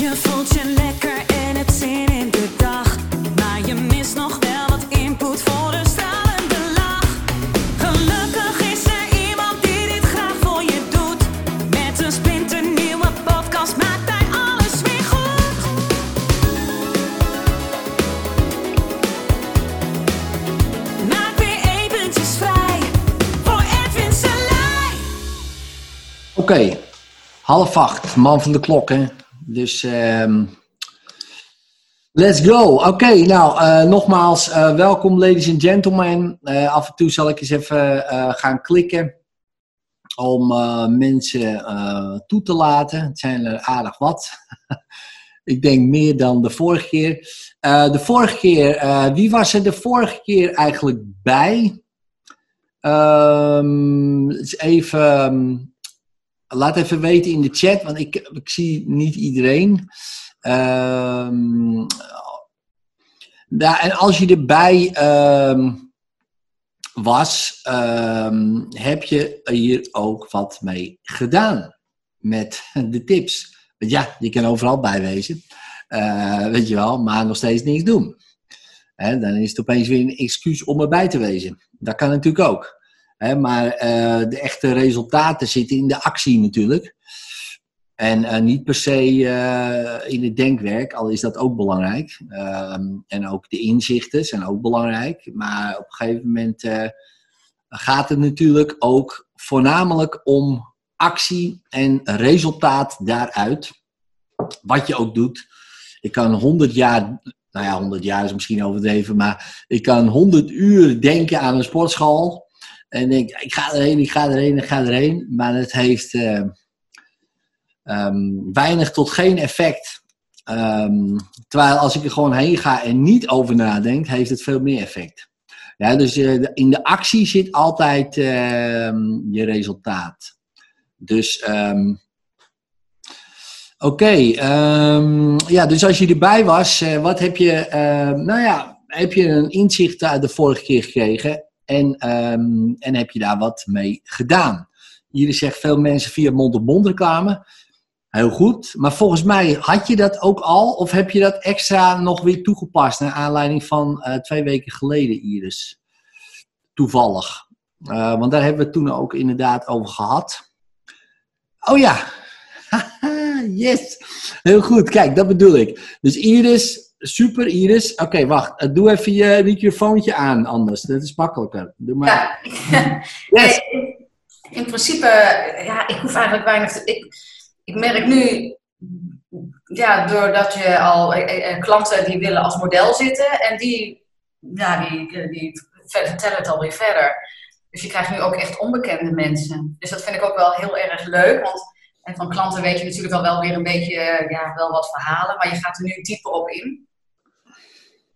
Je voelt je lekker en het zin in de dag. Maar je mist nog wel wat input voor een stralende lach. Gelukkig is er iemand die dit graag voor je doet. Met een splinternieuwe podcast maakt hij alles weer goed. Maak weer eventjes vrij voor Edwin Selij. Oké, half acht, man van de klok, hè. Dus, ehm let's go. Oké, nou, eh, nogmaals, eh, welkom ladies and gentlemen. Eh, af en toe zal ik eens even gaan klikken om mensen toe te laten. Het zijn er aardig wat. ik denk meer dan de vorige keer. De vorige keer, wie was er de vorige keer eigenlijk bij? Ehm, eens even... Laat even weten in de chat, want ik, ik zie niet iedereen. Ehm, ja, en als je erbij ehm, was, ehm, heb je hier ook wat mee gedaan met de tips. Want ja, je kan overal bijwezen, Eh, weet je wel, maar nog steeds niks doen. Dan is het opeens weer een excuus om erbij te wezen. Dat kan natuurlijk ook. Maar eh, de echte resultaten zitten in de actie natuurlijk. En eh, niet per se eh, in het denkwerk, al is dat ook belangrijk. Ehm, en ook de inzichten zijn ook belangrijk. Maar op een gegeven moment gaat het natuurlijk ook voornamelijk om actie en resultaat daaruit. Wat je ook doet. Ik kan 100 jaar, nou ja, 100 jaar is misschien overdreven, maar ik kan 100 uur denken aan een sportschool. En denk, ik ga erheen, ik ga erheen, ik ga erheen. Maar het heeft eh, ehm, weinig tot geen effect. Ehm, terwijl als ik er gewoon heen ga en niet over nadenk, heeft het veel meer effect. Ja, dus eh, in de actie zit altijd ehm, je resultaat. Dus oké, ja, dus als je erbij was, eh, wat heb je, nou ja, heb je een inzicht uit de vorige keer gekregen en, ehm, en heb je daar wat mee gedaan? Hier zegt veel mensen via mond-op-mond reclame. Heel goed, maar volgens mij had je dat ook al of heb je dat extra nog weer toegepast naar aanleiding van eh, twee weken geleden, Iris? Toevallig. Eh, want daar hebben we het toen ook inderdaad over gehad. Oh ja, yes. Heel goed, kijk, dat bedoel ik. Dus Iris, super Iris. Oké, wacht, eh, doe even je microfoontje aan anders. Dat is makkelijker. Doe maar. Ja, Yes. In principe, ja, ik hoef eigenlijk weinig te. Ik, ik merk nu, ja, doordat je al eh, eh, klanten die willen als model zitten en die, ja, die, die vertellen het alweer verder. Dus je krijgt nu ook echt onbekende mensen. Dus dat vind ik ook wel heel erg leuk, want en van klanten weet je natuurlijk al wel weer een beetje, ja, wel wat verhalen, maar je gaat er nu dieper op in.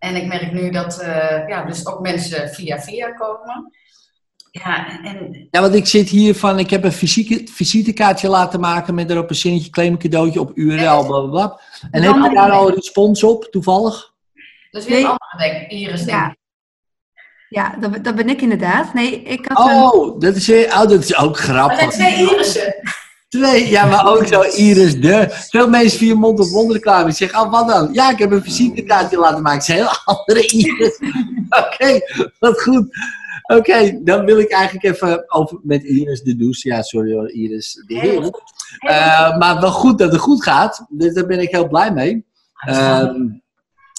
En ik merk nu dat, eh, ja, dus ook mensen via via komen. Ja, en Ja, want ik zit hier van, ik heb een fysieke, visitekaartje laten maken met erop een zinnetje, claim een cadeautje op URL, blablabla. En heb je daar al een respons op, toevallig? Dus weer Nee. een andere denk ik, Iris, denk Ja. ik. Ja, dat, dat ben ik inderdaad. Nee, ik had een... Oh, dat is, oh, dat is ook Maar er zijn grappig. twee Irissen. Twee, ja, maar ook zo Iris de. Veel mensen via mond op mond reclame. Ik zeg, oh, wat dan? Ja, ik heb een visitekaartje laten maken. Het is een heel andere Iris. Oké, wat goed. Oké, dan wil ik eigenlijk even over met Iris de Does. Ja, sorry hoor, Iris de Heer. Eh, maar wel goed dat het goed gaat. Dus daar ben ik heel blij mee. Ehm,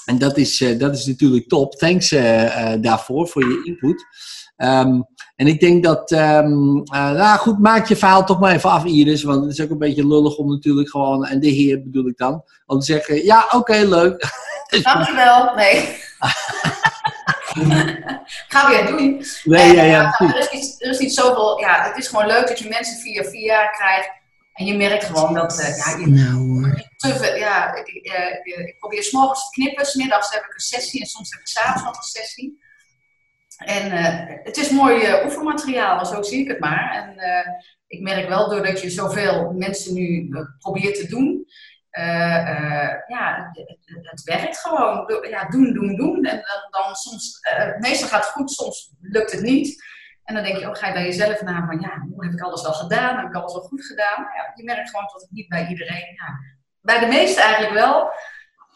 en dat is, eh, dat is natuurlijk top. Thanks eh, eh, daarvoor, voor je input. Ehm, en ik denk dat, ehm, eh, nou goed, maak je verhaal toch maar even af, Iris. Want het is ook een beetje lullig om natuurlijk gewoon, en de heer bedoel ik dan, om te zeggen, ja, oké, leuk. Dankjewel. Nee. Ga weer doen. Nee, ja, ja, er, is niet, er is niet zoveel. Ja, het is gewoon leuk dat je mensen via via krijgt. En je merkt gewoon dat. eh, ja, je, Nou te ja, ik, eh, ik probeer s'morgens te knippen, smiddags heb ik een sessie en soms heb ik s'avonds nog een sessie. En het is mooi oefenmateriaal, zo zie ik het maar. En ik merk wel, doordat je zoveel mensen nu probeert te doen, ja, het, het- werkt gewoon. Ja, doen, doen, doen. En dan, dan soms, meestal gaat het goed, soms lukt het niet. En dan denk je, oh, ga je bij jezelf na van, ja, hoe heb ik alles wel gedaan? Heb ik alles wel goed gedaan? Nou ja, je merkt gewoon dat het niet bij iedereen bij de meeste eigenlijk wel.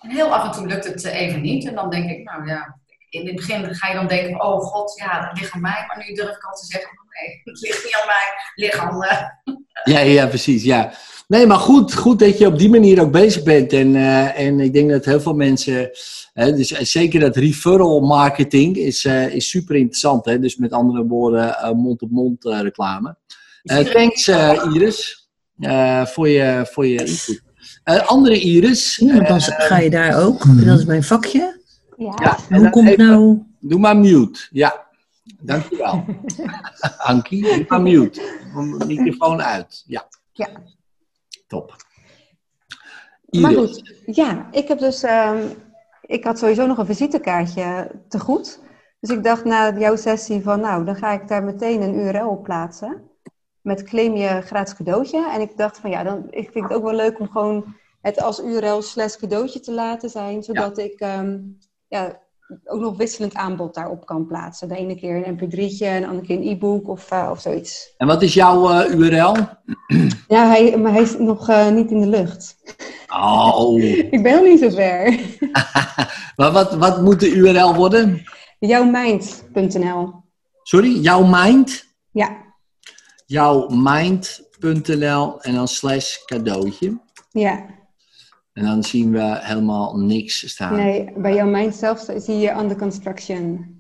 En heel af en toe lukt het eh, even niet. En dan denk ik, nou ja, in het begin ga je dan denken, oh god, ja, dat ligt aan mij. Maar nu durf ik al te zeggen, nee, het ligt niet aan mij, het ligt aan... Ja, ja, precies. Ja. Nee, maar goed, goed dat je op die manier ook bezig bent. En, eh, en ik denk dat heel veel mensen, hè, dus eh, zeker dat referral marketing is, eh, is super interessant. Hè? Dus met andere woorden, eh, mond-op-mond eh, reclame. Eh, thanks eh, Iris eh, voor, je, voor je input. Eh, andere Iris, Ja, dan ga je daar ook. Dat is mijn vakje. Ja. ja, en Hoe komt even- nou... doe maar mute. Ja, dankjewel. Ankie, doe maar mute. Microfoon uit. Ja. Ja. Top. Maar goed, ja, ik heb dus, ehm, ik had sowieso nog een visitekaartje te goed. Dus ik dacht na jouw sessie van, nou, dan ga ik daar meteen een URL op plaatsen. Met claim je gratis cadeautje. En ik dacht van, ja, dan ik vind het ook wel leuk om gewoon het als URL slash cadeautje te laten zijn. Zodat ik ehm, ja, ook nog wisselend aanbod daarop kan plaatsen. De ene keer een mp3'tje en de andere keer een e-book of, eh, of zoiets. En wat is jouw eh, URL? Ja, hij, maar hij is nog eh, niet in de lucht. Oh. Ik ben nog niet zo ver. maar wat, wat moet de URL worden? Jouwmind.nl. Sorry, jouw mind? Ja, Jouwmind.nl en dan slash cadeautje. ja. En dan zien we helemaal niks staan. Nee, bij jouw mind zelf zie je under construction.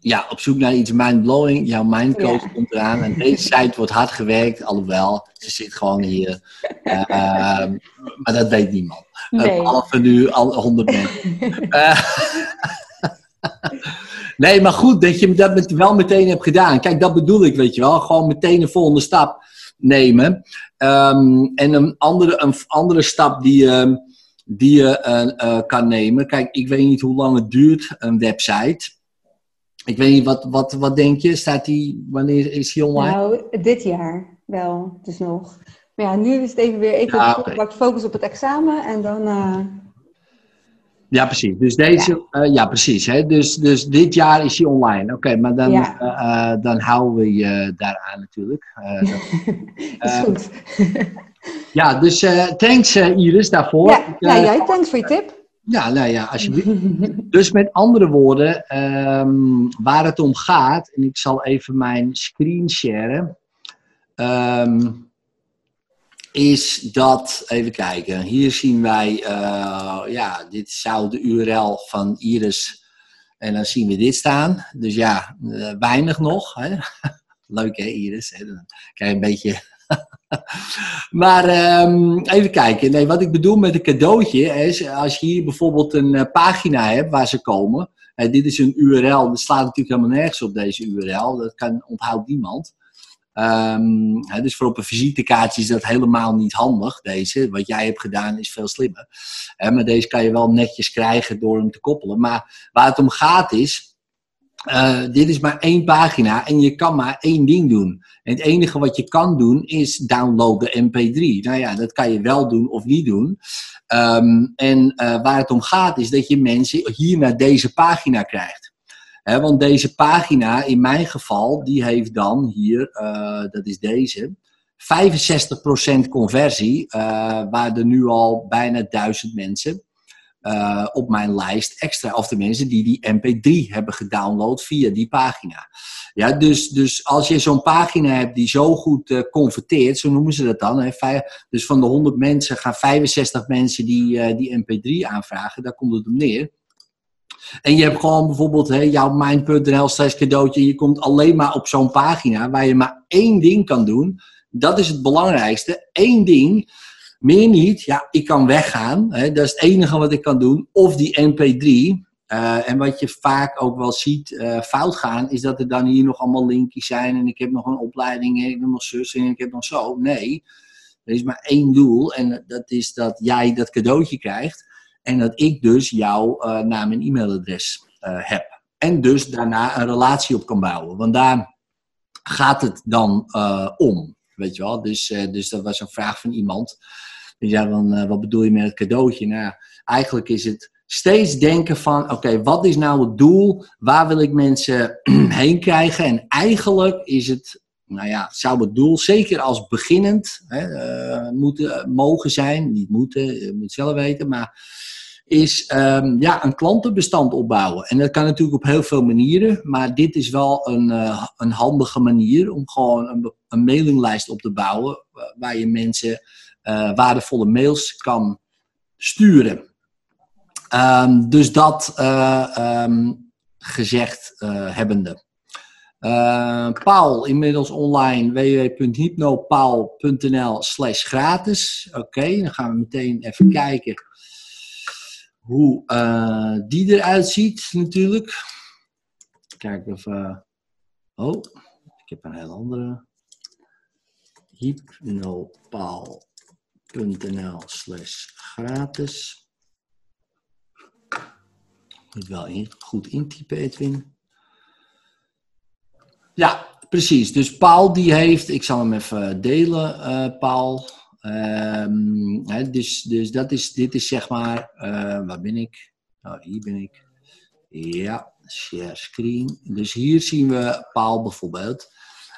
Ja, op zoek naar iets mindblowing. Jouw mindcoach Ja. komt eraan. En deze site wordt hard gewerkt, alhoewel, ze zit gewoon hier. Eh, ehm, maar dat weet niemand. Eh, Nee. Behalve nu al honderd mensen. Eh, nee, maar goed dat je dat met, wel meteen hebt gedaan. Kijk, dat bedoel ik, weet je wel. Gewoon meteen een volgende stap nemen. Ehm, en een andere, een andere stap die, ehm, die je eh, eh, kan nemen. Kijk, ik weet niet hoe lang het duurt, een website. Ik weet niet, wat, wat, wat denk je? Staat die, wanneer is die online? Nou, dit jaar wel, dus nog. Maar ja, nu is het even weer even Ja, oké. wat focus op het examen en dan... eh, Ja, precies. Dus deze, ja, ja precies. Hè? Dus, dus dit jaar is hij online. Oké, maar dan, Ja. dan houden we je daaraan natuurlijk. Dat- is goed. Ja, dus eh, thanks eh, Iris daarvoor. ja, Ik, eh, nou, jij, thanks voor je tip. ja, nou ja, alsjeblieft. Dus met andere woorden, ehm, waar het om gaat, en ik zal even mijn screen sharen, ehm, is dat, even kijken, hier zien wij, ja, dit zou de URL van Iris, en dan zien we dit staan. Dus ja, weinig nog. Hè? Leuk hè, Iris? Hè? Dan krijg je een beetje maar ehm, even kijken. Nee, wat ik bedoel met een cadeautje is, als je hier bijvoorbeeld een eh, pagina hebt waar ze komen. dit is een URL, dat slaat natuurlijk helemaal nergens op deze URL. Dat kan, onthoudt niemand. Ehm, hè, dus voor op een visitekaartje is dat helemaal niet handig, deze. Wat jij hebt gedaan is veel slimmer. Maar deze kan je wel netjes krijgen door hem te koppelen. Maar waar het om gaat is, eh, dit is maar één pagina en je kan maar één ding doen. En het enige wat je kan doen is downloaden mp3. Nou ja, dat kan je wel doen of niet doen. Ehm, en eh, waar het om gaat is dat je mensen hier naar deze pagina krijgt. Want deze pagina, in mijn geval, die heeft dan hier, eh, dat is deze, 65% conversie, waar er nu al bijna duizend mensen eh, op mijn lijst extra, of tenminste die die mp3 hebben gedownload via die pagina. Ja, dus, dus als je zo'n pagina hebt die zo goed eh, converteert, zo noemen ze dat dan. Hè, dus van de 100 mensen gaan 65 mensen die, eh, die mp3 aanvragen, daar komt het op neer. En je hebt gewoon bijvoorbeeld hè, jouw mind.nl slash cadeautje. Je komt alleen maar op zo'n pagina waar je maar één ding kan doen. Dat is het belangrijkste. Eén ding. Meer niet. Ja, ik kan weggaan. Hè, dat is het enige wat ik kan doen. Of die mp3. Eh, en wat je vaak ook wel ziet eh, fout gaan, is dat er dan hier nog allemaal linkjes zijn. En ik heb nog een opleiding, en ik heb nog zus en ik heb nog zo. Nee, er is maar één doel. En dat is dat jij dat cadeautje krijgt. En dat ik dus jouw eh, naam en e-mailadres heb. En dus daarna een relatie op kan bouwen. Want daar gaat het dan om. Weet je wel? Dus, dus dat was een vraag van iemand. Die zei van, eh, wat bedoel je met het cadeautje? Nou, ja, eigenlijk is het steeds denken van, oké, wat is nou het doel? Waar wil ik mensen heen krijgen? En eigenlijk is het nou ja, zou het doel zeker als beginnend hè, eh, moeten, mogen zijn, niet moeten, je moet het zelf weten, maar is ehm, ja, een klantenbestand opbouwen. En dat kan natuurlijk op heel veel manieren, maar dit is wel een, eh, een handige manier om gewoon een, een mailinglijst op te bouwen waar je mensen eh, waardevolle mails kan sturen. Ehm, dus dat eh, ehm, gezegd eh, hebbende. Paul, inmiddels online www.hypnopaal.nl slash gratis. Oké, dan gaan we meteen even kijken hoe die eruit ziet natuurlijk. Kijk even. Oh, ik heb een heel andere. hypnopaal.nl slash gratis. Moet wel in- goed intypen, Edwin. Ja, precies. Dus Paul die heeft, ik zal hem even delen, eh, Paul. Ehm, dus, dus dat is, dit is zeg maar, eh, waar ben ik? Nou, hier ben ik. Ja, share screen. Dus hier zien we Paul bijvoorbeeld.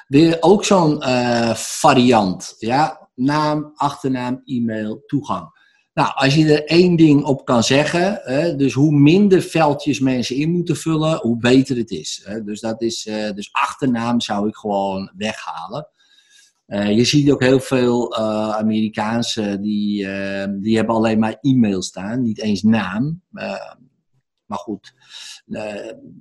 Weer ook zo'n eh, variant. Ja, naam, achternaam, e-mail, toegang. Nou, als je er één ding op kan zeggen, hè, dus hoe minder veldjes mensen in moeten vullen, hoe beter het is. Hè. Dus dat is, eh, dus achternaam zou ik gewoon weghalen. Eh, je ziet ook heel veel eh, Amerikaanse die, die hebben alleen maar e-mail staan, niet eens naam. Maar goed,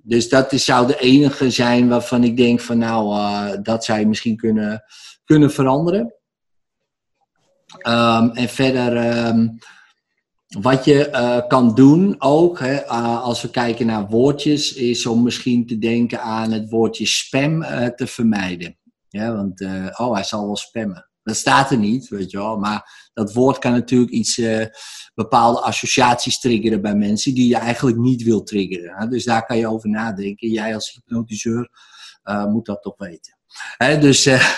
dus dat is, zou de enige zijn waarvan ik denk van nou, dat je misschien kunnen, kunnen veranderen. Ehm, en verder, ehm, wat je eh, kan doen ook, hè, eh, als we kijken naar woordjes, is om misschien te denken aan het woordje spam eh, te vermijden. Ja, want, oh, hij zal wel spammen. Dat staat er niet, weet je wel. Maar dat woord kan natuurlijk iets, bepaalde associaties triggeren bij mensen die je eigenlijk niet wil triggeren. hè. Dus daar kan je over nadenken. Jij als hypnotiseur moet dat toch weten. Dus, eh,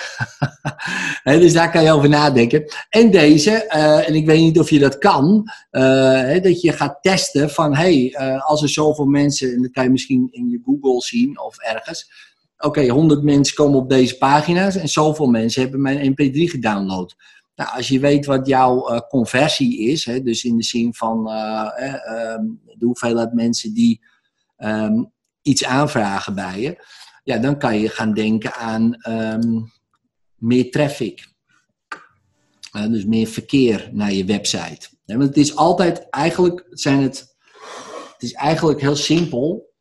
dus daar kan je over nadenken. En deze, eh, en ik weet niet of je dat kan, eh, dat je gaat testen van, hey, als er zoveel mensen, en dat kan je misschien in je Google zien of ergens, oké, 100 mensen komen op deze pagina's en zoveel mensen hebben mijn mp3 gedownload. Nou, als je weet wat jouw conversie is, dus in de zin van eh, eh, ehm, de hoeveelheid mensen die ehm, iets aanvragen bij je, ja, dan kan je gaan denken aan ehm, meer traffic. Eh, dus meer verkeer naar je website. Want het is altijd, eigenlijk zijn het, het is eigenlijk heel simpel.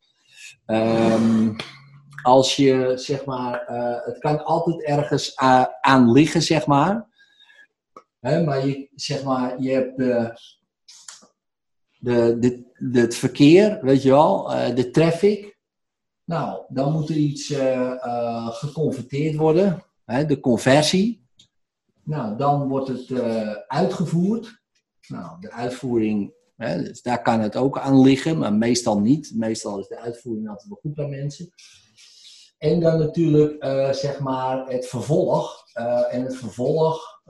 Ehm, als je, zeg maar, eh, het kan altijd ergens a- aan liggen, zeg maar. Maar je, zeg maar, je hebt de, de, de, het verkeer, weet je wel, eh, de traffic. Nou, dan moet er iets eh, eh, geconverteerd worden, hè, de conversie. Nou, dan wordt het eh, uitgevoerd. Nou, de uitvoering, hè, dus daar kan het ook aan liggen, maar meestal niet. Meestal is de uitvoering altijd wel goed bij mensen. En dan natuurlijk, zeg maar, het vervolg. En het vervolg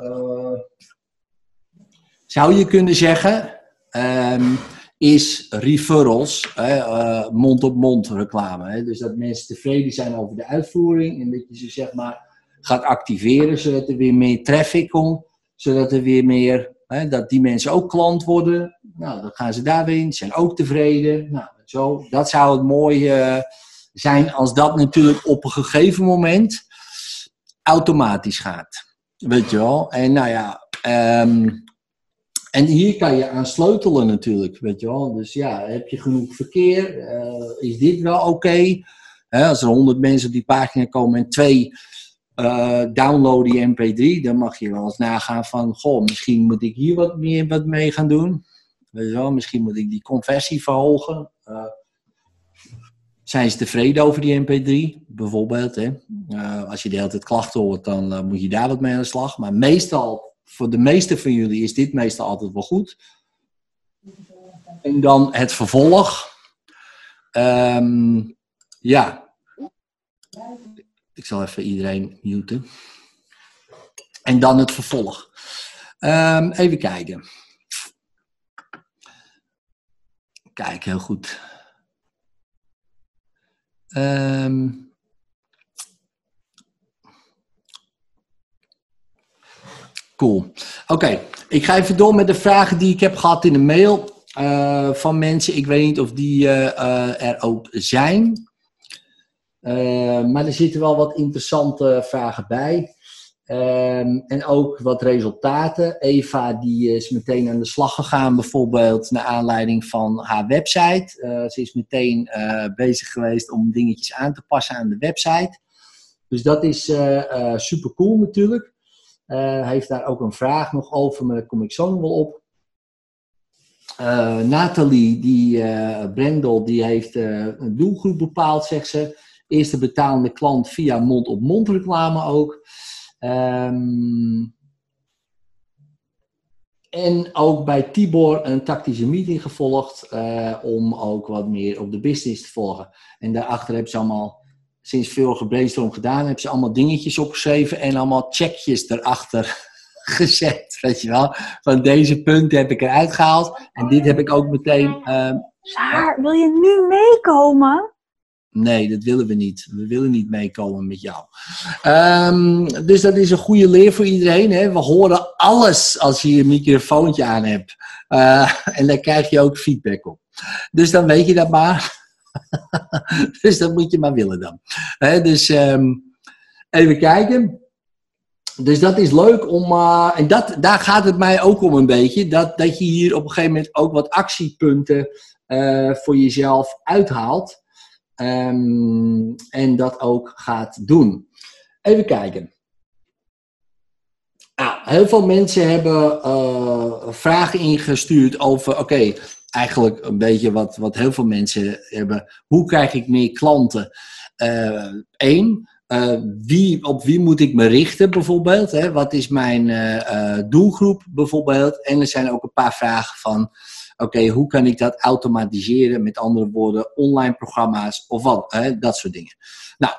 zou je kunnen zeggen, ehm, is referrals, eh, mond-op-mond reclame. Hè? Dus dat mensen tevreden zijn over de uitvoering en dat je ze zeg maar gaat activeren, zodat er weer meer traffic komt, zodat er weer meer, hè, dat die mensen ook klant worden. Nou, dan gaan ze daar weer in, zijn ook tevreden. Nou, zo, dat zou het mooie eh, zijn als dat natuurlijk op een gegeven moment automatisch gaat. Weet je wel? En nou ja, ehm, en hier kan je aan sleutelen natuurlijk, weet je wel. Dus ja, heb je genoeg verkeer? Eh, is dit wel oké? Als er honderd mensen op die pagina komen en twee eh, downloaden die mp3, dan mag je wel eens nagaan van, goh, misschien moet ik hier wat meer wat mee gaan doen. Weet je wel, misschien moet ik die conversie verhogen. Eh, zijn ze tevreden over die mp3, bijvoorbeeld? Hè? Als je de hele tijd klachten hoort, dan moet je daar wat mee aan de slag. Maar meestal, voor de meeste van jullie, is dit meestal altijd wel goed. En dan het vervolg. Ehm, ja. Ik zal even iedereen muten. En dan het vervolg. Ehm, even kijken. Kijk, heel goed. Ehm, Cool. Oké, ik ga even door met de vragen die ik heb gehad in de mail eh, van mensen. Ik weet niet of die eh, eh, er ook zijn. Maar er zitten wel wat interessante vragen bij. Ehm, en ook wat resultaten. Eva die is meteen aan de slag gegaan, bijvoorbeeld naar aanleiding van haar website. Ze is meteen bezig geweest om dingetjes aan te passen aan de website. Dus dat is super cool natuurlijk. Hij heeft daar ook een vraag nog over, maar daar kom ik zo nog wel op. Eh, Nathalie, die, eh Brendel, die heeft een doelgroep bepaald, zegt ze. Eerste betalende klant via mond-op-mond reclame ook. Ehm, en ook bij Tibor een tactische meeting gevolgd om ook wat meer op de business te volgen. En daarachter hebben ze allemaal, sinds veel gebrainstorm gedaan, hebben ze allemaal dingetjes opgeschreven en allemaal checkjes erachter gezet. Weet je wel, van deze punten heb ik eruit gehaald en dit heb ik ook meteen. ehm, Saar, wil je nu meekomen? Nee, dat willen we niet. We willen niet meekomen met jou. Ehm, dus dat is een goede leer voor iedereen. Hè? We horen alles als je je microfoontje aan hebt. Eh, en daar krijg je ook feedback op. Dus dan weet je dat maar. dus dat moet je maar willen dan. Dus ehm, even kijken. Dus dat is leuk om. eh, en dat, daar gaat het mij ook om een beetje. Dat, dat je hier op een gegeven moment ook wat actiepunten eh, voor jezelf uithaalt. Ehm, en dat ook gaat doen. Even kijken. Ah, heel veel mensen hebben eh, vragen ingestuurd over, oké, eigenlijk een beetje wat, wat heel veel mensen hebben. Hoe krijg ik meer klanten? Eén, wie, op wie moet ik me richten bijvoorbeeld? Hè? Wat is mijn eh, eh, doelgroep bijvoorbeeld? En er zijn ook een paar vragen van, oké, hoe kan ik dat automatiseren? Met andere woorden, online programma's of wat, hè? dat soort dingen. Nou,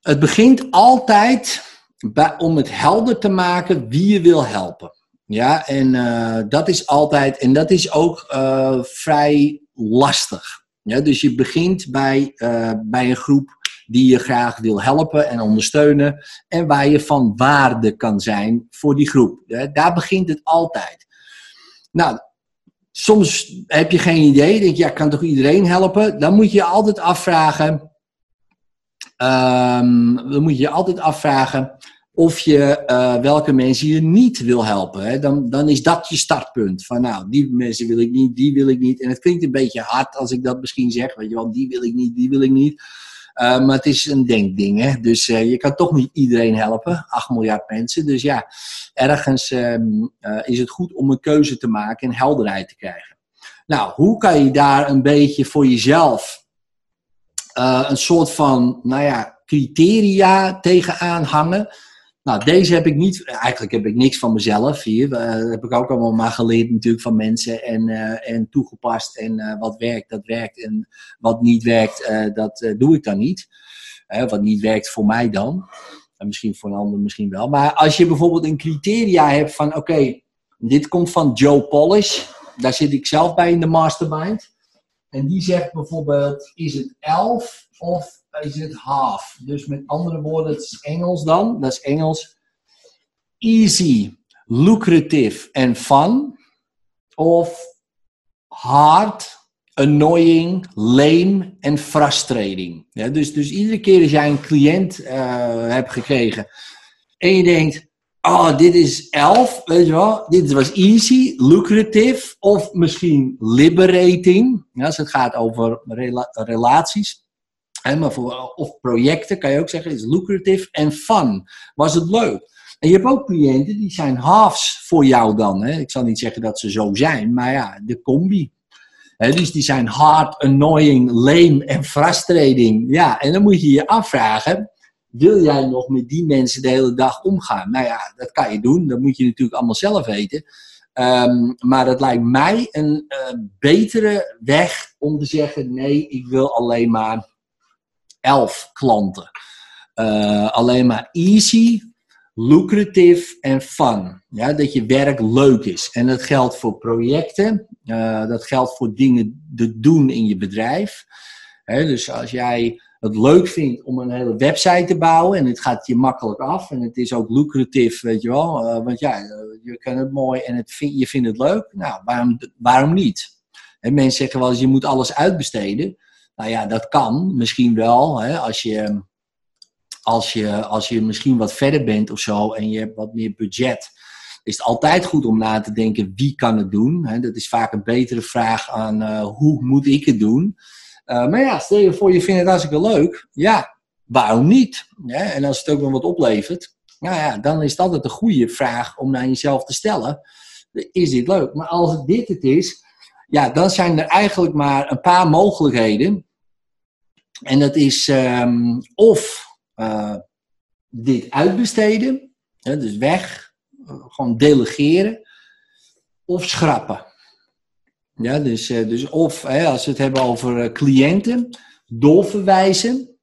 het begint altijd bij, om het helder te maken wie je wil helpen. Ja, en eh, dat is altijd, en dat is ook eh, vrij lastig. Ja, dus je begint bij, eh, bij een groep die je graag wil helpen en ondersteunen. En waar je van waarde kan zijn voor die groep. Daar begint het altijd. Nou, soms heb je geen idee. Denk je, ja, kan toch iedereen helpen? Dan moet je je altijd afvragen. ehm, dan moet je je altijd afvragen of je eh, welke mensen je niet wil helpen. Dan, dan is dat je startpunt. Van nou, die mensen wil ik niet, die wil ik niet. En het klinkt een beetje hard als ik dat misschien zeg. Weet je wel, die wil ik niet, die wil ik niet. Uh, maar het is een denkding. Hè? Dus uh, je kan toch niet iedereen helpen. 8 miljard mensen. Dus ja, ergens uh, is het goed om een keuze te maken en helderheid te krijgen. Nou, hoe kan je daar een beetje voor jezelf een soort van, nou ja, criteria tegenaan hangen? Nou, deze heb ik niet, eigenlijk heb ik niks van mezelf hier. Dat heb ik ook allemaal maar geleerd natuurlijk van mensen en, uh, en toegepast. En uh, wat werkt, dat werkt. En wat niet werkt, dat doe ik dan niet. wat niet werkt voor mij dan. En misschien voor een ander misschien wel. Maar als je bijvoorbeeld een criteria hebt van, oké, dit komt van Joe Polish. Daar zit ik zelf bij in de mastermind. En die zegt bijvoorbeeld, is het 11 of is het half. Dus met andere woorden, het is Engels dan. Dat is Engels. Easy, lucrative en fun. Of hard, annoying, lame en frustrating. Ja, dus, dus iedere keer als jij een cliënt uh, hebt gekregen en je denkt, oh, dit is 11, weet je wel, dit was easy, lucrative of misschien liberating, ja, als het gaat over rela relaties. Maar voor, of projecten kan je ook zeggen, is lucrative en fun. Was het leuk? En je hebt ook cliënten die zijn halves voor jou dan. Hè? Ik zal niet zeggen dat ze zo zijn, maar ja, de combi. Hè, dus die zijn hard, annoying, lame en frustrating. Ja, en dan moet je je afvragen, wil jij nog met die mensen de hele dag omgaan? Nou ja, dat kan je doen. Dat moet je natuurlijk allemaal zelf weten. Um, maar het lijkt mij een uh, betere weg om te zeggen, nee, ik wil alleen maar 11 klanten. Uh, alleen maar easy, lucrative en fun. Ja, dat je werk leuk is. En dat geldt voor projecten. Uh, dat geldt voor dingen te doen in je bedrijf. Dus als jij het leuk vindt om een hele website te bouwen en het gaat je makkelijk af en het is ook lucratief, weet je wel. Eh, want ja, eh, je kan het mooi en het je vindt het leuk. Nou, waarom, waarom niet? En mensen zeggen wel eens, je moet alles uitbesteden. Nou ja, dat kan misschien wel, hè, als je als je, als je misschien wat verder bent of zo en je hebt wat meer budget, is het altijd goed om na te denken wie kan het doen. Dat is vaak een betere vraag aan uh, hoe moet ik het doen. Uh, maar ja, stel je voor je vindt het hartstikke leuk. Ja, waarom niet? En als het ook nog wat oplevert, nou ja, dan is dat altijd een goede vraag om naar jezelf te stellen. Is dit leuk? Maar als dit het is, ja, dan zijn er eigenlijk maar een paar mogelijkheden. En dat is um, of uh, dit uitbesteden, hè, dus weg, uh, gewoon delegeren, of schrappen. Ja, dus, uh, dus of hè, als we het hebben over cliënten, doorverwijzen.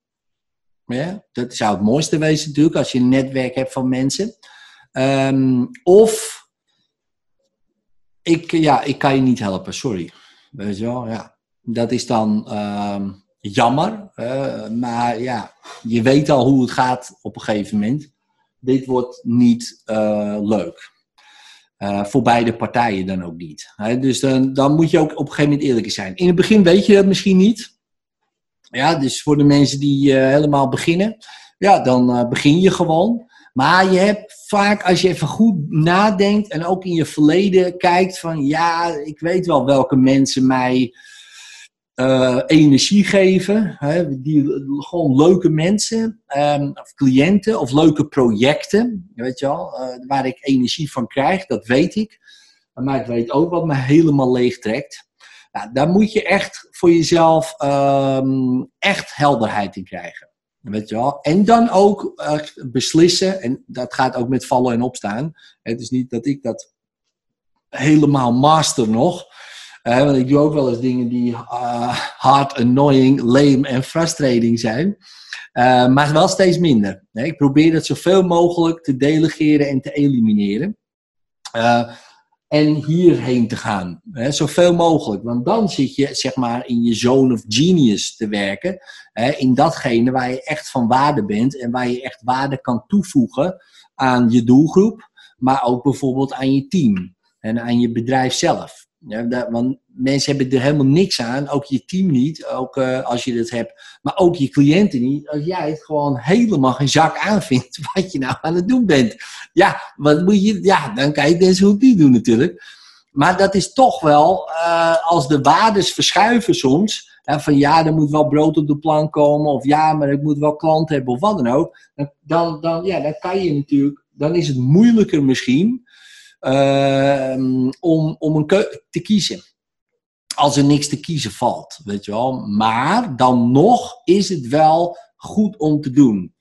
Ja, dat zou het mooiste wezen natuurlijk, als je een netwerk hebt van mensen. Um, of, ik, ja, ik kan je niet helpen, sorry. Weet je wel, ja. Dat is dan... Um, jammer. Uh, maar ja, je weet al hoe het gaat op een gegeven moment. Dit wordt niet uh, leuk. Uh, voor beide partijen dan ook niet. Dus dan, dan moet je ook op een gegeven moment eerlijk zijn. In het begin weet je dat misschien niet. Ja, dus voor de mensen die helemaal beginnen, ja, dan begin je gewoon. Maar je hebt vaak, als je even goed nadenkt en ook in je verleden kijkt van, ja, ik weet wel welke mensen mij uh, energie geven. Hè, die, gewoon leuke mensen, um, of cliënten of leuke projecten. Weet je wel, uh, waar ik energie van krijg, dat weet ik. Maar ik weet ook wat me helemaal leeg trekt. Nou, daar moet je echt voor jezelf um, echt helderheid in krijgen. Weet je wel? En dan ook beslissen, en dat gaat ook met vallen en opstaan. Het is niet dat ik dat helemaal master nog. Uh, want ik doe ook wel eens dingen die uh, hard, annoying, lame en frustrating zijn. Uh, maar wel steeds minder. Ik probeer dat zoveel mogelijk te delegeren en te elimineren. en hierheen te gaan. Hè, zoveel mogelijk. Want dan zit je zeg maar in je zone of genius te werken. Hè, in datgene waar je echt van waarde bent. En waar je echt waarde kan toevoegen aan je doelgroep. Maar ook bijvoorbeeld aan je team. En aan je bedrijf zelf. Ja, dat, want mensen hebben er helemaal niks aan, ook je team niet, ook uh, als je dat hebt, maar ook je cliënten niet, als jij het gewoon helemaal geen zak aanvindt wat je nou aan het doen bent. Ja, wat moet je, ja dan kan je deze hoe niet doen natuurlijk. Maar dat is toch wel, uh, als de waardes verschuiven soms, van ja, er moet wel brood op de plank komen, of ja, maar ik moet wel klanten hebben, of wat dan ook, dan, dan, ja, dan kan je natuurlijk, dan is het moeilijker misschien om, om een te kiezen. Als er niks te kiezen valt, weet je wel. Maar dan nog is het wel goed om te doen.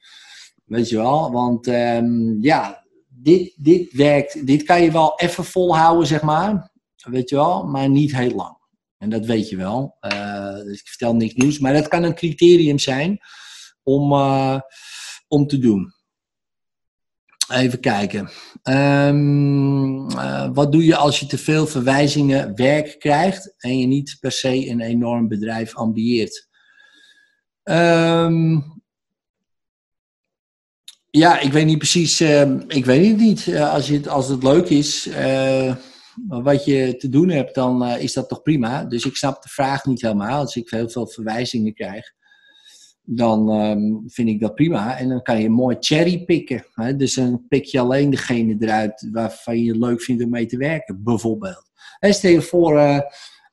Weet je wel, want um, ja, dit, dit werkt, dit kan je wel even volhouden, zeg maar. Weet je wel, maar niet heel lang. En dat weet je wel. Uh, dus ik vertel niks nieuws, maar dat kan een criterium zijn om, uh, om te doen. Even kijken. Um, uh, wat doe je als je te veel verwijzingen werk krijgt en je niet per se een enorm bedrijf ambieert? Um, ja, ik weet niet precies. Uh, ik weet het niet. Uh, als, je, als het leuk is, wat je te doen hebt, dan is dat toch prima. Dus ik snap de vraag niet helemaal. Als ik heel veel verwijzingen krijg dan um, vind ik dat prima. En dan kan je mooi cherrypicken. Hè? Dus dan pik je alleen degene eruit waarvan je het leuk vindt om mee te werken, bijvoorbeeld. Stel je voor, uh,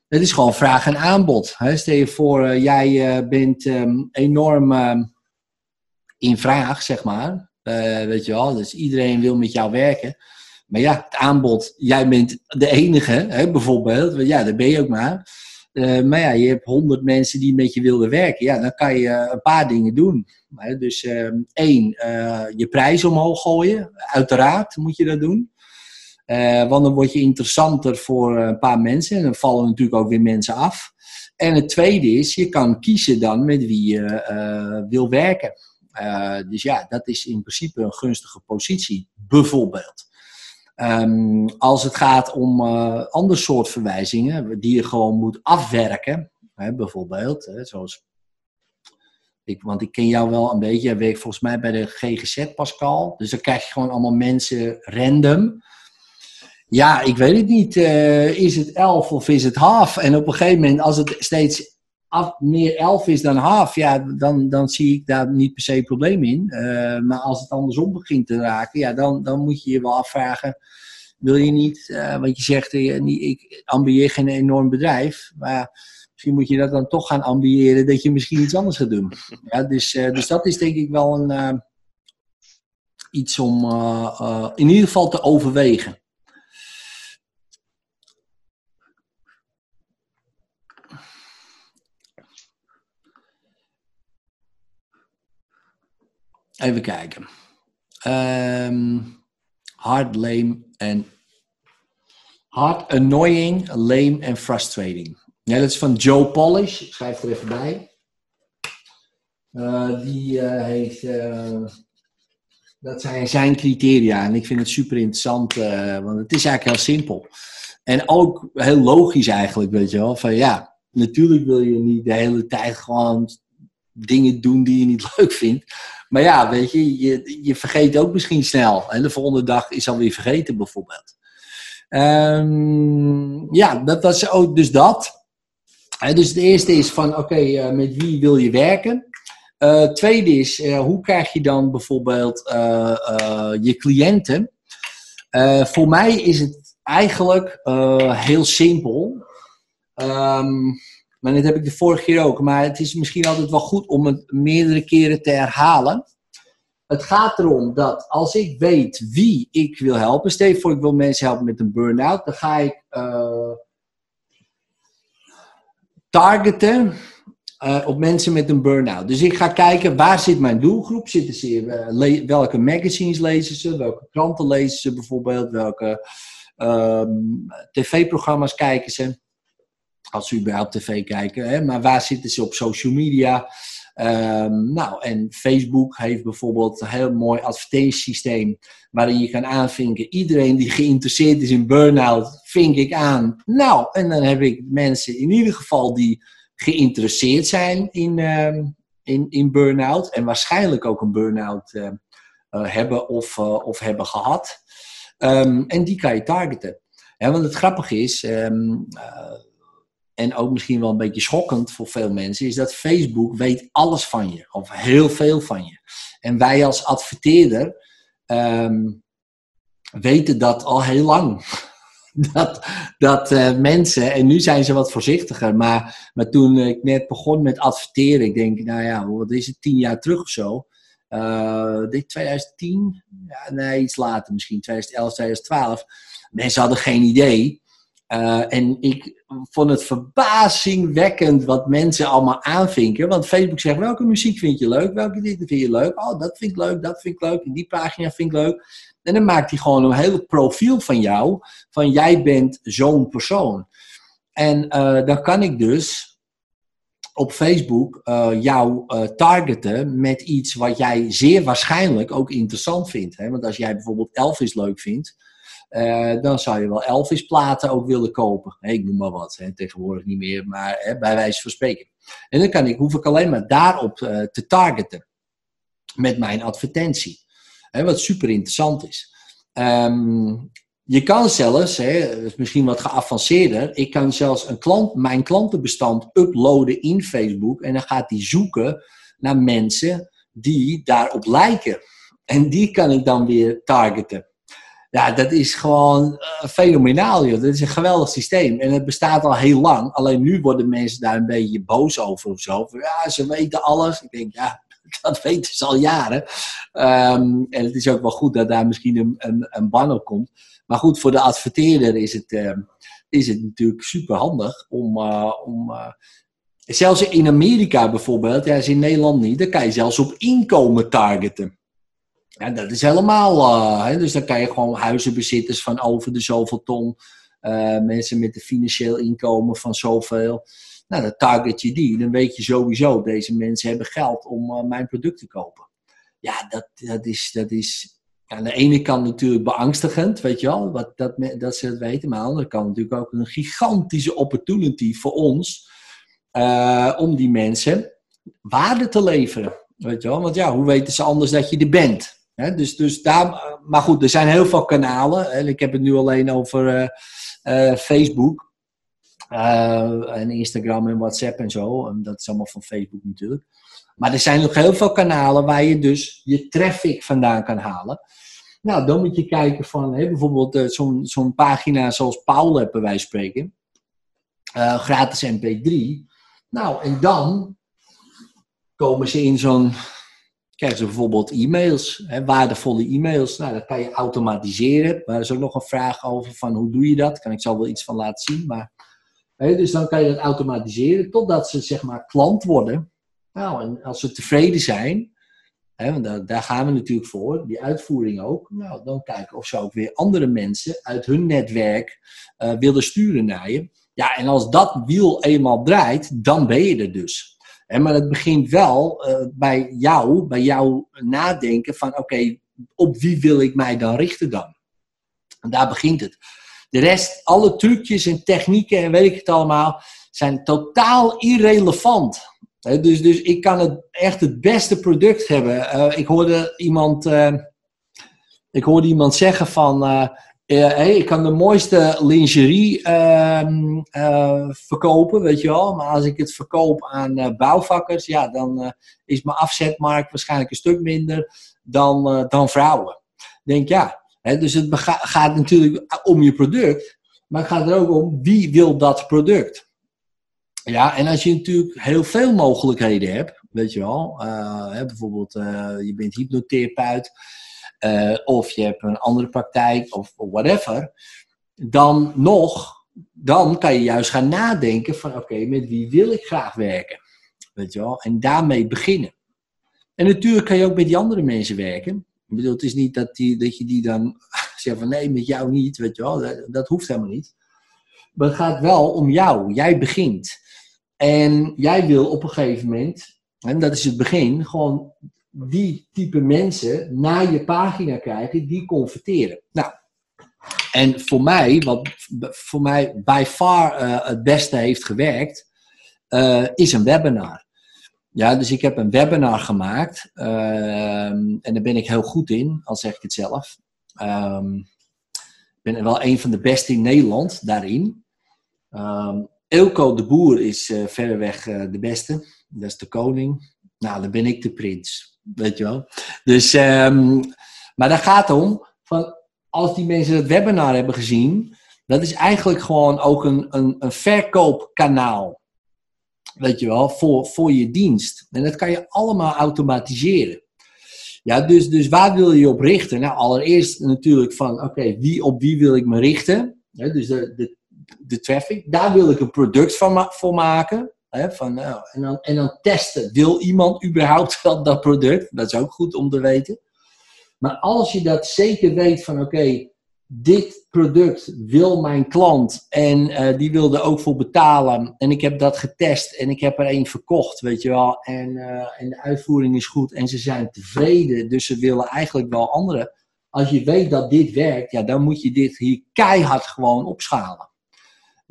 het is gewoon vraag en aanbod. Hè? Stel je voor, uh, jij uh, bent um, enorm um, in vraag, zeg maar. weet je wel, dus iedereen wil met jou werken. Maar ja, het aanbod, jij bent de enige, hè, bijvoorbeeld. Ja, daar ben je ook maar. Uh, maar ja, je hebt honderd mensen die met je willen werken. Ja, dan kan je een paar dingen doen. Dus uh, één, uh, je prijs omhoog gooien. Uiteraard moet je dat doen. Want dan word je interessanter voor een paar mensen. En dan vallen natuurlijk ook weer mensen af. En het tweede is, je kan kiezen dan met wie je wil werken. dus ja, dat is in principe een gunstige positie. Bijvoorbeeld. Um, als het gaat om uh, ander soort verwijzingen, die je gewoon moet afwerken, hè, bijvoorbeeld, hè, zoals Ik, want ik ken jou wel een beetje. Jij werkt volgens mij bij de GGZ, Pascal. Dus dan krijg je gewoon allemaal mensen random. Ja, ik weet het niet. Eh, is het elf of is het half? En op een gegeven moment, als het steeds af, meer elf is dan half, ja, dan, dan zie ik daar niet per se een probleem in. Eh, maar als het andersom begint te raken, ja, dan, dan moet je je wel afvragen. Wil je niet, eh, want je zegt, eh, ik ambieer geen enorm bedrijf, maar misschien moet je dat dan toch gaan ambiëren dat je misschien iets anders gaat doen. Ja, dus, dus dat is denk ik wel een, iets om in ieder geval te overwegen. Even kijken. Ehm hard, lame en hard, annoying, lame en frustrating. Ja, dat is van Joe Polish. Ik schrijf er even bij. Eh, die eh, heeft. eh, dat zijn zijn criteria en ik vind het super interessant, want het is eigenlijk heel simpel. En ook heel logisch eigenlijk, weet je wel. Van ja, natuurlijk wil je niet de hele tijd gewoon dingen doen die je niet leuk vindt. Maar ja, weet je, je, je vergeet ook misschien snel. En de volgende dag is alweer vergeten bijvoorbeeld. Ehm, ja, dat was ook dus dat. Dus het eerste is van, oké, eh, met wie wil je werken? Eh, tweede is, eh, hoe krijg je dan bijvoorbeeld je cliënten? Voor mij is het eigenlijk heel simpel. Ehm, maar dat heb ik de vorige keer ook. Maar het is misschien altijd wel goed om het meerdere keren te herhalen. Het gaat erom dat als ik weet wie ik wil helpen. Stel voor, ik wil mensen helpen met een burn-out. Dan ga ik eh, targeten eh, op mensen met een burn-out. Dus ik ga kijken, waar zit mijn doelgroep? Zitten ze, le- welke magazines lezen ze? Welke kranten lezen ze bijvoorbeeld? Welke ehm, tv-programma's kijken ze? Als ze überhaupt tv kijken. Hè? Maar waar zitten ze op social media? Ehm, nou, en Facebook heeft bijvoorbeeld een heel mooi advertentiesysteem waarin je kan aanvinken. Iedereen die geïnteresseerd is in burn-out, vink ik aan. Nou, en dan heb ik mensen in ieder geval die geïnteresseerd zijn in, ehm, in, in burn-out. En waarschijnlijk ook een burn-out eh, eh, hebben of, eh, of hebben gehad. Ehm, en die kan je targeten. Want het grappige is, en ook misschien wel een beetje schokkend voor veel mensen, is dat Facebook weet alles van je. Of heel veel van je. En wij als adverteerder ehm, weten dat al heel lang. dat dat eh, mensen, en nu zijn ze wat voorzichtiger, maar, maar toen ik net begon met adverteren, ik denk, nou ja, wat is het, tien jaar terug of zo. Ik denk 2010, ja, nee, iets later misschien, 2011, 2012. Mensen hadden geen idee. Eh, en ik vond het verbazingwekkend wat mensen allemaal aanvinken. Want Facebook zegt, welke muziek vind je leuk? Welke dit vind je leuk? Oh, dat vind ik leuk, dat vind ik leuk. En die pagina vind ik leuk. En dan maakt hij gewoon een heel profiel van jou. Van jij bent zo'n persoon. En eh, dan kan ik dus op Facebook eh, jou targeten met iets wat jij zeer waarschijnlijk ook interessant vindt. Hè? Want als jij bijvoorbeeld Elvis leuk vindt, eh, dan zou je wel Elvis platen ook willen kopen. Ik noem maar wat, hè, tegenwoordig niet meer, maar hè, bij wijze van spreken. En dan kan ik, hoef ik alleen maar daarop eh, te targeten met mijn advertentie. Hè, wat super interessant is. Ehm, je kan zelfs, hè, misschien wat geavanceerder, ik kan zelfs een klant, mijn klantenbestand uploaden in Facebook en dan gaat die zoeken naar mensen die daarop lijken. En die kan ik dan weer targeten. Ja, dat is gewoon eh, fenomenaal, joh. Dat is een geweldig systeem. En het bestaat al heel lang. Alleen nu worden mensen daar een beetje boos over of zo. Van, Ja, ze weten alles. Ik denk, ja, dat weten ze al jaren. Ehm, en het is ook wel goed dat daar misschien een, een, op komt. Maar goed, voor de adverteerder is het, ehm, is het natuurlijk super handig om. eh, om eh, zelfs in Amerika bijvoorbeeld, ja, is in Nederland niet, dan kan je zelfs op inkomen targeten. Ja, dat is helemaal. eh, hè, dus dan kan je gewoon huizenbezitters van over de zoveel ton. eh, mensen met een financieel inkomen van zoveel. Nou, dan target je die. Dan weet je sowieso, deze mensen hebben geld om eh, mijn product te kopen. Ja, dat, dat is. Dat is aan de ene kant natuurlijk beangstigend, weet je wel, wat, dat, dat ze het weten. Maar aan de andere kant natuurlijk ook een gigantische opportunity voor ons. om die mensen waarde te leveren. Weet je wel? Want ja, hoe weten ze anders dat je er bent? Dus, dus daar, maar goed, er zijn heel veel kanalen. En ik heb het nu alleen over eh, eh, Facebook. eh, en Instagram en WhatsApp en zo. En dat is allemaal van Facebook natuurlijk. Maar er zijn nog heel veel kanalen waar je dus je traffic vandaan kan halen. Nou, dan moet je kijken van hè, bijvoorbeeld zo'n pagina zoals Paul hebben wij spreken. Gratis MP3. Nou, en dan komen ze in zo'n. Krijgen ze bijvoorbeeld e-mails, hè, waardevolle e-mails. Nou, dat kan je automatiseren. Maar is ook nog een vraag over van hoe doe je dat? Kan ik zo wel iets van laten zien. Maar, hè, dus dan kan je dat automatiseren totdat ze zeg maar klant worden. Nou, en als ze tevreden zijn, hè, want daar, daar gaan we natuurlijk voor, die uitvoering ook. Nou, dan kijken of ze ook weer andere mensen uit hun netwerk eh, willen sturen naar je. Ja, en als dat wiel eenmaal draait, dan ben je er dus. Maar het begint wel eh, bij jou, bij jou nadenken van oké, op wie wil ik mij dan richten dan? En daar begint het. De rest, alle trucjes en technieken en weet ik het allemaal, zijn totaal irrelevant. Dus, dus ik kan het echt het beste product hebben. Eh, ik hoorde iemand, eh, ik hoorde iemand zeggen van, hey, ik kan de mooiste lingerie ehm, eh, verkopen, weet je wel. Maar als ik het verkoop aan eh, bouwvakkers, ja, dan eh, is mijn afzetmarkt waarschijnlijk een stuk minder dan, dan vrouwen. Denk ja, hè, dus het gaat natuurlijk om je product, maar het gaat er ook om wie wil dat product. Ja, en als je natuurlijk heel veel mogelijkheden hebt, weet je wel, bijvoorbeeld je bent hypnotherapeut, eh, of je hebt een andere praktijk, of whatever, dan nog, dan kan je juist gaan nadenken van oké, met wie wil ik graag werken? Weet je wel, en daarmee beginnen. En natuurlijk kan je ook met die andere mensen werken. Ik bedoel, het is niet dat, die, dat je die dan zegt van nee, met jou niet, weet je wel, dat, dat hoeft helemaal niet. Maar het gaat wel om jou, jij begint. En jij wil op een gegeven moment, en dat is het begin, gewoon die type mensen naar je pagina krijgen die converteren. Nou, en voor mij, wat voor mij by far eh, het beste heeft gewerkt, eh, is een webinar. Ja, dus ik heb een webinar gemaakt ehm, en daar ben ik heel goed in, al zeg ik het zelf. Ehm, ik ben wel een van de beste in Nederland daarin. Ehm Eelco de Boer is eh, verreweg de beste. Dat is de koning. Nou, dan ben ik de prins. Weet je wel. Dus, ehm, maar daar gaat het om. Van, als die mensen het webinar hebben gezien. Dat is eigenlijk gewoon ook een, een, een verkoopkanaal. Weet je wel. Voor, voor je dienst. En dat kan je allemaal automatiseren. Ja, dus, dus waar wil je op richten? Nou, allereerst natuurlijk van, oké, wie, op wie wil ik me richten? Dus de, de, de traffic. Daar wil ik een product van maken. Van, nou, en, dan, en dan testen. Wil iemand überhaupt wel dat product? Dat is ook goed om te weten. Maar als je dat zeker weet van, oké, dit product wil mijn klant en eh, die wil er ook voor betalen. En ik heb dat getest en ik heb er één verkocht, weet je wel. En, eh, en de uitvoering is goed en ze zijn tevreden. Dus ze willen eigenlijk wel andere. Als je weet dat dit werkt, ja, dan moet je dit hier keihard gewoon opschalen.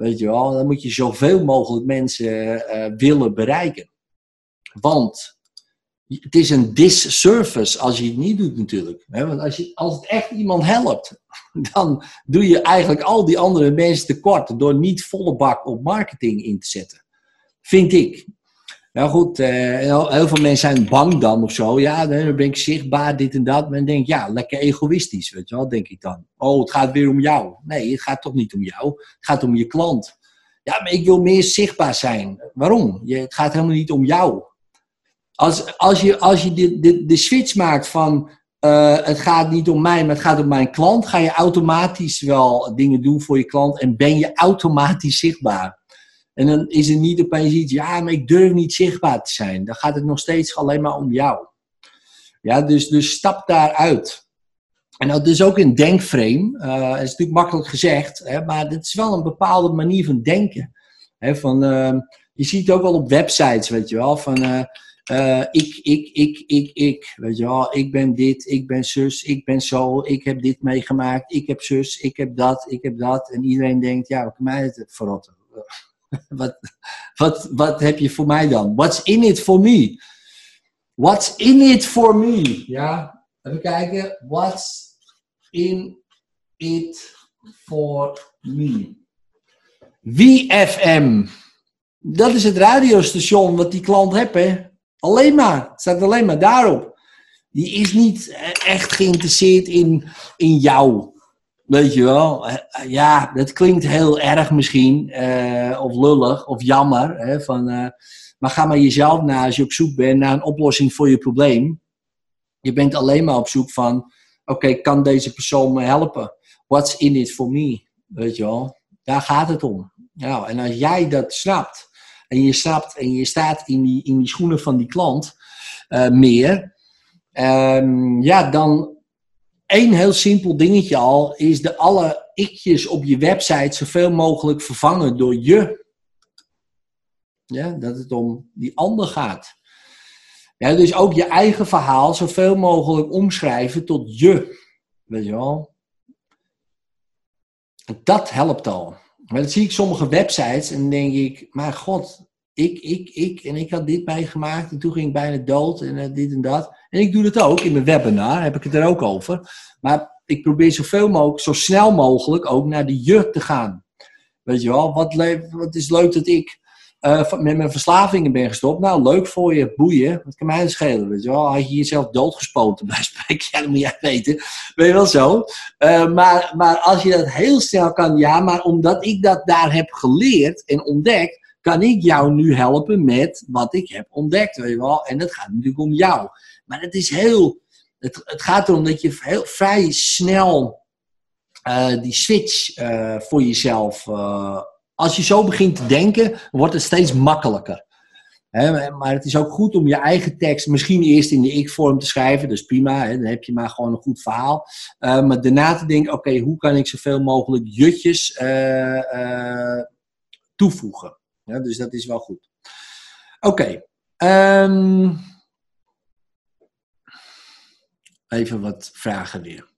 Weet je wel, dan moet je zoveel mogelijk mensen eh, willen bereiken. Want het is een disservice als je het niet doet natuurlijk. Want als, je, als het echt iemand helpt, dan doe je eigenlijk al die andere mensen tekort door niet volle bak op marketing in te zetten. Vind ik. Nou goed, eh, heel, heel veel mensen zijn bang dan of zo. Ja, dan ben ik zichtbaar, dit en dat. Maar dan denk ik, ja, lekker egoïstisch, weet je wel, denk ik dan. Oh, het gaat weer om jou. Nee, het gaat toch niet om jou. Het gaat om je klant. Ja, maar ik wil meer zichtbaar zijn. Waarom? Je, het gaat helemaal niet om jou. Als, als je, als je de, de, de switch maakt van eh, het gaat niet om mij, maar het gaat om mijn klant, ga je automatisch wel dingen doen voor je klant en ben je automatisch zichtbaar. En dan is er niet opeens iets, ja, maar ik durf niet zichtbaar te zijn. Dan gaat het nog steeds alleen maar om jou. Ja, dus, dus stap daaruit. En dat is ook een denkframe. Uh, het is natuurlijk makkelijk gezegd, hè, maar het is wel een bepaalde manier van denken. Hè, van, uh, je ziet het ook wel op websites, weet je wel, van uh, uh, ik, ik, ik, ik, ik, weet je wel, ik ben dit, ik ben zus, ik ben zo, ik heb dit meegemaakt, ik heb zus, ik heb dat, ik heb dat. En iedereen denkt, ja, wat mij het verrotten? wat, wat, wat heb je voor mij dan? What's in it for me? What's in it for me? Ja, even kijken. What's in it for me? WFM. Dat is het radiostation wat die klant heeft, hè? Alleen maar. Het staat alleen maar daarop. Die is niet eh, echt geïnteresseerd in, in jou. Weet je wel? Eh, Ja, dat klinkt heel erg misschien. eh, of lullig, of jammer. Hè, van, eh, maar ga maar jezelf na als je op zoek bent naar een oplossing voor je probleem. Je bent alleen maar op zoek van... Oké, kan deze persoon me helpen? What's in it for me? Weet je wel? Daar gaat het om. Nou, en als jij dat snapt... En je snapt en je staat in die, in die schoenen van die klant meer... ehm, ja, dan één heel simpel dingetje al... is de alle ikjes op je website zoveel mogelijk vervangen door je. Ja, dat het om die ander gaat. Ja, dus ook je eigen verhaal zoveel mogelijk omschrijven tot je. Weet je wel? Dat helpt al. Maar dat zie ik sommige websites en denk ik, maar god, ik, ik, ik, en ik had dit meegemaakt en toen ging ik bijna dood en eh, dit en dat. En ik doe dat ook in mijn webinar, heb ik het er ook over. Maar ik probeer zoveel mogelijk, zo snel mogelijk ook naar de je te gaan. Weet je wel, wat, wat is leuk dat ik eh, met mijn verslavingen ben gestopt. Nou, leuk voor je, boeien. Wat kan mij dat schelen, weet je wel. Had je jezelf doodgespoten bij spreken, ja, dat moet jij weten. Weet je wel zo. Eh, maar, maar als je dat heel snel kan, ja, maar omdat ik dat daar heb geleerd en ontdekt, kan ik jou nu helpen met wat ik heb ontdekt, weet je wel. En het gaat natuurlijk om jou. Maar het is heel, het, het gaat erom dat je heel vrij snel eh, die switch eh, voor jezelf. eh, als je zo begint te denken, wordt het steeds makkelijker. Maar het is ook goed om je eigen tekst misschien eerst in de ik-vorm te schrijven. Is prima, dan heb je maar gewoon een goed verhaal. Maar daarna te denken, oké, hoe kan ik zoveel mogelijk jutjes toevoegen? Dus dat is wel goed. Oké. ehm, even wat vragen weer.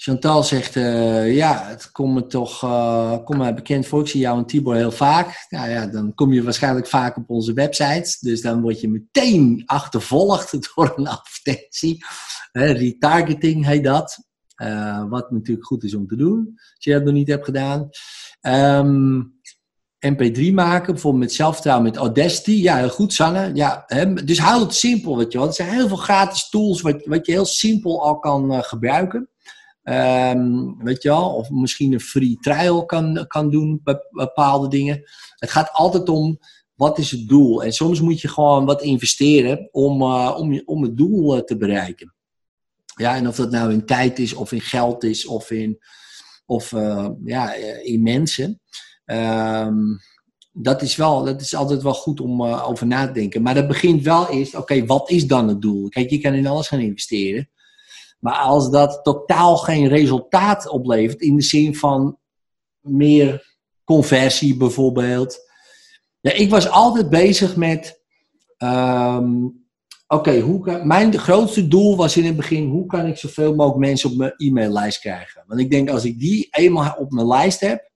Chantal zegt, eh, ja, het komt me toch uh, kom mij bekend voor. Ik zie jou en Tibor heel vaak. Nou ja, dan kom je waarschijnlijk vaak op onze website. Dus dan word je meteen achtervolgd door een advertentie. Retargeting heet dat. Uh, wat natuurlijk goed is om te doen, als je dat nog niet hebt gedaan. Um, MP3 maken, bijvoorbeeld met zelfvertrouwen met Audacity. Ja, heel goed, Sanne. Ja, hè, dus hou het simpel, weet je wel. Er zijn heel veel gratis tools wat, wat je heel simpel al kan uh, gebruiken. Um, weet je wel, of misschien een free trial kan, kan doen, bepaalde dingen. Het gaat altijd om, wat is het doel? En soms moet je gewoon wat investeren om, uh, om, om het doel uh, te bereiken. Ja, en of dat nou in tijd is, of in geld is, of in, of, ja, in mensen. Um, dat is, wel, dat is altijd wel goed om uh, over na te denken. Maar dat begint wel eerst, oké, wat is dan het doel? Kijk, je kan in alles gaan investeren. Maar als dat totaal geen resultaat oplevert, in de zin van meer conversie bijvoorbeeld. Ja, ik was altijd bezig met, um, oké, okay, mijn grootste doel was in het begin, hoe kan ik zoveel mogelijk mensen op mijn e-maillijst krijgen? Want ik denk, als ik die eenmaal op mijn lijst heb,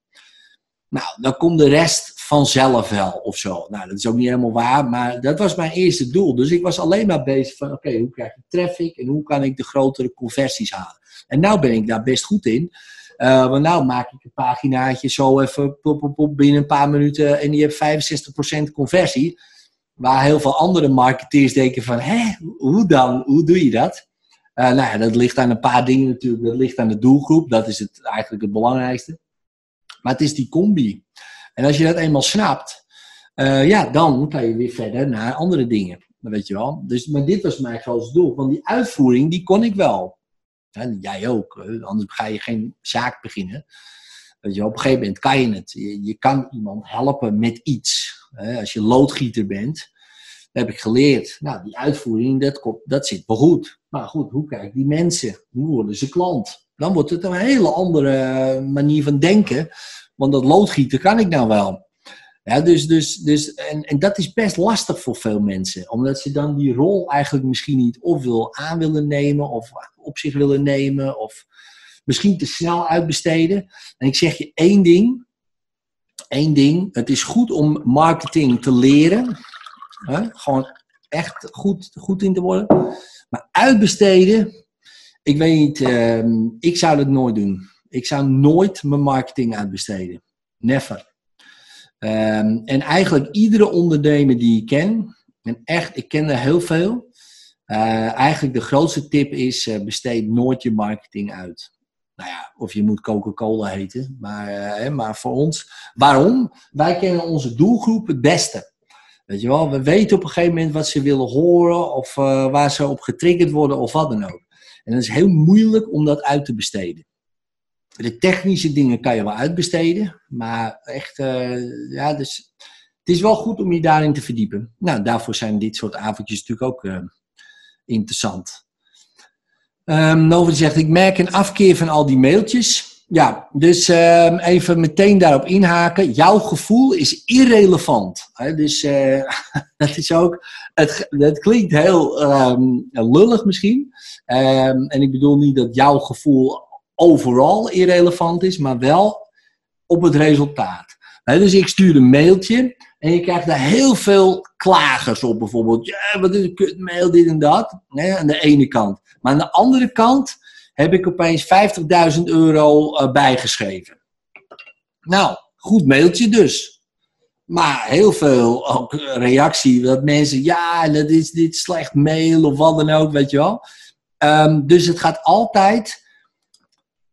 nou, dan komt de rest vanzelf wel of zo. Nou, dat is ook niet helemaal waar, maar dat was mijn eerste doel. Dus ik was alleen maar bezig van, oké, hoe krijg ik traffic en hoe kan ik de grotere conversies halen? En nou ben ik daar best goed in. Uh, want nou maak ik een paginaatje zo even pop, pop, pop, binnen een paar minuten en die heeft 65% conversie. Waar heel veel andere marketeers denken van, hé, hoe dan? Hoe doe je dat? Uh, nou ja, dat ligt aan een paar dingen natuurlijk. Dat ligt aan de doelgroep. Dat is het, eigenlijk het belangrijkste. Maar het is die combi. En als je dat eenmaal snapt, uh, ja, dan kan je weer verder naar andere dingen. Weet je wel. Dus, maar dit was mijn grootste doel. Want die uitvoering, die kon ik wel. En jij ook. Anders ga je geen zaak beginnen. Weet je wel, op een gegeven moment kan je het. Je, kan iemand helpen met iets. Als je loodgieter bent, heb ik geleerd. Nou, die uitvoering, dat, dat zit wel goed. Maar goed, hoe kijken die mensen? Hoe worden ze klant? Dan wordt het een hele andere manier van denken. Want dat loodgieten kan ik nou wel. Ja, dus, dus, dus, en, en dat is best lastig voor veel mensen. Omdat ze dan die rol eigenlijk misschien niet of wil aan willen nemen. Of op zich willen nemen. Of misschien te snel uitbesteden. En ik zeg je één ding. één ding. Het is goed om marketing te leren. Hè? Gewoon echt goed, goed in te worden. Maar uitbesteden, ik weet niet, ehm, ik zou dat nooit doen. Ik zou nooit mijn marketing uitbesteden. Never. Ehm, en eigenlijk iedere ondernemer die ik ken, en echt, ik ken er heel veel. eh, eigenlijk de grootste tip is, eh, besteed nooit je marketing uit. Nou ja, of je moet Coca-Cola heten, maar, eh, hè, maar voor ons. Waarom? Wij kennen onze doelgroep het beste. Weet je wel, we weten op een gegeven moment wat ze willen horen, of waar ze op getriggerd worden, of wat dan ook. En het is heel moeilijk om dat uit te besteden. De technische dingen kan je wel uitbesteden, maar echt, eh, ja, dus het is wel goed om je daarin te verdiepen. Nou, daarvoor zijn dit soort avondjes natuurlijk ook eh, interessant. Noven zegt, ik merk een afkeer van al die mailtjes. Ja, dus ehm, even meteen daarop inhaken. Jouw gevoel is irrelevant. Hè? Dus eh, dat is ook, het, het klinkt heel ehm, lullig misschien. Ehm, en ik bedoel niet dat jouw gevoel overal irrelevant is, maar wel op het resultaat. Hè, dus ik stuur een mailtje en je krijgt daar heel veel klagers op. Bijvoorbeeld, ja, wat is een kutmail, dit en dat. Hè, aan de ene kant. Maar aan de andere kant heb ik opeens 50.000 euro eh, bijgeschreven. Nou, goed mailtje dus. Maar heel veel ook reactie dat mensen, ja, dat is dit slecht mail of wat dan ook, weet je wel. Ehm, dus het gaat altijd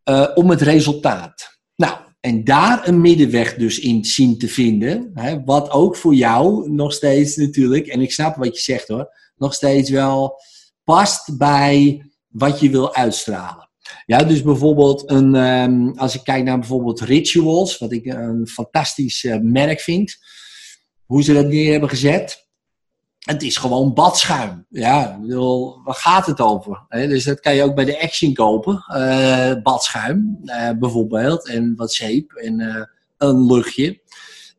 eh, om het resultaat. Nou, en daar een middenweg dus in zien te vinden. Hè, wat ook voor jou nog steeds natuurlijk, en ik snap wat je zegt hoor, nog steeds wel past bij wat je wil uitstralen. Ja, dus bijvoorbeeld een, ehm, als ik kijk naar bijvoorbeeld Rituals, wat ik een fantastisch eh, merk vind, hoe ze dat neer hebben gezet. Het is gewoon badschuim. Ja, bedoel, waar gaat het over? Dus dat kan je ook bij de Action kopen. eh, badschuim eh, bijvoorbeeld. En wat zeep en een luchtje.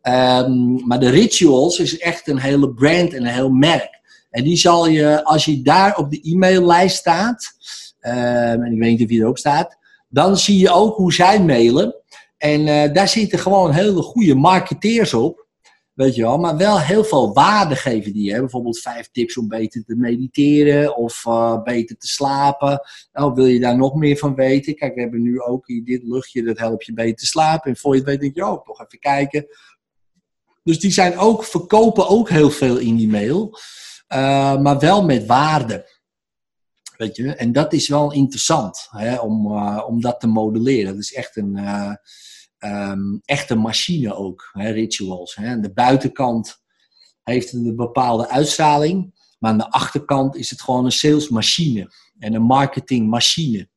Ehm, maar de Rituals is echt een hele brand en een heel merk. En die zal je, als je daar op de e-maillijst staat, ehm, en ik weet niet of die erop staat, dan zie je ook hoe zij mailen. En eh, daar zitten gewoon hele goede marketeers op. Weet je wel, maar wel heel veel waarde geven die. Hè? Bijvoorbeeld vijf tips om beter te mediteren of eh, beter te slapen. Nou, wil je daar nog meer van weten? Kijk, we hebben nu ook hier dit luchtje, dat helpt je beter te slapen. En voor je weet denk je, oh, toch even kijken. Dus die zijn ook, verkopen ook heel veel in die mail. Eh, maar wel met waarde. Weet je, en dat is wel interessant hè, om, eh, om dat te modelleren. Dat is echt een, eh, ehm, echt een machine ook, hè, rituals. Hè. Aan de buitenkant heeft het een bepaalde uitstraling, maar aan de achterkant is het gewoon een salesmachine en een marketingmachine.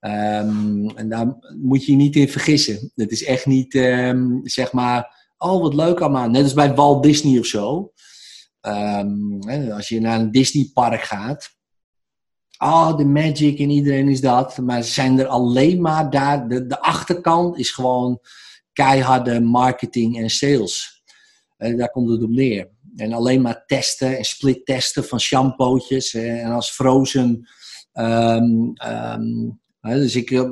Ehm, en daar moet je je niet in vergissen. Het is echt niet, ehm, zeg maar, oh wat leuk allemaal. Net als bij Walt Disney of zo. Ehm, als je naar een Disneypark gaat, ah, de magic en iedereen is dat. Maar ze zijn er alleen maar daar. De, de achterkant is gewoon keiharde marketing en sales. Eh, daar komt het op neer. En alleen maar testen en split testen van shampootjes. eh, en als Frozen. ehm, hè, dus ik het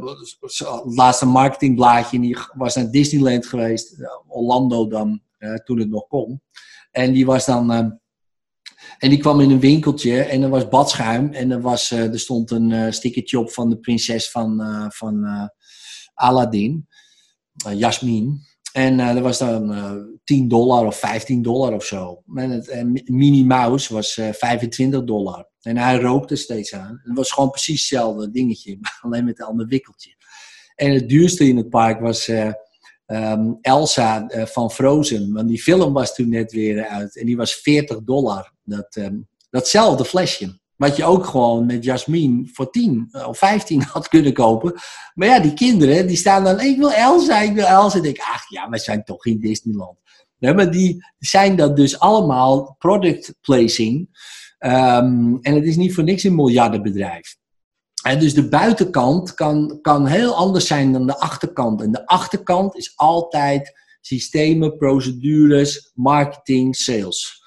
laatste marketingblaadje. En die was naar Disneyland geweest. eh, Orlando dan, eh, toen het nog kon. En die was dan. En die kwam in een winkeltje en er was badschuim. En er, was, eh, er stond een eh stickertje op van de prinses van, eh, van Aladdin, uh, Jasmin. En eh er was dan eh 10 dollar of 15 dollar of zo. En het eh, Minnie Mouse was eh 25 dollar. En hij rookte steeds aan. Het was gewoon precies hetzelfde dingetje, maar alleen met een ander wikkeltje. En het duurste in het park was eh, ehm, Elsa van Frozen. Want die film was toen net weer uit. En die was 40 dollar. Dat, ehm, datzelfde flesje. Wat je ook gewoon met Jasmine voor 10 of 15 had kunnen kopen. Maar ja, die kinderen, die staan dan, ik wil Elsa, ik wil Elsa. En ik denk, ach ja, we zijn toch in Disneyland. Maar die zijn dat dus allemaal product placing. Ehm, en het is niet voor niks een miljardenbedrijf. En dus de buitenkant kan, kan heel anders zijn dan de achterkant. En de achterkant is altijd systemen, procedures, marketing, sales.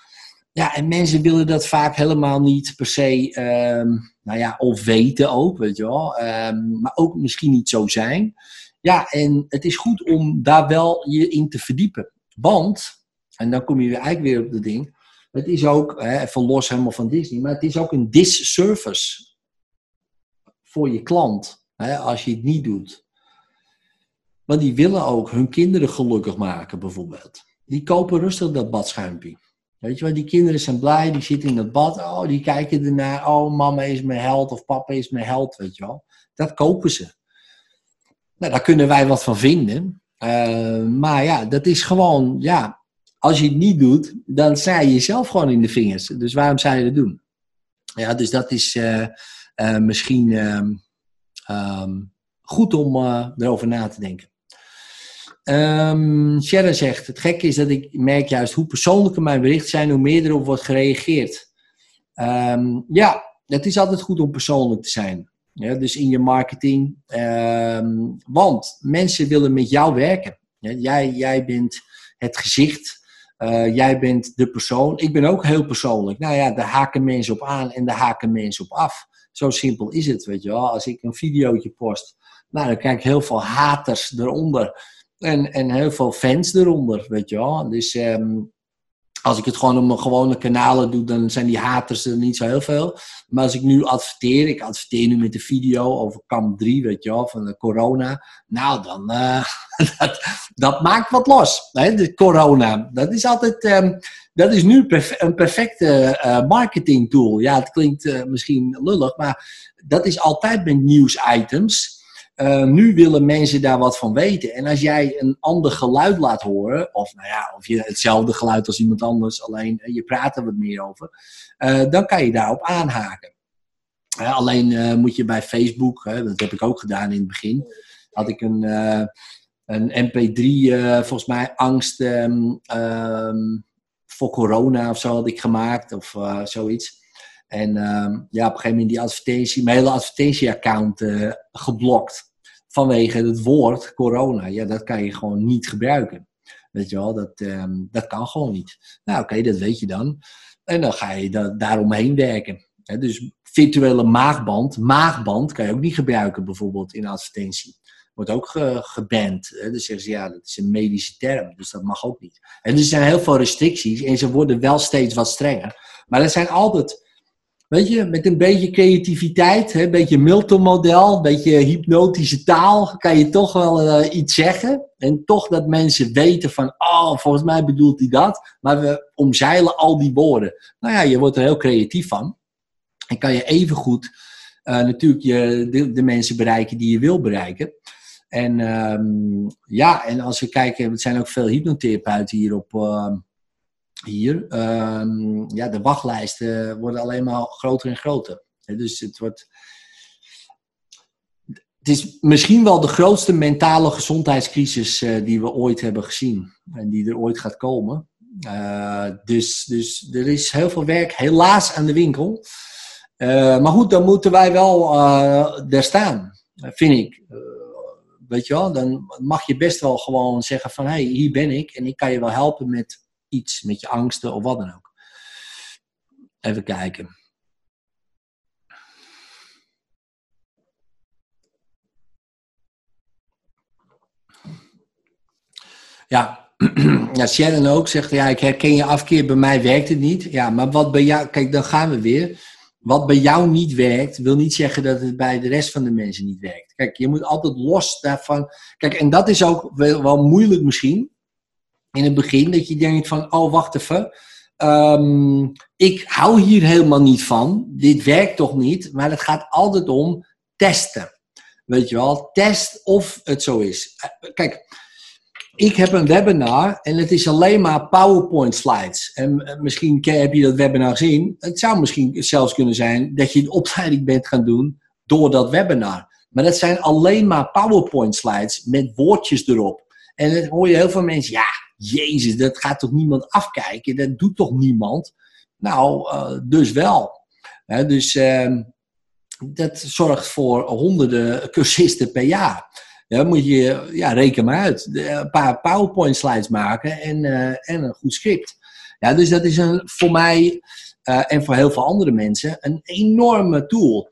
Ja, en mensen willen dat vaak helemaal niet per se, ehm, nou ja, of weten ook, weet je wel. Ehm, maar ook misschien niet zo zijn. Ja, en het is goed om daar wel je in te verdiepen. Want, en dan kom je eigenlijk weer op het ding. Het is ook, hè, even los helemaal van Disney, maar het is ook een disservice voor je klant. Hè, als je het niet doet. Want die willen ook hun kinderen gelukkig maken, bijvoorbeeld. Die kopen rustig dat badschuimpje. Weet je wel, die kinderen zijn blij, die zitten in het bad. Oh, die kijken ernaar. Oh, mama is mijn held of papa is mijn held, weet je wel. Dat kopen ze. Nou, daar kunnen wij wat van vinden. Uh, maar ja, dat is gewoon, ja, als je het niet doet, dan sta je jezelf gewoon in de vingers. Dus waarom zou je dat doen? Ja, dus dat is uh, uh, misschien um, goed om erover na te denken. Um, Sharon zegt, het gekke is dat ik merk juist hoe persoonlijker mijn berichten zijn, hoe meer erop wordt gereageerd. Um, ja, het is altijd goed om persoonlijk te zijn. Ja, dus in je marketing. Um, want mensen willen met jou werken. Jij, jij bent het gezicht. Uh, jij bent de persoon. Ik ben ook heel persoonlijk. Nou ja, daar haken mensen op aan en daar haken mensen op af. Zo simpel is het, weet je wel. Als ik een videootje post, nou, dan krijg ik heel veel haters eronder. En, en heel veel fans eronder, weet je wel. Dus um, als ik het gewoon op mijn gewone kanalen doe, dan zijn die haters er niet zo heel veel. Maar als ik nu adverteer, ik adverteer nu met de video over kamp 3, weet je van de corona. Nou, dan, uh, dat, dat, maakt wat los. Hè? De corona, dat is altijd, um, dat is nu een perfecte uh, marketing tool. Ja, het klinkt uh, misschien lullig, maar dat is altijd met nieuwsitems. Uh, nu willen mensen daar wat van weten. En als jij een ander geluid laat horen, of, nou ja, of je hetzelfde geluid als iemand anders, alleen je praat er wat meer over, uh, dan kan je daarop aanhaken. Alleen moet je bij Facebook, dat heb ik ook gedaan in het begin, had ik een, een MP3, volgens mij angst um, um, voor corona of zo had ik gemaakt, of zoiets. En um, ja, op een gegeven moment die advertentie, mijn hele advertentieaccount uh, geblokt. Vanwege het woord corona. Ja, dat kan je gewoon niet gebruiken. Weet je wel, dat, um, dat kan gewoon niet. Nou, oké, dat weet je dan. En dan ga je da daaromheen werken. He, dus virtuele maagband, maagband kan je ook niet gebruiken bijvoorbeeld in advertentie. Wordt ook ge geband. Hè? Dus zeggen ze, ja, dat is een medische term, dus dat mag ook niet. En er zijn heel veel restricties en ze worden wel steeds wat strenger. Maar er zijn altijd Weet je, met een beetje creativiteit, een beetje Milton-model, een beetje hypnotische taal, kan je toch wel uh, iets zeggen. En toch dat mensen weten van, oh, volgens mij bedoelt hij dat. Maar we omzeilen al die woorden. Nou ja, je wordt er heel creatief van. En kan je evengoed uh, natuurlijk je, de, mensen bereiken die je wil bereiken. En um, ja, en als we kijken, er zijn ook veel hypnotherapeuten hier op... Uh, hier, um, ja, de wachtlijsten worden alleen maar groter en groter. Dus het wordt. Het is misschien wel de grootste mentale gezondheidscrisis uh, die we ooit hebben gezien. En die er ooit gaat komen. Uh, dus, dus er is heel veel werk, helaas, aan de winkel. Uh, maar goed, dan moeten wij wel daar staan, vind ik. weet je wel, dan mag je best wel gewoon zeggen van... hé, hey, hier ben ik en ik kan je wel helpen met iets, met je angsten of wat dan ook. Even kijken. Ja, ja, Sharon ook zegt, ja, ik herken je afkeer, bij mij werkt het niet. Ja, maar wat bij jou, kijk, dan gaan we weer. Wat bij jou niet werkt, wil niet zeggen dat het bij de rest van de mensen niet werkt. Kijk, je moet altijd los daarvan. Kijk, en dat is ook wel, wel moeilijk misschien in het begin dat je denkt van, oh wacht even, um, ik hou hier helemaal niet van, dit werkt toch niet, maar het gaat altijd om testen. Weet je wel, test of het zo is. Kijk, ik heb een webinar en het is alleen maar PowerPoint slides. En misschien heb je dat webinar gezien. Het zou misschien zelfs kunnen zijn dat je een opleiding bent gaan doen door dat webinar. Maar dat zijn alleen maar PowerPoint slides met woordjes erop. En dan hoor je heel veel mensen, ja, Jezus, dat gaat toch niemand afkijken? Dat doet toch niemand? Nou, uh, dus wel. Dus uh, dat zorgt voor honderden cursisten per jaar. Ja, moet je, ja, reken maar uit. Een paar PowerPoint slides maken en, uh, en een goed script. Ja, dus dat is een, voor mij en voor heel veel andere mensen een enorme tool.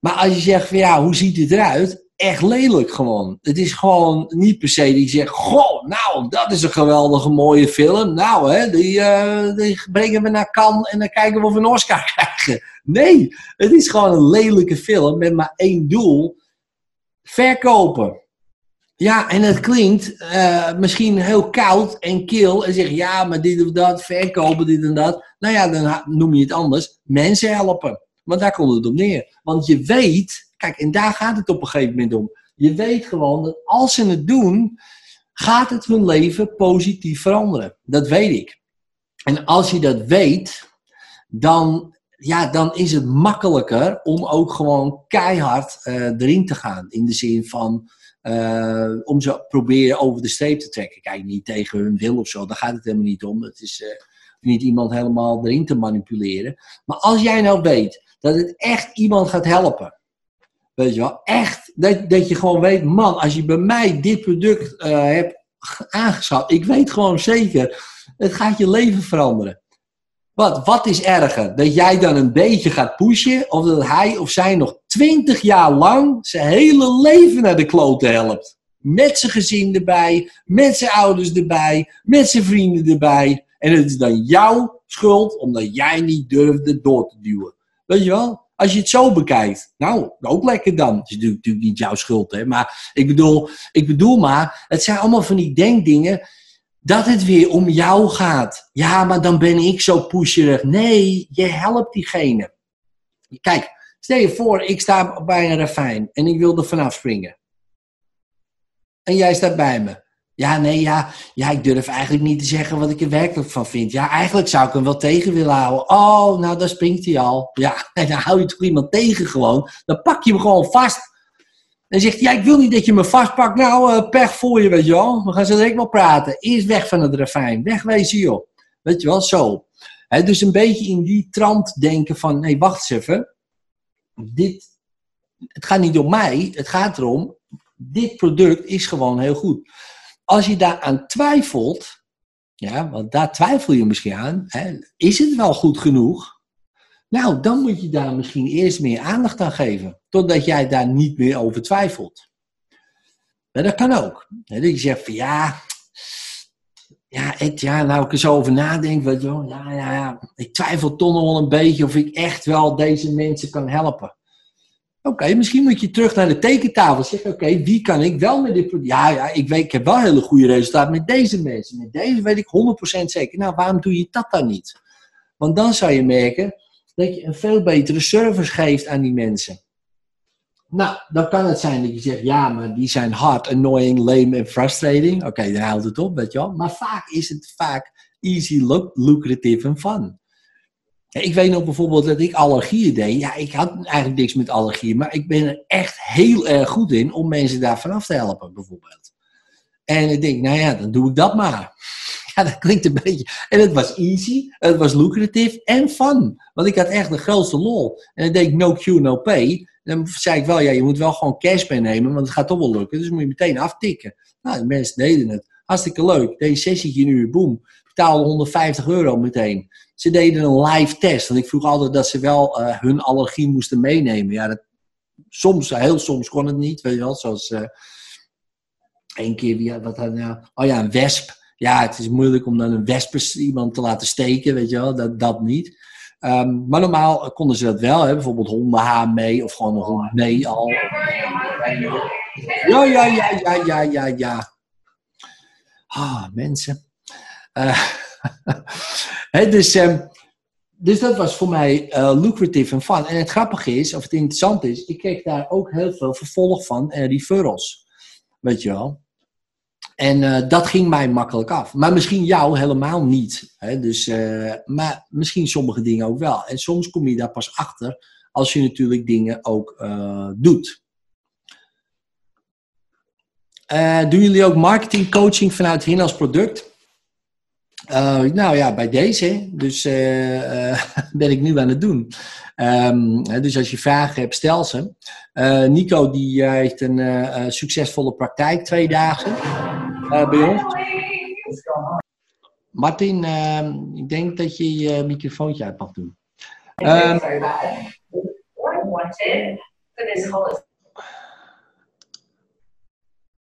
Maar als je zegt van ja, hoe ziet het eruit? Echt lelijk gewoon. Het is gewoon niet per se die zegt, goh, nou, dat is een geweldige mooie film. Nou, hè, die, eh, die brengen we naar Cannes en dan kijken we of we een Oscar krijgen. Nee, het is gewoon een lelijke film met maar één doel. Verkopen. Ja, en het klinkt eh, misschien heel koud en kil en zeg ja, maar dit of dat, verkopen, dit en dat. Nou ja, dan noem je het anders. Mensen helpen. Want daar komt het op neer. Want je weet, kijk, en daar gaat het op een gegeven moment om. Je weet gewoon dat als ze het doen, gaat het hun leven positief veranderen. Dat weet ik. En als je dat weet, dan, ja, dan is het makkelijker om ook gewoon keihard eh, erin te gaan. In de zin van eh, om ze proberen over de streep te trekken. Kijk, niet tegen hun wil of zo, daar gaat het helemaal niet om. Het is eh, niet iemand helemaal erin te manipuleren. Maar als jij nou weet dat het echt iemand gaat helpen. Weet je wel, echt. Dat, dat je gewoon weet, man, als je bij mij dit product eh, hebt aangeschaft, ik weet gewoon zeker, het gaat je leven veranderen. Wat, wat is erger? Dat jij dan een beetje gaat pushen, of dat hij of zij nog twintig jaar lang zijn hele leven naar de klote helpt? Met zijn gezin erbij, met zijn ouders erbij, met zijn vrienden erbij. En het is dan jouw schuld, omdat jij niet durfde door te duwen. Weet je wel? Als je het zo bekijkt, nou, ook lekker dan. Het is natuurlijk, niet jouw schuld, hè. Maar ik bedoel, ik bedoel maar, het zijn allemaal van die denkdingen dat het weer om jou gaat. Ja, maar dan ben ik zo pusherig. Nee, je helpt diegene. Kijk, stel je voor, ik sta bij een ravijn en ik wil er vanaf springen. En jij staat bij me. Ja, nee, ja, ja, ik durf eigenlijk niet te zeggen wat ik er werkelijk van vind. Ja, eigenlijk zou ik hem wel tegen willen houden. Oh, nou, daar springt hij al. Ja, en dan hou je toch iemand tegen gewoon. Dan pak je hem gewoon vast. En zegt hij, ja, ik wil niet dat je me vastpakt. Nou, eh, pech voor je, weet je wel. We gaan zo direct wel praten. Eerst weg van het ravijn. Wegwezen, joh. Weet je wel, zo. Hè, dus een beetje in die trant denken van, nee, wacht even. Dit, het gaat niet om mij. Het gaat erom, dit product is gewoon heel goed. Als je daaraan twijfelt, ja, want daar twijfel je misschien aan, hè, is het wel goed genoeg? Nou, dan moet je daar misschien eerst meer aandacht aan geven, totdat jij daar niet meer over twijfelt. Maar dat kan ook. Hè, dat je zegt van ja, ja, ja, nou ik er zo over nadenk, wel, ja, ja, ja, ik twijfel toch nog wel een beetje of ik echt wel deze mensen kan helpen. Oké, misschien moet je terug naar de tekentafel. Zeg, oké, wie kan ik wel met dit product? Ja, ja, ik weet, ik heb wel hele goede resultaten met deze mensen. Met deze weet ik 100% zeker. Nou, waarom doe je dat dan niet? Want dan zou je merken dat je een veel betere service geeft aan die mensen. Nou, dan kan het zijn dat je zegt, ja, maar die zijn hard, annoying, lame en frustrating. Oké, dan houdt het op, weet je wel. Maar vaak is het vaak easy, lucrative en fun. Ik weet nog bijvoorbeeld dat ik allergieën deed. Ja, ik had eigenlijk niks met allergieën, maar ik ben er echt heel erg goed in om mensen daar vanaf te helpen, bijvoorbeeld. En ik denk, nou ja, dan doe ik dat maar. Ja, dat klinkt een beetje. En het was easy, het was lucrative en fun. Want ik had echt de grootste lol. En dan deed ik no Q, no pay. Dan zei ik wel, ja, je moet wel gewoon cash meenemen, want het gaat toch wel lukken. Dus moet je meteen aftikken. Nou, de mensen deden het. Hartstikke leuk. Een sessietje in uur, boom. Betaalde 150 euro meteen. Ze deden een live test. Want ik vroeg altijd dat ze wel eh, hun allergie moesten meenemen. Ja, dat, soms, heel soms kon het niet. Weet je wel, zoals eh één keer, wie, wat had nou? Oh ja, een wesp. Ja, het is moeilijk om dan een wesp iemand te laten steken, weet je wel. Dat, dat niet. Ehm, maar normaal konden ze dat wel. Hè? Bijvoorbeeld hondenhaar mee of gewoon een hond mee al. Ja, ja, ja, ja, ja, ja, ja. Ah, mensen. Eh, dus, ehm, dus dat was voor mij eh, lucrative en fun. En het grappige is, of het interessant is, ik kreeg daar ook heel veel vervolg van en referrals. Weet je wel. En eh, dat ging mij makkelijk af. Maar misschien jou helemaal niet. Hè? Dus, eh, maar misschien sommige dingen ook wel. En soms kom je daar pas achter als je natuurlijk dingen ook eh, doet. Eh, doen jullie ook marketing coaching vanuit Hin als product? Eh, nou ja, bij deze. Dus eh, eh, ben ik nu aan het doen. Ehm, dus als je vragen hebt, stel ze. Nico die heeft een succesvolle praktijk, twee dagen bij ons. Martin, ehm, ik denk dat je je microfoontje uit mag doen. Ehm,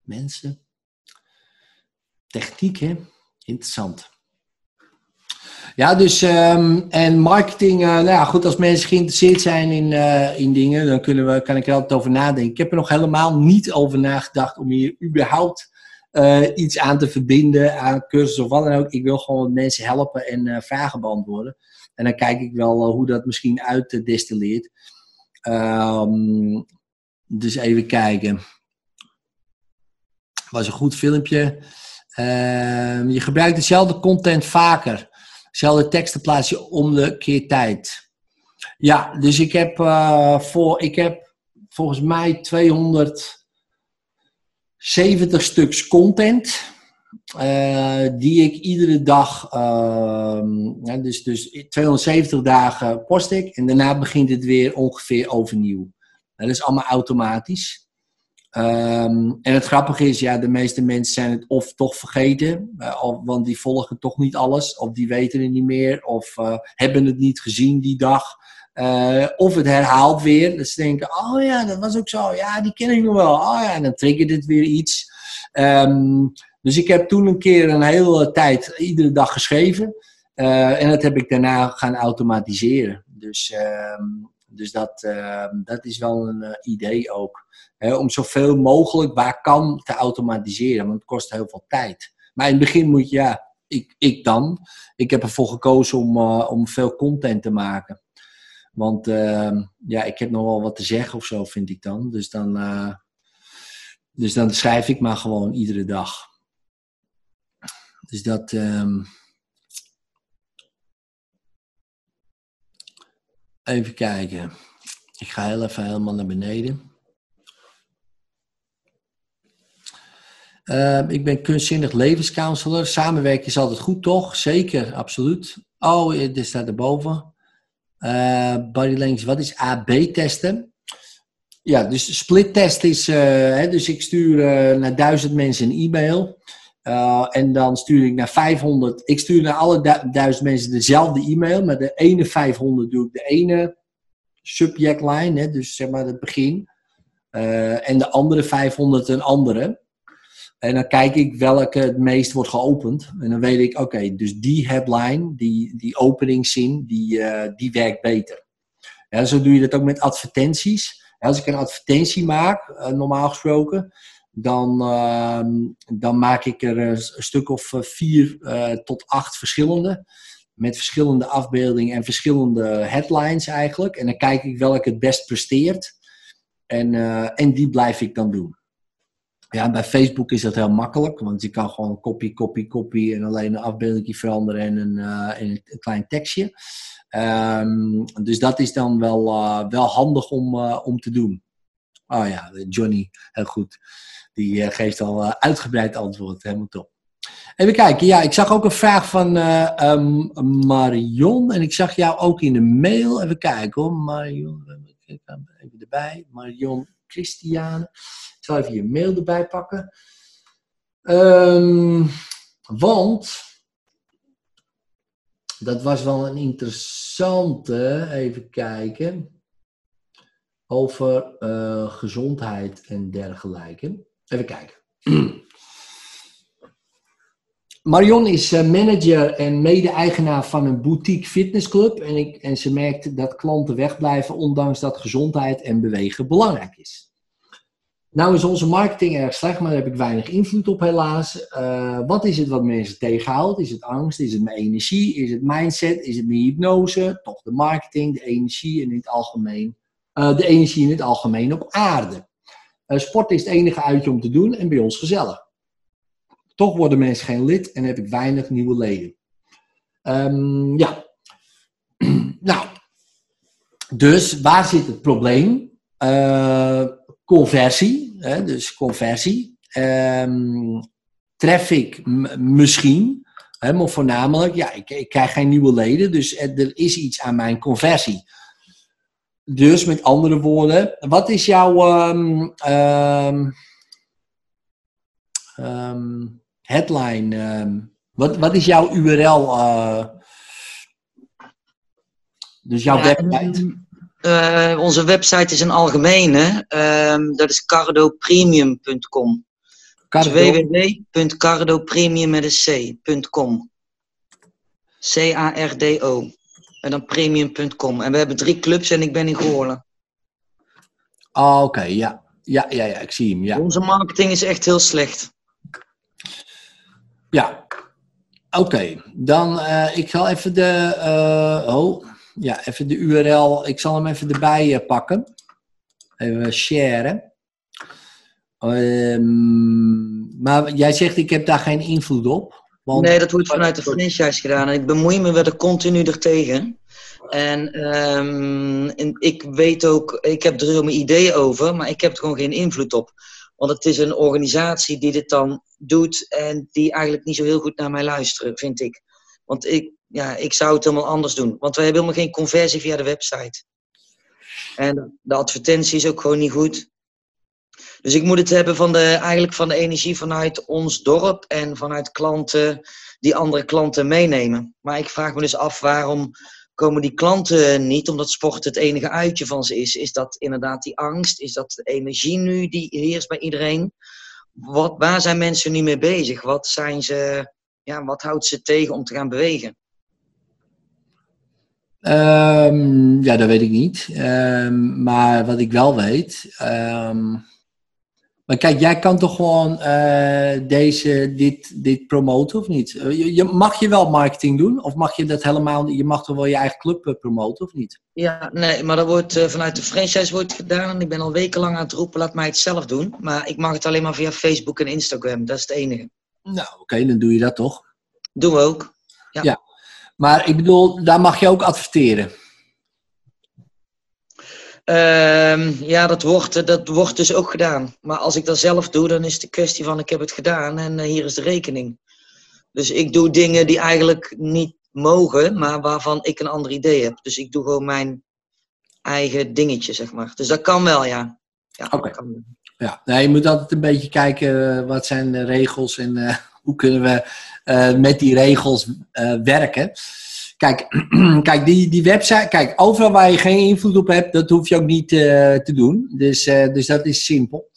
mensen. Techniek, hè? Interessant. Ja, dus ehm, en marketing, eh, nou ja, goed, als mensen geïnteresseerd zijn in, eh, in dingen, dan kunnen we, kan ik er altijd over nadenken. Ik heb er nog helemaal niet over nagedacht om hier überhaupt eh, iets aan te verbinden, aan cursussen of wat dan ook. Ik wil gewoon mensen helpen en vragen beantwoorden. En dan kijk ik wel hoe dat misschien uitdestilleert. Ehm dus even kijken. Was een goed filmpje. Ehm, je gebruikt dezelfde content vaker. Dezelfde teksten plaats je om de keer tijd. Ja, dus ik heb, eh, voor, ik heb volgens mij 270 stuks content. eh, die ik iedere dag, ehm, dus, dus 270 dagen post ik. En daarna begint het weer ongeveer overnieuw. Dat is allemaal automatisch. Ehm, en het grappige is, ja, de meeste mensen zijn het of toch vergeten, eh, want die volgen toch niet alles, of die weten het niet meer, of eh, hebben het niet gezien die dag. Eh, of het herhaalt weer. Dus ze denken, oh ja, dat was ook zo. Ja, die ken ik nog wel. Oh ja, en dan triggert het weer iets. Ehm, dus ik heb toen een keer een hele tijd iedere dag geschreven. En dat heb ik daarna gaan automatiseren. Dus, ehm, dus dat, ehm, dat is wel een eh, idee ook. Om zoveel mogelijk waar kan te automatiseren. Want het kost heel veel tijd. Maar in het begin moet je, ja, ik, ik dan. Ik heb ervoor gekozen om, eh, om veel content te maken. Want ehm, ja, ik heb nog wel wat te zeggen of zo, vind ik dan. Dus dan, eh, dus dan schrijf ik maar gewoon iedere dag. Dus dat. ehm, Even kijken. Ik ga heel even helemaal naar beneden. Ehm, ik ben kunstzinnig levenscounselor. Samenwerken is altijd goed, toch? Zeker, absoluut. Oh, eh, dit staat erboven. Eh body language, wat is AB-testen? Ja, dus split test is, eh, hè, dus ik stuur eh, naar duizend mensen een e-mail. Eh, en dan stuur ik naar 500, ik stuur naar alle du- duizend mensen dezelfde e-mail. Maar de ene 500 doe ik de ene subject line, hè, dus zeg maar het begin. Eh, en de andere 500 een andere. En dan kijk ik welke het meest wordt geopend. En dan weet ik, oké, dus die headline, die, die openingszin, die, eh, die werkt beter. Ja, zo doe je dat ook met advertenties. Als ik een advertentie maak, normaal gesproken, dan, ehm, dan maak ik er een, stuk of eh, vier eh, tot acht verschillende. Met verschillende afbeeldingen en verschillende headlines eigenlijk. En dan kijk ik welke het best presteert. En, eh, en die blijf ik dan doen. Ja, bij Facebook is dat heel makkelijk, want je kan gewoon copy, copy, copy en alleen een afbeelding veranderen en een, en een klein tekstje. Ehm, dus dat is dan wel, wel handig om, om te doen. Oh ja, Johnny, heel goed. Die eh, geeft al eh, uitgebreid antwoord, helemaal top. Even kijken, ja, ik zag ook een vraag van eh, ehm, Marion en ik zag jou ook in de mail. Even kijken hoor, Marion, even erbij. Marion Christiane. Ik zal even je mail erbij pakken. Ehm, want dat was wel een interessante, even kijken, over gezondheid en dergelijke. Even kijken. Marion is eh, manager en mede-eigenaar van een boutique fitnessclub. En, ik, en ze merkt dat klanten wegblijven, ondanks dat gezondheid en bewegen belangrijk is. Nou is onze marketing erg slecht, maar daar heb ik weinig invloed op helaas. Eh, wat is het wat mensen tegenhoudt? Is het angst? Is het mijn energie? Is het mindset? Is het mijn hypnose? Toch de marketing, de energie en in het algemeen. eh, de energie in het algemeen op aarde. Eh, sport is het enige uitje om te doen en bij ons gezellig. Toch worden mensen geen lid en heb ik weinig nieuwe leden. Ehm, ja. nou, dus waar zit het probleem? Eh, conversie, hè, dus conversie. Ehm, traffic misschien, maar voornamelijk, ja, ik, ik krijg geen nieuwe leden, dus er is iets aan mijn conversie. Dus met andere woorden, wat is jouw ehm, headline? wat, wat is jouw URL? eh, dus jouw Ja, website? Eh, onze website is een algemene. dat is cardopremium.com. Cardo. www.cardopremium met een c.com. C-A-R-D-O. En dan premium.com. En we hebben drie clubs en ik ben in Goorlen. Ah, Oké, ja. Ja, ja, ja, ik zie hem. Ja. Onze marketing is echt heel slecht. Ja. Oké, dan uh, ik zal even de, uh, oh, ja, even de URL, ik zal hem even erbij uh, pakken. Even sharen. Um, maar jij zegt, ik heb daar geen invloed op. Want... Nee, dat wordt vanuit de franchise gedaan. En ik bemoei me er continu er tegen. En, um, en ik weet ook, ik heb er zo mijn ideeën over, maar ik heb er gewoon geen invloed op. Want het is een organisatie die dit dan doet en die eigenlijk niet zo heel goed naar mij luisteren, vind ik. Want ik, ja, ik zou het helemaal anders doen. Want wij hebben helemaal geen conversie via de website. En de advertentie is ook gewoon niet goed. Dus ik moet het hebben van de, eigenlijk van de energie vanuit ons dorp en vanuit klanten die andere klanten meenemen. Maar ik vraag me dus af waarom komen die klanten niet, omdat sport het enige uitje van ze is. Is dat inderdaad die angst? Is dat de energie nu die heerst bij iedereen? Wat, waar zijn mensen nu mee bezig? Wat, zijn ze, ja, wat houdt ze tegen om te gaan bewegen? Um, ja, dat weet ik niet. Um, maar wat ik wel weet. Um, maar kijk, jij kan toch gewoon uh, deze, dit, dit promoten of niet? Uh, je, je, mag je wel marketing doen? Of mag je dat helemaal Je mag toch wel je eigen club uh, promoten of niet? Ja, nee, maar dat wordt vanuit de franchise wordt gedaan. En ik ben al wekenlang aan het roepen, laat mij het zelf doen. Maar ik mag het alleen maar via Facebook en Instagram. Dat is het enige. Nou, oké, okay, dan doe je dat toch? Doen we ook. Ja. ja. Maar ik bedoel, daar mag je ook adverteren. Uh, ja, dat wordt, dat wordt dus ook gedaan. Maar als ik dat zelf doe, dan is het de kwestie van ik heb het gedaan en uh, hier is de rekening. Dus ik doe dingen die eigenlijk niet mogen, maar waarvan ik een ander idee heb. Dus ik doe gewoon mijn eigen dingetje, zeg maar. Dus dat kan wel, ja. ja Oké. Okay. Ja, nou, je moet altijd een beetje kijken uh, wat zijn de regels en uh, hoe kunnen we met die regels werken. Kijk, kijk die, die website, kijk, overal waar je geen invloed op hebt, dat hoef je ook niet uh, te doen. Dus, uh, dus dat is simpel.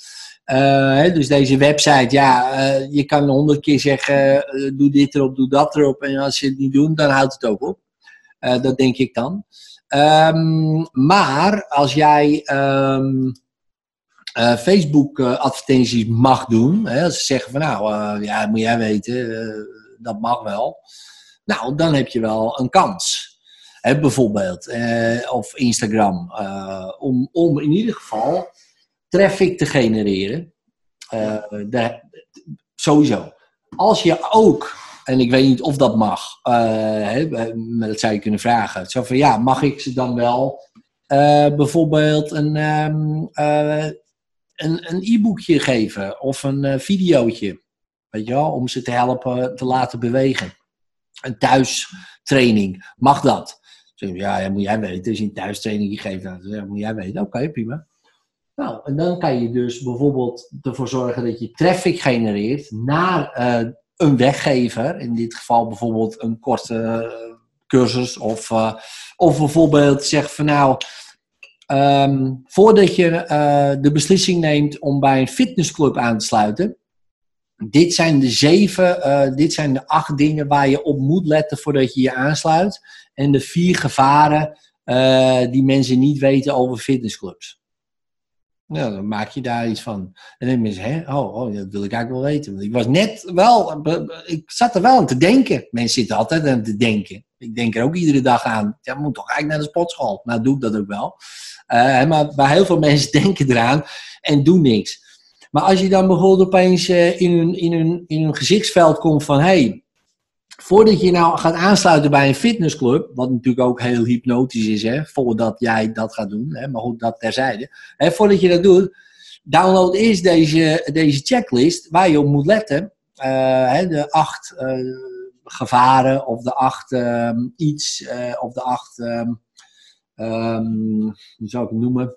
Hè, dus deze website, ja, je kan honderd keer zeggen, doe dit erop, doe dat erop. En als je het niet doet, dan houdt het ook op. dat denk ik dan. Um, maar als jij um, Facebook advertenties mag doen, hè, als ze zeggen van nou, ja, moet jij weten, dat mag wel. Nou, dan heb je wel een kans. Hè, bijvoorbeeld, eh, of Instagram. Uh, om, om in ieder geval traffic te genereren. Uh, de, sowieso. Als je ook, en ik weet niet of dat mag, hè, maar dat zou je kunnen vragen. Zo van ja, mag ik ze dan wel bijvoorbeeld een, um, een, een e-boekje geven of een videootje? Weet je wel, om ze te helpen te laten bewegen een thuistraining. Mag dat? ja, ja, moet jij weten. Als je een thuistraining geeft, dan moet jij weten. Oké, prima. Nou, en dan kan je dus bijvoorbeeld ervoor zorgen dat je traffic genereert naar uh, een weggever. In dit geval bijvoorbeeld een korte uh, cursus. Of, uh, of bijvoorbeeld zeg van nou, um, voordat je de beslissing neemt om bij een fitnessclub aan te sluiten dit zijn de zeven, uh, dit zijn de acht dingen waar je op moet letten voordat je je aansluit. En de vier gevaren uh, die mensen niet weten over fitnessclubs. Nou, dan maak je daar iets van. En dan mensen, hè, oh, oh, dat wil ik eigenlijk wel weten. Ik was net wel, ik zat er wel aan te denken. Mensen zitten altijd aan te denken. Ik denk er ook iedere dag aan. Ja, moet toch eigenlijk naar de sportschool. Nou, doe ik dat ook wel. Uh, maar, maar heel veel mensen denken eraan en doen niks. Maar als je dan bijvoorbeeld opeens uh, in, hun, in, in gezichtsveld komt van... Hey, voordat je nou gaat aansluiten bij een fitnessclub... wat natuurlijk ook heel hypnotisch is, hè, voordat jij dat gaat doen. Hè, maar goed, dat terzijde. Hè, voordat je dat doet, download eerst deze, deze checklist... waar je op moet letten. Uh, hè, de acht uh, gevaren of de acht um, iets... of de acht... Um, hoe zou ik het noemen?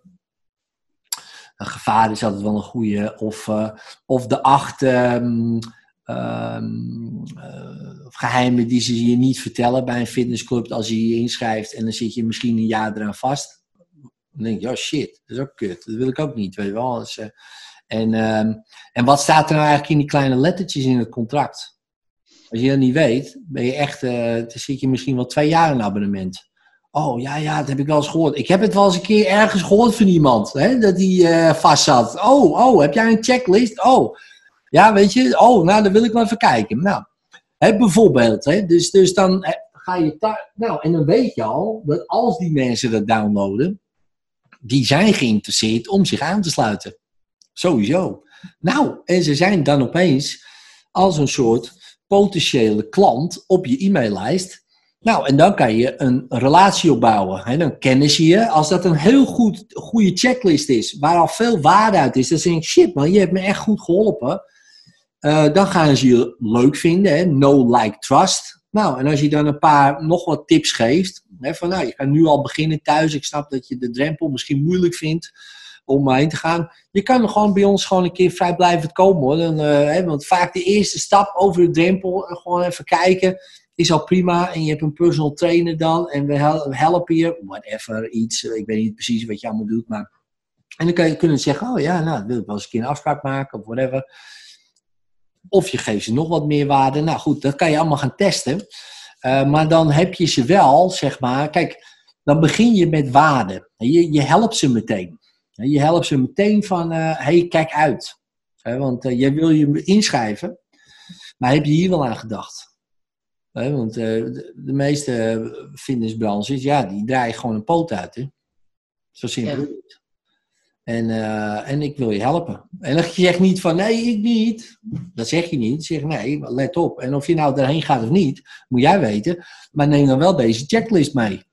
Een gevaar is altijd wel een goede. Of, uh, of de acht um, um, uh, geheimen die ze je niet vertellen bij een fitnessclub als je je inschrijft en dan zit je misschien een jaar eraan vast. Dan denk je, oh shit, dat is ook kut. Dat wil ik ook niet, weet je wel. Dus, uh, En, ehm, en wat staat er nou eigenlijk in die kleine lettertjes in het contract? Als je dat niet weet, ben je echt, eh, dan zit je misschien wel twee jaar een abonnement. Oh ja, ja, dat heb ik wel eens gehoord. Ik heb het wel eens een keer ergens gehoord van iemand, hè, dat die eh, vast zat. Oh, oh, heb jij een checklist? Oh, ja, weet je, oh, nou, dan wil ik wel even kijken. Nou, hè, bijvoorbeeld, hè, dus, dus dan eh, ga je daar, nou, en dan weet je al dat als die mensen dat downloaden, die zijn geïnteresseerd om zich aan te sluiten. Sowieso. Nou, en ze zijn dan opeens als een soort potentiële klant op je e-maillijst. Nou, en dan kan je een relatie opbouwen. Hè? Dan kennen ze je. Als dat een heel goed, goede checklist is, waar al veel waarde uit is, dan zeg ik, shit man, je hebt me echt goed geholpen. Eh, dan gaan ze je leuk vinden. Hè? No, like, trust. Nou, en als je dan een paar nog wat tips geeft, hè, van nou, je kan nu al beginnen thuis. Ik snap dat je de drempel misschien moeilijk vindt om heen te gaan. Je kan gewoon bij ons gewoon een keer vrijblijvend komen hoor. Dan, eh, hè, want vaak de eerste stap over de drempel, eh, gewoon even kijken, is al prima. En je hebt een personal trainer dan en we hel- we helpen je, whatever, iets. Ik weet niet precies wat je allemaal doet, maar... En dan kan je kunnen zeggen, oh ja, nou, wil ik wel eens een keer een afspraak maken of whatever. Of je geeft ze nog wat meer waarde. Nou goed, dat kan je allemaal gaan testen. Uh, maar dan heb je ze wel, zeg maar, kijk, dan begin je met waarde. Je, je helpt ze meteen. Je helpt ze meteen van, uh, hey, kijk uit. Want uh, jij wil je inschrijven, maar heb je hier wel aan gedacht? Want de, de, meeste fitnessbranches, ja, die draaien gewoon een poot uit. Hè? Zo simpel is het. En, en ik wil je helpen. En dan zeg je niet van, nee, ik niet. Dat zeg je niet. Zeg nee, let op. En of je nou erheen gaat of niet, moet jij weten. Maar neem dan wel deze checklist mee.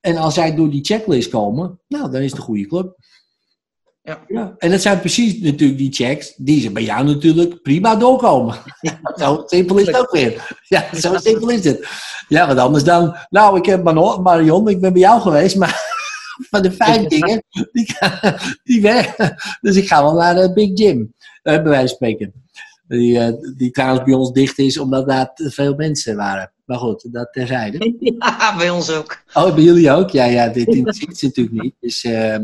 En als zij door die checklist komen, nou, dan is het een goede club. Ja. ja. En dat zijn precies natuurlijk die checks die ze bij jou natuurlijk prima doorkomen. Ja. zo simpel is het ook weer. Ja, zo simpel is het. Ja, wat anders dan, nou, ik heb Marion, ik ben bij jou geweest, maar van de vijf dingen, die, die weg. Dus ik ga wel naar de Big Gym, uh, bij wijze van spreken. Die, uh, die trouwens bij ons dicht is, omdat daar te veel mensen waren. Maar goed, dat terzijde. Ja, bij ons ook. Oh, bij jullie ook? Ja, ja dit interesseert ze natuurlijk niet. Dus, uh,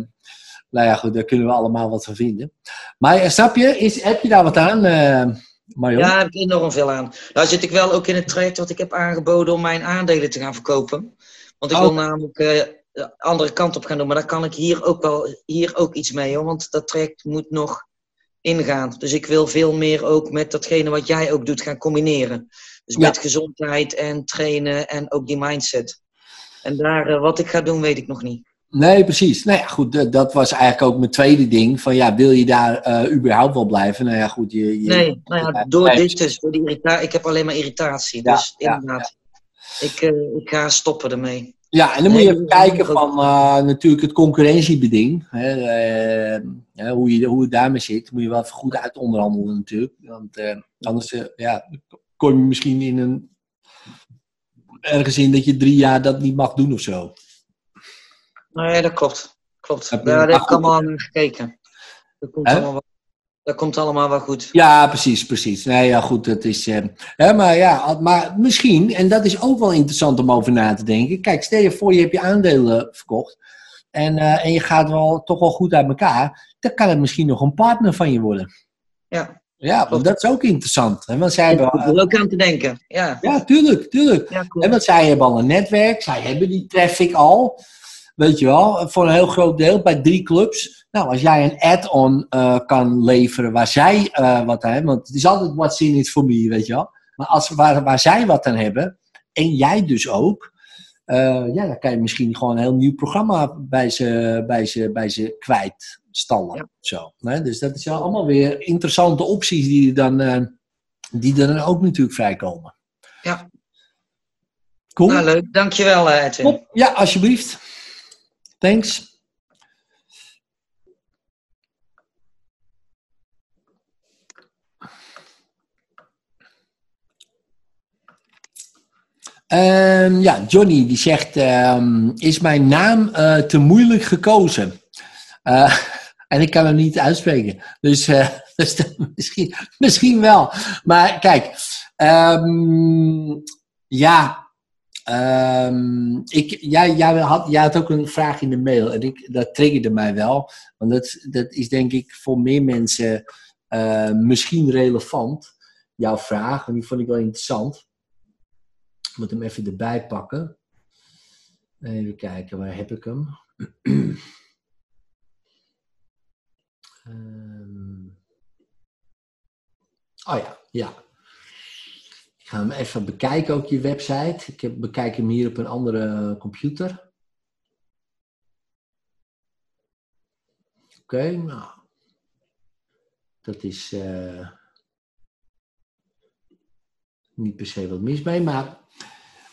nou ja, goed, daar kunnen we allemaal wat van vinden. Maar uh, snap je, is, heb je daar wat aan, uh, Marion? Ja, heb ik enorm veel aan. Nou zit ik wel ook in het traject wat ik heb aangeboden om mijn aandelen te gaan verkopen. Want ik oh. wil namelijk uh, de andere kant op gaan doen. Maar daar kan ik hier ook wel hier ook iets mee, hoor, want dat traject moet nog ingaan. Dus ik wil veel meer ook met datgene wat jij ook doet gaan combineren. Dus ja. met gezondheid en trainen en ook die mindset. En daar, uh, wat ik ga doen, weet ik nog niet. Nee, precies. Nou ja, goed, dat was eigenlijk ook mijn tweede ding. Van ja, wil je daar uh, überhaupt wel blijven? Nou ja, goed. Je, je nee, nou ja, door dit dus, door die irritatie. Ik heb alleen maar irritatie. Ja, dus inderdaad, ik, uh, ik ga stoppen ermee. Ja, en dan moet je even kijken van uh, natuurlijk het concurrentiebeding. Hè, uh, hoe, je, hoe het daarmee zit. Moet je wel even goed uit onderhandelen natuurlijk. Want uh, anders ja, kom je misschien in een... Ergens in dat je drie jaar dat niet mag doen of zo. Nee, dat klopt. Klopt. Ja, daar heb ik allemaal aan gekeken. Dat komt, allemaal wel, dat komt allemaal wel goed. Ja, precies, precies. Nee, ja, goed, dat is... Uh, hè, maar ja, maar misschien, en dat is ook wel interessant om over na te denken. Kijk, stel je voor, je hebt je aandelen verkocht. En, uh, en je gaat wel, toch wel goed uit elkaar. Dan kan het misschien nog een partner van je worden. Ja. Ja, want dat is ook interessant. Hè? Want zij hebben, er ook aan te denken. Ja, ja tuurlijk, tuurlijk. Ja, cool. en want zij hebben al een netwerk. Zij hebben die traffic al. Weet je wel, voor een heel groot deel bij drie clubs. Nou, als jij een add-on uh, kan leveren waar zij uh, wat aan hebben, want het is altijd what's in it for me, weet je wel. Maar als, waar, waar zij wat aan hebben, en jij dus ook, uh, ja, dan kan je misschien gewoon een heel nieuw programma bij ze, bij ze, bij ze kwijtstallen. Ja. Zo, hè? Dus dat is allemaal weer interessante opties die, dan, die er dan ook natuurlijk vrijkomen. Ja. Cool. Nou, leuk. Dankjewel, Edwin. Top. Ja, alsjeblieft. Thanks. Um, ja, Johnny die zegt: um, Is mijn naam uh, te moeilijk gekozen? Uh, en ik kan hem niet uitspreken. Dus, uh, dus misschien, misschien wel. Maar kijk, um, ja. Ehm, ik, jij, jij, had, jij had ook een vraag in de mail en ik, dat triggerde mij wel. Want dat, dat is denk ik voor meer mensen eh, misschien relevant. Jouw vraag, en die vond ik wel interessant. Ik moet hem even erbij pakken. Even kijken, waar heb ik hem? Ehm. oh ja, ja. Ga hem even bekijken, ook je website. Ik heb, bekijk hem hier op een andere computer. Oké, nou. Dat is eh, niet per se wat mis mee, maar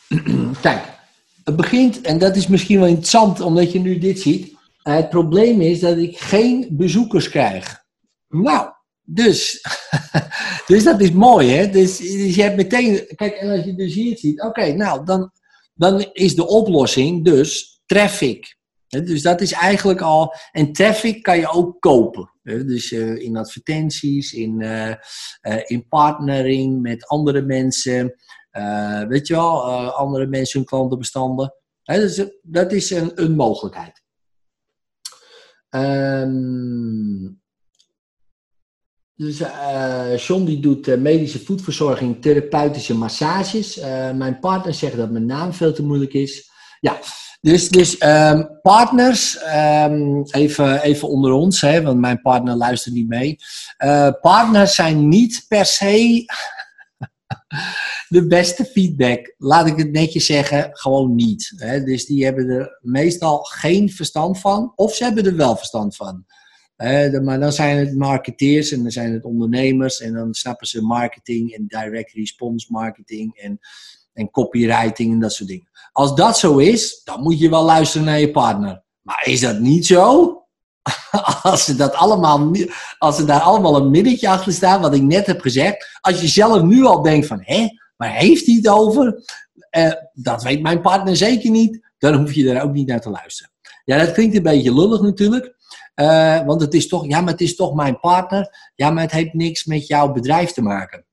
kijk, het begint, en dat is misschien wel interessant omdat je nu dit ziet. Het probleem is dat ik geen bezoekers krijg. Nou, dus, dus dat is mooi, hè? Dus, dus je hebt meteen, kijk, en als je dus hier ziet, oké, nou, dan, dan is de oplossing dus traffic. Dus dat is eigenlijk al, en traffic kan je ook kopen. Dus eh, in advertenties, in, eh, eh, in partnering met andere mensen, weet je wel, andere mensen hun klantenbestanden. Dus, dat is een, een mogelijkheid. Ehm, dus eh John die doet eh, medische voedverzorging, therapeutische massages. Eh, mijn partner zegt dat mijn naam veel te moeilijk is. Ja, dus, dus ehm, partners, ehm, even, even onder ons, hè, want mijn partner luistert niet mee. Partners zijn niet per se de beste feedback. Laat ik het netjes zeggen, gewoon niet. Hè. Dus die hebben er meestal geen verstand van, of ze hebben er wel verstand van. Maar dan zijn het marketeers en dan zijn het ondernemers en dan snappen ze marketing en direct response marketing en, en copywriting en dat soort dingen. Als dat zo is, dan moet je wel luisteren naar je partner. Maar is dat niet zo? Als ze, dat allemaal, als ze daar allemaal een middetje achter staan, wat ik net heb gezegd. Als je zelf nu al denkt van, hé, waar heeft hij het over? Eh, dat weet mijn partner zeker niet. Dan hoef je daar ook niet naar te luisteren. Ja, dat klinkt een beetje lullig natuurlijk. Eh, want het is toch, ja, maar het is toch mijn partner. Ja, maar het heeft niks met jouw bedrijf te maken.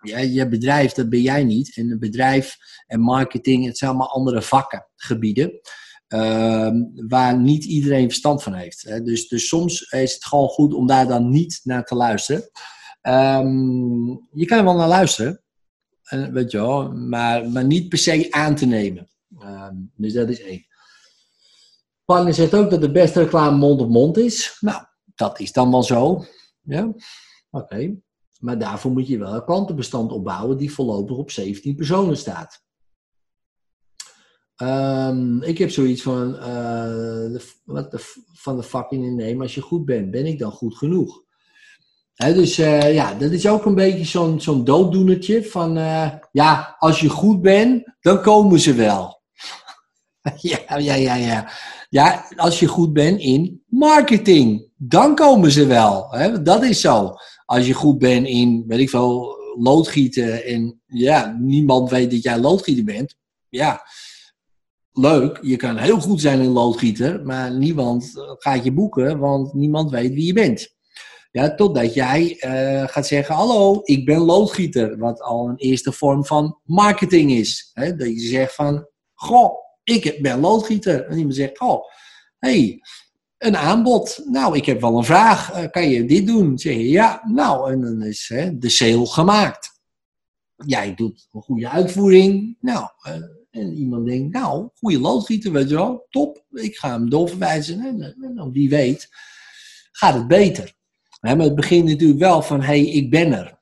Ja, je bedrijf, dat ben jij niet. En bedrijf en marketing, het zijn allemaal andere vakken, gebieden. ehm, waar niet iedereen verstand van heeft. Dus, dus soms is het gewoon goed om daar dan niet naar te luisteren. Ehm, je kan er wel naar luisteren, eh, weet je wel, maar, maar niet per se aan te nemen. Ehm, dus dat is één. Partner zegt ook dat de beste reclame mond op mond is. Nou, dat is dan wel zo. Ja, oké. Maar daarvoor moet je wel een klantenbestand opbouwen die voorlopig op 17 personen staat. Ehm, ik heb zoiets van, eh, de, wat de, van de fucking neem, als je goed bent, ben ik dan goed genoeg? Hè, dus eh, ja, dat is ook een beetje zo'n zo'n dooddoenertje van, eh, ja, als je goed bent, dan komen ze wel. ja, ja, ja, ja. Ja, als je goed bent in marketing, dan komen ze wel. Hè? Dat is zo. Als je goed bent in, weet ik veel, loodgieten en ja, niemand weet dat jij loodgieter bent. Ja, leuk. Je kan heel goed zijn in loodgieter, maar niemand eh, gaat je boeken, want niemand weet wie je bent. Ja, totdat jij eh, gaat zeggen, hallo, ik ben loodgieter. Wat al een eerste vorm van marketing is. Hè? Dat je zegt van, goh, ik ben loodgieter. En iemand zegt, oh, hey, een aanbod. Nou, ik heb wel een vraag. Eh, kan je dit doen? Zeg je, ja. Nou, en dan is hè, de sale gemaakt. Jij doet een goede uitvoering. Nou, eh, en iemand denkt, nou, goede loodgieter, weet je wel. Top, ik ga hem doorverwijzen. En, dan wie weet, gaat het beter. Hè, maar het begint natuurlijk wel van, hey, ik ben er.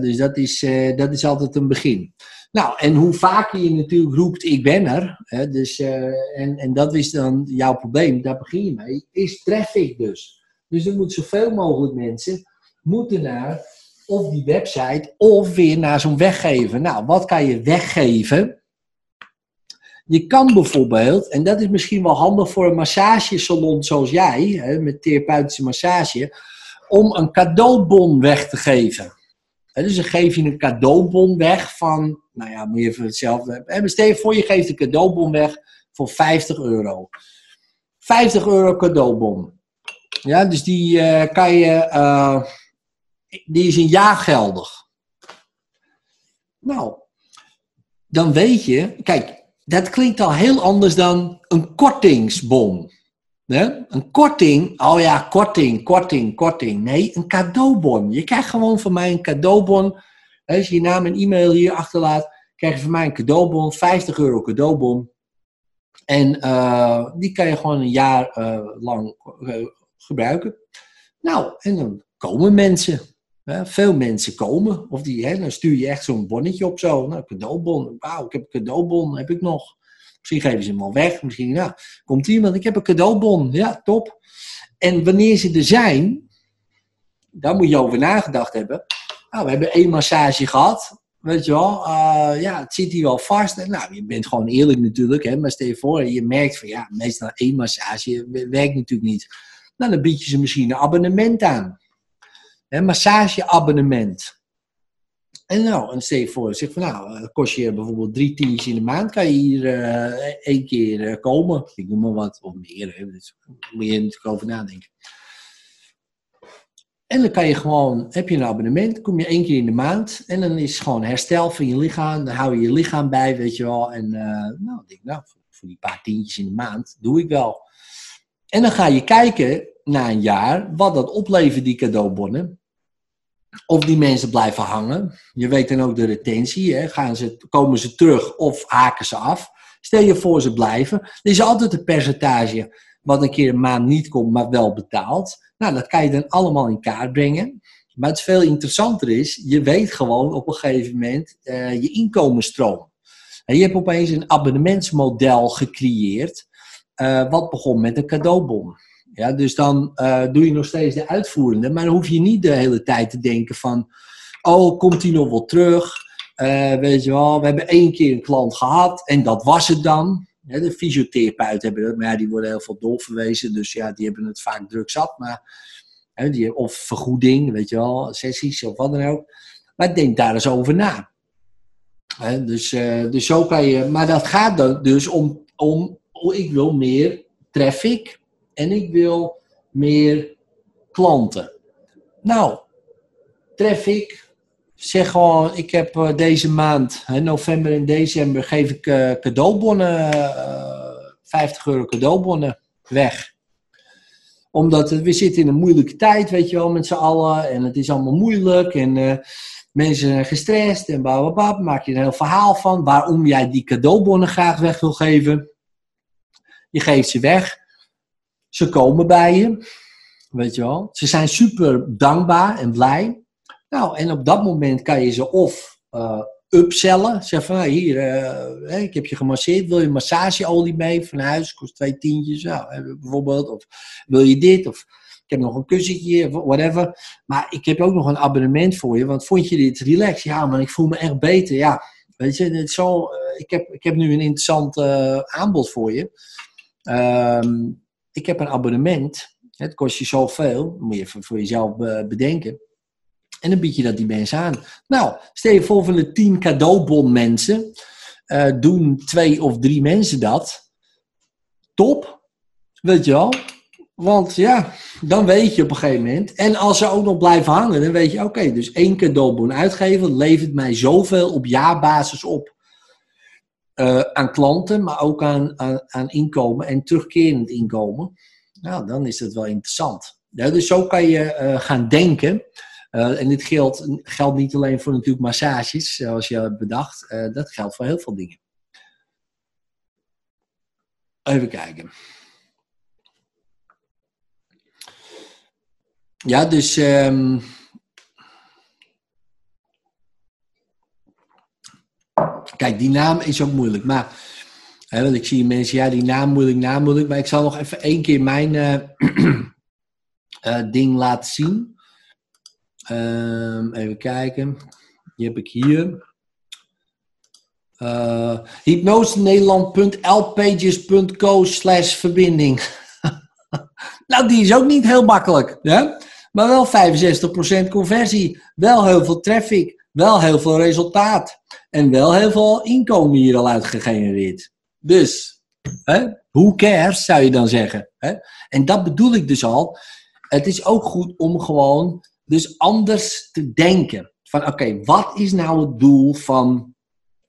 Dus dat is, eh, dat is altijd een begin. Nou, en hoe vaker je natuurlijk roept, ik ben er, hè, dus, eh, en, en dat is dan jouw probleem, daar begin je mee, is traffic dus. Dus er moeten zoveel mogelijk mensen moeten naar of die website of weer naar zo'n weggever. Nou, wat kan je weggeven? Je kan bijvoorbeeld, en dat is misschien wel handig voor een massagesalon zoals jij, hè, met therapeutische massage, om een cadeaubon weg te geven. Dus dan geef je een cadeaubon weg van, nou ja, moet je even hetzelfde hebben. Stel voor, je geeft een cadeaubon weg voor 50 euro. 50 euro cadeaubon. Ja, dus die eh, kan je, eh, die is een jaar geldig. Nou, dan weet je, kijk, dat klinkt al heel anders dan een kortingsbon. Een korting, oh ja, korting, korting, korting. Nee, een cadeaubon. Je krijgt gewoon van mij een cadeaubon. Als je je naam en e-mail hier achterlaat, krijg je van mij een cadeaubon, 50 euro cadeaubon. En eh, die kan je gewoon een jaar eh, lang eh, gebruiken. Nou, en dan komen mensen. Hè? Veel mensen komen. Of die, dan stuur je echt zo'n bonnetje op zo. Nou, cadeaubon. Wauw, ik heb een cadeaubon, heb ik nog. Misschien geven ze hem al weg. Misschien, nou, komt iemand, ik heb een cadeaubon. Ja, top. En wanneer ze er zijn, daar moet je over nagedacht hebben. Nou, we hebben één massage gehad. Weet je wel, eh, ja, het zit hier wel vast. Nou, je bent gewoon eerlijk natuurlijk, hè, maar stel je voor, je merkt van ja, meestal één massage werkt natuurlijk niet. Nou, dan bied je ze misschien een abonnement aan. Een massageabonnement. En nou, en stel je voor, zeg van nou, het kost je bijvoorbeeld drie tientjes in de maand, kan je hier eh, één keer eh, komen. Ik noem maar wat, of meer, hè, moet je natuurlijk over nadenken. En dan kan je gewoon, heb je een abonnement, kom je één keer in de maand en dan is het gewoon herstel van je lichaam. Dan hou je je lichaam bij, weet je wel. En eh, nou, denk, nou, voor, voor die paar tientjes in de maand doe ik wel. En dan ga je kijken na een jaar wat dat oplevert, die cadeaubonnen. Of die mensen blijven hangen. Je weet dan ook de retentie. Hè? Gaan ze, komen ze terug of haken ze af? Stel je voor ze blijven. Er is altijd een percentage wat een keer een maand niet komt, maar wel betaalt. Nou, dat kan je dan allemaal in kaart brengen. Maar het veel interessanter is, je weet gewoon op een gegeven moment uh, je inkomensstroom. En je hebt opeens een abonnementsmodel gecreëerd, uh, wat begon met een cadeaubon. Ja, dus dan uh, doe je nog steeds de uitvoerende, maar dan hoef je niet de hele tijd te denken van, oh, komt hij nog wel terug? weet je wel, we hebben één keer een klant gehad en dat was het dan. De fysiotherapeuten hebben dat, maar die worden heel veel doorverwezen, dus ja, die hebben het vaak druk zat. Maar, hè, die, of vergoeding, weet je wel, sessies of wat dan ook. Maar denk daar eens over na. Hè, dus, uh, dus zo kan je, maar dat gaat dan dus om, om, ik wil meer traffic en ik wil meer klanten. Nou, traffic, zeg gewoon, ik heb uh, deze maand, november en december, geef ik uh, cadeaubonnen, uh, 50 euro cadeaubonnen weg. Omdat we zitten in een moeilijke tijd, weet je wel, met z'n allen. En het is allemaal moeilijk en mensen zijn gestrest en bababab. Maak je een heel verhaal van waarom jij die cadeaubonnen graag weg wil geven. Je geeft ze weg. Ze komen bij je, weet je wel. Ze zijn super dankbaar en blij. Nou, en op dat moment kan je ze of uh, upsellen. Zeg van, nou, hier, uh, ik heb je gemasseerd. Wil je massageolie mee van huis? Kost twee tientjes, nou, bijvoorbeeld. Of wil je dit? Of ik heb nog een kussentje, whatever. Maar ik heb ook nog een abonnement voor je. Want vond je dit relaxed? Ja, maar ik voel me echt beter. Ja, weet je, het zo, ik, heb, ik heb nu een interessant aanbod voor je. Um, ik heb een abonnement. Het kost je zoveel. moet je voor jezelf bedenken. En dan bied je dat die mensen aan. Nou, stel je voor van de tien cadeaubon mensen. Uh, doen twee of drie mensen dat. Top. Weet je wel. Want ja, dan weet je op een gegeven moment. En als ze ook nog blijven hangen, dan weet je, oké, dus één cadeaubon uitgeven levert mij zoveel op jaarbasis op. Uh, aan klanten, maar ook aan, aan, aan inkomen en terugkerend inkomen. Nou, dan is het wel interessant. Dus zo kan je uh, gaan denken. Uh, en dit geldt, geldt niet alleen voor natuurlijk massages, zoals je hebt bedacht. Dat geldt voor heel veel dingen. Even kijken. Ja, dus. Um, kijk, die naam is ook moeilijk. Maar. Hè, ik zie mensen, ja, die naam moeilijk, naam moeilijk. Maar ik zal nog even één keer mijn uh, ding laten zien. Um, even kijken. Die heb ik hier. Uh, hypnosenederland.lpages.co slash verbinding. nou, die is ook niet heel makkelijk. Hè? Maar wel 65% conversie. Wel heel veel traffic. Wel heel veel resultaat. En wel heel veel inkomen hier al uitgegenereerd. Dus, hè? who cares zou je dan zeggen. Hè? En dat bedoel ik dus al. Het is ook goed om gewoon dus anders te denken. Van oké, wat is nou het doel van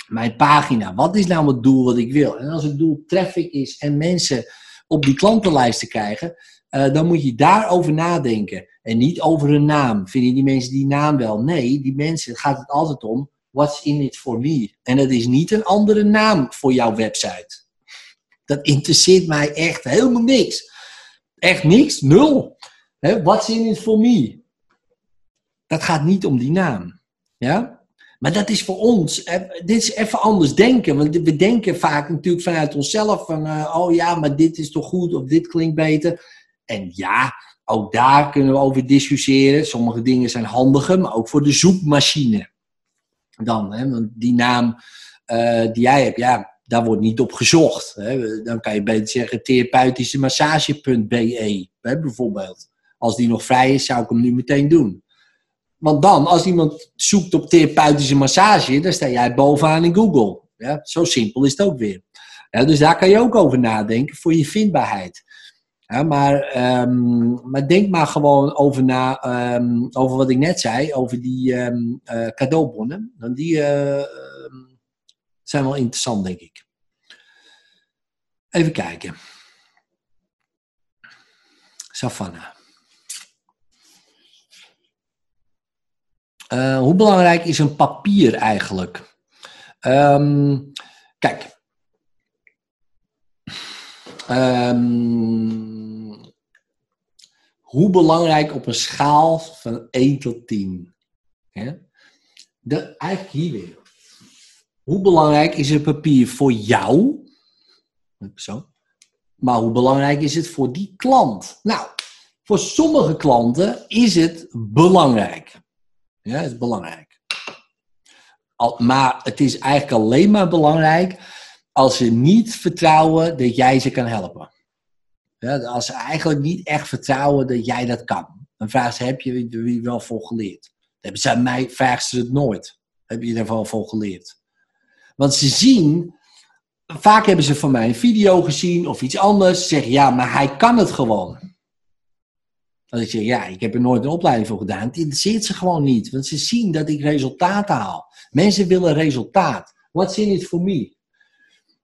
mijn pagina. Wat is nou het doel wat ik wil? En als het doel traffic is en mensen op die klantenlijst te krijgen, eh, dan moet je daarover nadenken. En niet over een naam. Vinden die mensen die naam wel? Nee, die mensen gaat het altijd om. What's in it for me? En dat is niet een andere naam voor jouw website. Dat interesseert mij echt helemaal niks. Echt niks, nul. What's in it for me? Dat gaat niet om die naam. Ja? Maar dat is voor ons, dit is even anders denken. Want we denken vaak natuurlijk vanuit onszelf van, eh, oh ja, maar dit is toch goed of dit klinkt beter. En ja, ook daar kunnen we over discussiëren. Sommige dingen zijn handiger, maar ook voor de zoekmachine. Dan, hè, want die naam eh, die jij hebt, ja, daar wordt niet op gezocht. Hè. Dan kan je beter zeggen therapeutische massage.be, bijvoorbeeld. Als die nog vrij is, zou ik hem nu meteen doen. Want dan, als iemand zoekt op therapeutische massage, dan sta jij bovenaan in Google. Ja, zo simpel is het ook weer. Dus daar kan je ook over nadenken voor je vindbaarheid. Maar, ehm, maar denk maar gewoon over na, ehm, over wat ik net zei, over die um, uh, cadeaubonnen. Dan die uh, zijn wel interessant, denk ik. Even kijken. Savannah. Uh, hoe belangrijk is een papier eigenlijk? Kijk. Um, hoe belangrijk op een schaal van 1 tot 10? Ja? De, eigenlijk hier weer. Hoe belangrijk is een papier voor jou? Zo. Maar hoe belangrijk is het voor die klant? Nou, voor sommige klanten is het belangrijk. Ja, dat is belangrijk. Al, maar het is eigenlijk alleen maar belangrijk als ze niet vertrouwen dat jij ze kan helpen. Als ze eigenlijk niet echt vertrouwen dat jij dat kan. Dan vragen ze, heb je er wel voor geleerd? hebben ze aan mij, vragen ze het nooit. Heb je er wel voor geleerd? Want ze zien, vaak hebben ze van mij een video gezien of iets anders. Ze zeggen, ja, maar hij kan het gewoon. Als ik zeg, ja, ik heb er nooit een opleiding voor gedaan. Het interesseert ze gewoon niet. Want ze zien dat ik resultaten haal. Mensen willen resultaat. What's in it for me?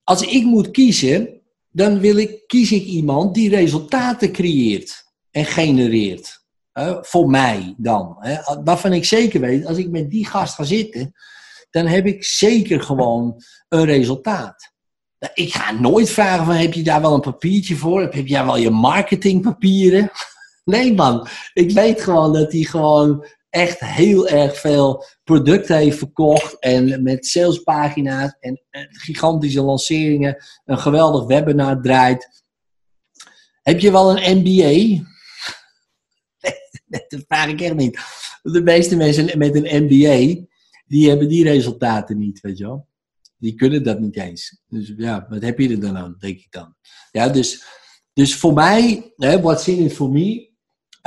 Als ik moet kiezen, dan wil ik, kies ik iemand die resultaten creëert en genereert. voor mij dan. waarvan ik zeker weet, als ik met die gast ga zitten, dan heb ik zeker gewoon een resultaat. Ik ga nooit vragen van, heb je daar wel een papiertje voor? Heb daar wel je marketingpapieren? Nee man, ik weet gewoon dat hij gewoon echt heel erg veel producten heeft verkocht. En met salespagina's en, gigantische lanceringen een geweldig webinar draait. Heb je wel een MBA? dat vraag ik echt niet. De meeste mensen met een MBA, die hebben die resultaten niet, weet je wel. Die kunnen dat niet eens. Dus ja, wat heb je er dan aan, denk ik dan. Ja, dus, dus voor mij, hè, what's in it for me,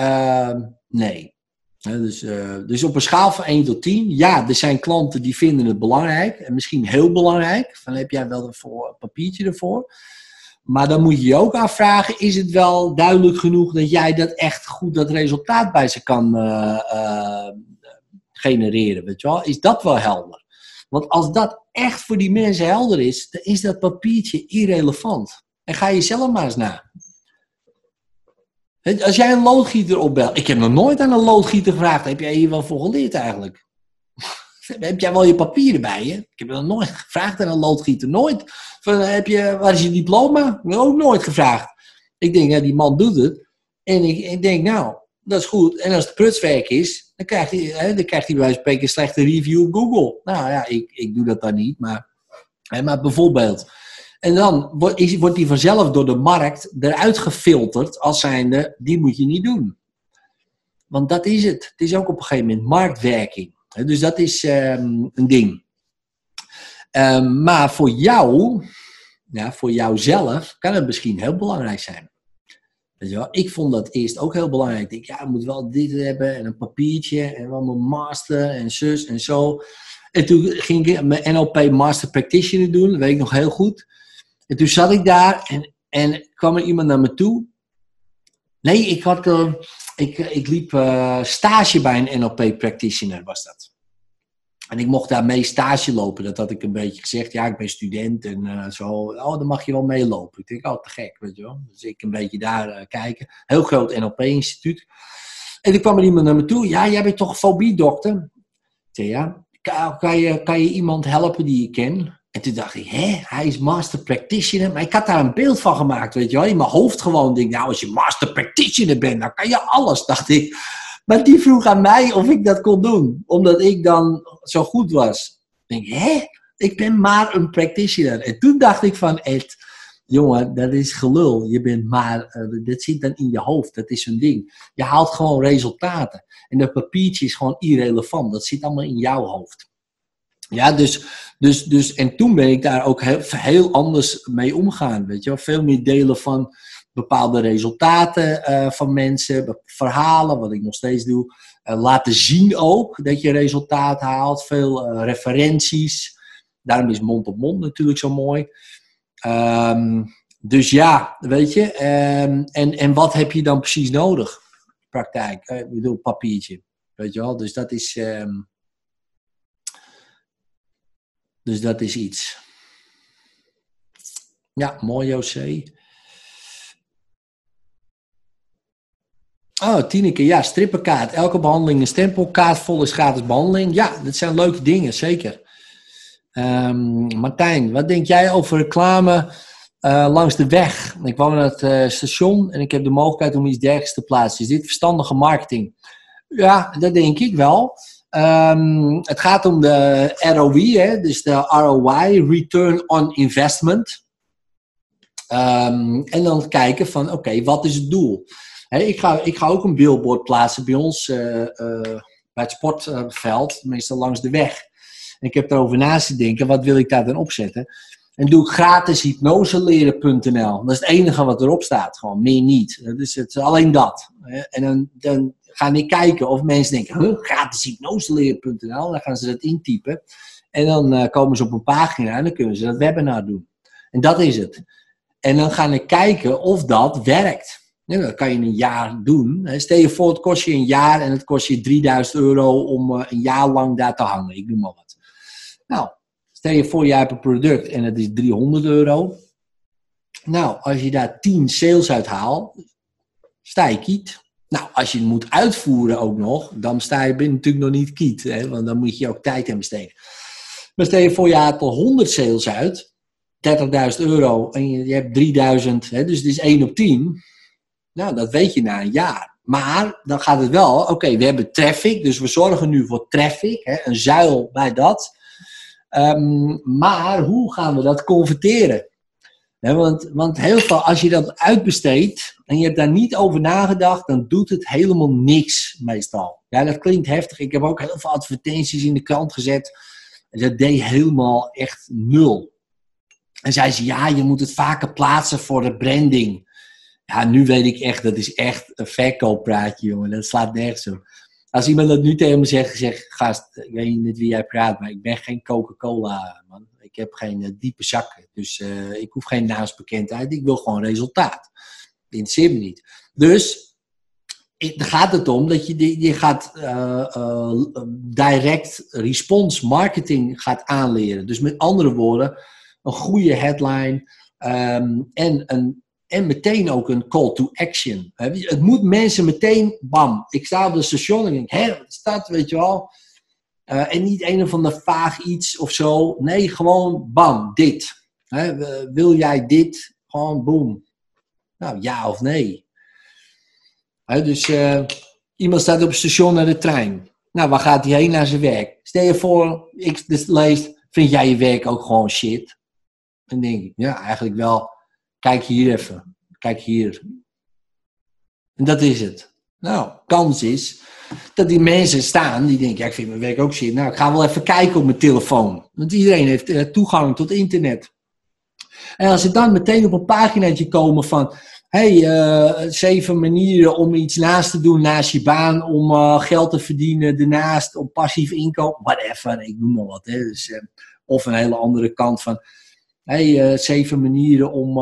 Ehm, nee. Dus, uh, dus op een schaal van 1 tot 10, ja, er zijn klanten die vinden het belangrijk. En misschien heel belangrijk. Van heb jij wel een papiertje ervoor? Maar dan moet je je ook afvragen, is het wel duidelijk genoeg dat jij dat echt goed, dat resultaat bij ze kan uh, uh, genereren? Weet je wel? Is dat wel helder? Want als dat echt voor die mensen helder is, dan is dat papiertje irrelevant. En ga je zelf maar eens na. Als jij een loodgieter opbelt. Ik heb nog nooit aan een loodgieter gevraagd. Heb jij hier wel voor geleerd eigenlijk? heb jij wel je papieren bij je? Ik heb nog nooit gevraagd aan een loodgieter. Nooit. Van, heb je, waar is je diploma? Ook nooit gevraagd. Ik denk, die man doet het. En ik, ik denk, nou, dat is goed. En als het prutswerk is, dan krijgt hij, hè, dan krijgt hij bij spreken een slechte review op Google. Nou ja, ik, ik doe dat dan niet. Maar, hè, maar bijvoorbeeld, en dan wordt, die vanzelf door de markt eruit gefilterd als zijnde, die moet je niet doen. Want dat is het. Het is ook op een gegeven moment marktwerking. Dus dat is um, een ding. Um, maar voor jou, ja, voor jouzelf, kan het misschien heel belangrijk zijn. Ik vond dat eerst ook heel belangrijk. Ik denk, ja, ik moet wel dit hebben en een papiertje en wel mijn master en zus en zo. En toen ging ik mijn NLP Master Practitioner doen, dat weet ik nog heel goed. En toen zat ik daar en, en kwam er iemand naar me toe. Nee, ik, had, uh, ik, ik liep uh, stage bij een NLP practitioner, was dat. En ik mocht daar mee stage lopen. Dat had ik een beetje gezegd. Ja, ik ben student en eh, zo. Oh, dan mag je wel meelopen. Ik denk, oh, te gek, weet je wel. Dus ik een beetje daar eh, kijken. Heel groot NLP-instituut. En toen kwam er iemand naar me toe. Ja, jij bent toch fobiedokter? Ik ja. Kan, kan, je, kan je iemand helpen die je ken? En toen dacht ik, hè, hij is master practitioner. Maar ik had daar een beeld van gemaakt, weet je wel. In mijn hoofd gewoon denk nou, als je master practitioner bent, dan kan je alles, dacht ik. Maar die vroeg aan mij of ik dat kon doen. Omdat ik dan zo goed was. Ik denk, hè? Ik ben maar een practitioner. En toen dacht ik van, Ed, jongen, dat is gelul. Je bent maar, uh, dat zit dan in je hoofd. Dat is een ding. Je haalt gewoon resultaten. En dat papiertje is gewoon irrelevant. Dat zit allemaal in jouw hoofd. Ja, dus, dus, dus, en toen ben ik daar ook heel, heel anders mee omgaan. Weet je wel? Veel meer delen van bepaalde resultaten uh, van mensen, verhalen, wat ik nog steeds doe. Uh, laten zien ook dat je resultaat haalt, veel uh, referenties. Daarom is mond op mond natuurlijk zo mooi. Um, dus ja, weet je, um, en, en wat heb je dan precies nodig? Praktijk, ik bedoel papiertje, weet je wel. Dus dat is, um, dus dat is iets. Ja, mooi José. Oh, Tineke, ja, strippenkaart. Elke behandeling een stempelkaart vol is gratis behandeling. Ja, dat zijn leuke dingen, zeker. Um, Martijn, wat denk jij over reclame uh, langs de weg? Ik woon aan het uh, station en ik heb de mogelijkheid om iets dergelijks te plaatsen. Is dit verstandige marketing? Ja, dat denk ik wel. Um, het gaat om de ROI, hè, dus de ROI, Return on Investment. Um, en dan kijken van, oké, wat is het doel? Ik, ga, ik ga ook een billboard plaatsen bij ons uh, uh, bij het sportveld, meestal langs de weg. En ik heb erover naast te denken, wat wil ik daar dan opzetten? En doe ik gratis hypnoseleren.nl. Dat is het enige wat erop staat, gewoon meer niet. Dus het alleen dat. En dan, dan ga ik kijken of mensen denken, huh, gratis hypnoseleren.nl. Dan gaan ze dat intypen. En dan uh, komen ze op een pagina en dan kunnen ze dat webinar doen. En dat is het. En dan ga ik kijken of dat werkt. Dat kan je in een jaar doen. Stel je voor, het kost je een jaar en het kost je 3000 euro om uh, een jaar lang daar te hangen. Ik noem maar wat. Nou, stel je voor, jij hebt een product en het is 300 euro. Nou, als je daar 10 sales uit haalt, sta je. Nou, als je het moet uitvoeren ook nog, dan sta je natuurlijk nog niet kiet. Hè? Want dan moet je ook tijd aan besteden. Maar stel je voor, je haalt al 100 sales uit, 30.000 euro en je, hebt 3000, hè, dus het is 1 op 10. Nou, dat weet je na een jaar. Maar dan gaat het wel, oké, we hebben traffic, dus we zorgen nu voor traffic, hè, een zuil bij dat. Um, maar hoe gaan we dat converteren? Want, want heel veel, als je dat uitbesteedt en je hebt daar niet over nagedacht, dan doet het helemaal niks meestal. Ja, dat klinkt heftig. Ik heb ook heel veel advertenties in de krant gezet. En dat deed helemaal echt nul. En zei ze, ja, je moet het vaker plaatsen voor de branding. Ja, nu weet ik echt, dat is echt een verkooppraatje, jongen. Dat slaat nergens op. Als iemand dat nu tegen me zegt, zeg gast, ik weet niet wie jij praat, maar ik ben geen Coca-Cola, man. Ik heb geen uh, diepe zakken, dus uh, ik hoef geen naamsbekendheid. Ik wil gewoon resultaat. Dat interesseert me niet. Dus, dan gaat het om dat je, je gaat uh, direct response marketing gaat aanleren. Dus met andere woorden, een goede headline um, en een en meteen ook een call to action. Het moet mensen meteen, bam, ik sta op het station en denk, hé, staat, weet je wel. Uh, en niet een of ander vaag iets of zo. Nee, gewoon, bam, dit. Wil jij dit? Gewoon, boom. Nou, ja of nee. Dus uh, iemand staat op het station naar de trein. Nou, waar gaat hij heen naar zijn werk? Stel je voor, ik dus lees, vind jij je werk ook gewoon shit? Dan denk ik, ja, eigenlijk wel Kijk hier even. Kijk hier. En dat is het. Nou, kans is dat die mensen staan die denken, ja, ik vind mijn werk ook shit. Nou, ik ga wel even kijken op mijn telefoon. Want iedereen heeft uh, toegang tot internet. En als ze dan meteen op een paginaatje komen van, hey, uh, zeven manieren om iets naast te doen naast je baan, om uh, geld te verdienen daarnaast, om passief inkomen, whatever, ik noem maar wat. Hè. Dus, of een hele andere kant van, hey, zeven manieren om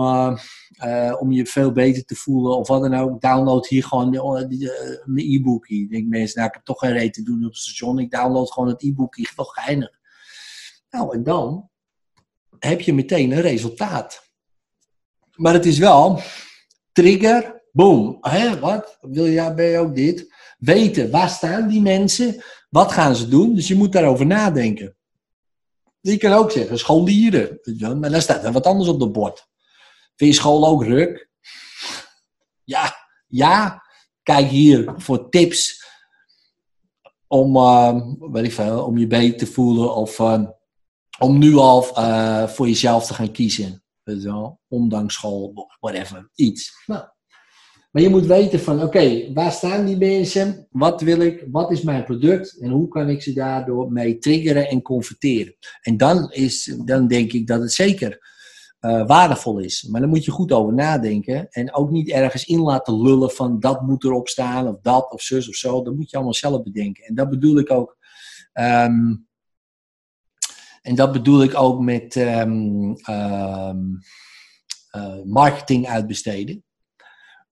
eh, om je veel beter te voelen of wat dan ook, download hier gewoon eh, eh, mijn e-bookje. Ik denk mensen, ik heb toch geen reet te doen op het station, ik download gewoon het e-bookje, toch geinig. Nou, en dan heb je meteen een resultaat. Maar het is wel trigger, boom. Hè, wat? Wil ben je ook dit? Weten, waar staan die mensen? Wat gaan ze doen? Dus je moet daarover nadenken. Je kan ook zeggen, wel, Maar dan staat er wat anders op het bord. Vind je school ook ruk? Ja, ja. Kijk hier voor tips om, eh, weet om je beter te voelen of eh, om nu al eh, voor jezelf te gaan kiezen. Weet je ondanks school, whatever, iets. Nou. Maar je moet weten van, oké, waar staan die mensen? Wat wil ik? Wat is mijn product? En hoe kan ik ze daardoor mee triggeren en converteren? En dan, is, dan denk ik dat het zeker eh, waardevol is. Maar dan moet je goed over nadenken. En ook niet ergens in laten lullen van dat moet erop staan, of dat, of zus, of zo. Dat moet je allemaal zelf bedenken. En dat bedoel ik ook... ehm, en dat bedoel ik ook met ehm, ehm, eh, marketing uitbesteden.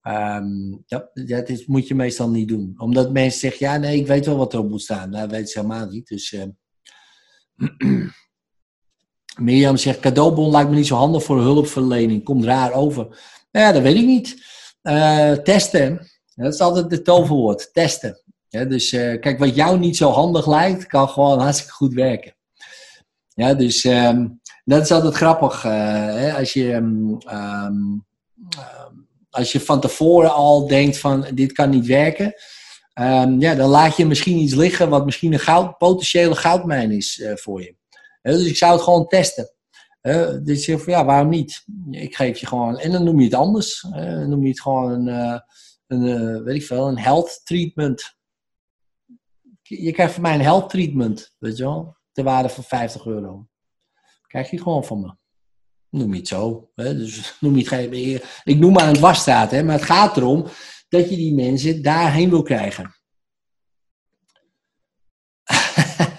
Ehm, dat, dat is, moet je meestal niet doen. Omdat mensen zeggen, ja nee, ik weet wel wat erop moet staan. Nou, dat weet ze helemaal niet. Dus, Mirjam zegt, cadeaubon lijkt me niet zo handig voor hulpverlening. Komt raar over. Nou ja, dat weet ik niet. Eh, testen. Dat is altijd het toverwoord. Testen. Dus eh, kijk, wat jou niet zo handig lijkt, kan gewoon hartstikke goed werken. Ja, dus ehm, dat is altijd grappig. eh, hè, als je... ehm, ehm, als je van tevoren al denkt van dit kan niet werken, ja, dan laat je misschien iets liggen wat misschien een goud, potentiële goudmijn is voor je. Dus ik zou het gewoon testen. Dus je van ja, waarom niet? Ik geef je gewoon, en dan noem je het anders. Dan noem je het gewoon een, eh, een eh, weet ik veel, een health treatment. Je krijgt van mij een health treatment, weet je wel, ter waarde van 50 euro. Krijg je gewoon van me. Noem je het zo. Hè? Dus noem je het ik noem maar een dwarsstraat, hè? maar het gaat erom dat je die mensen daarheen wil krijgen.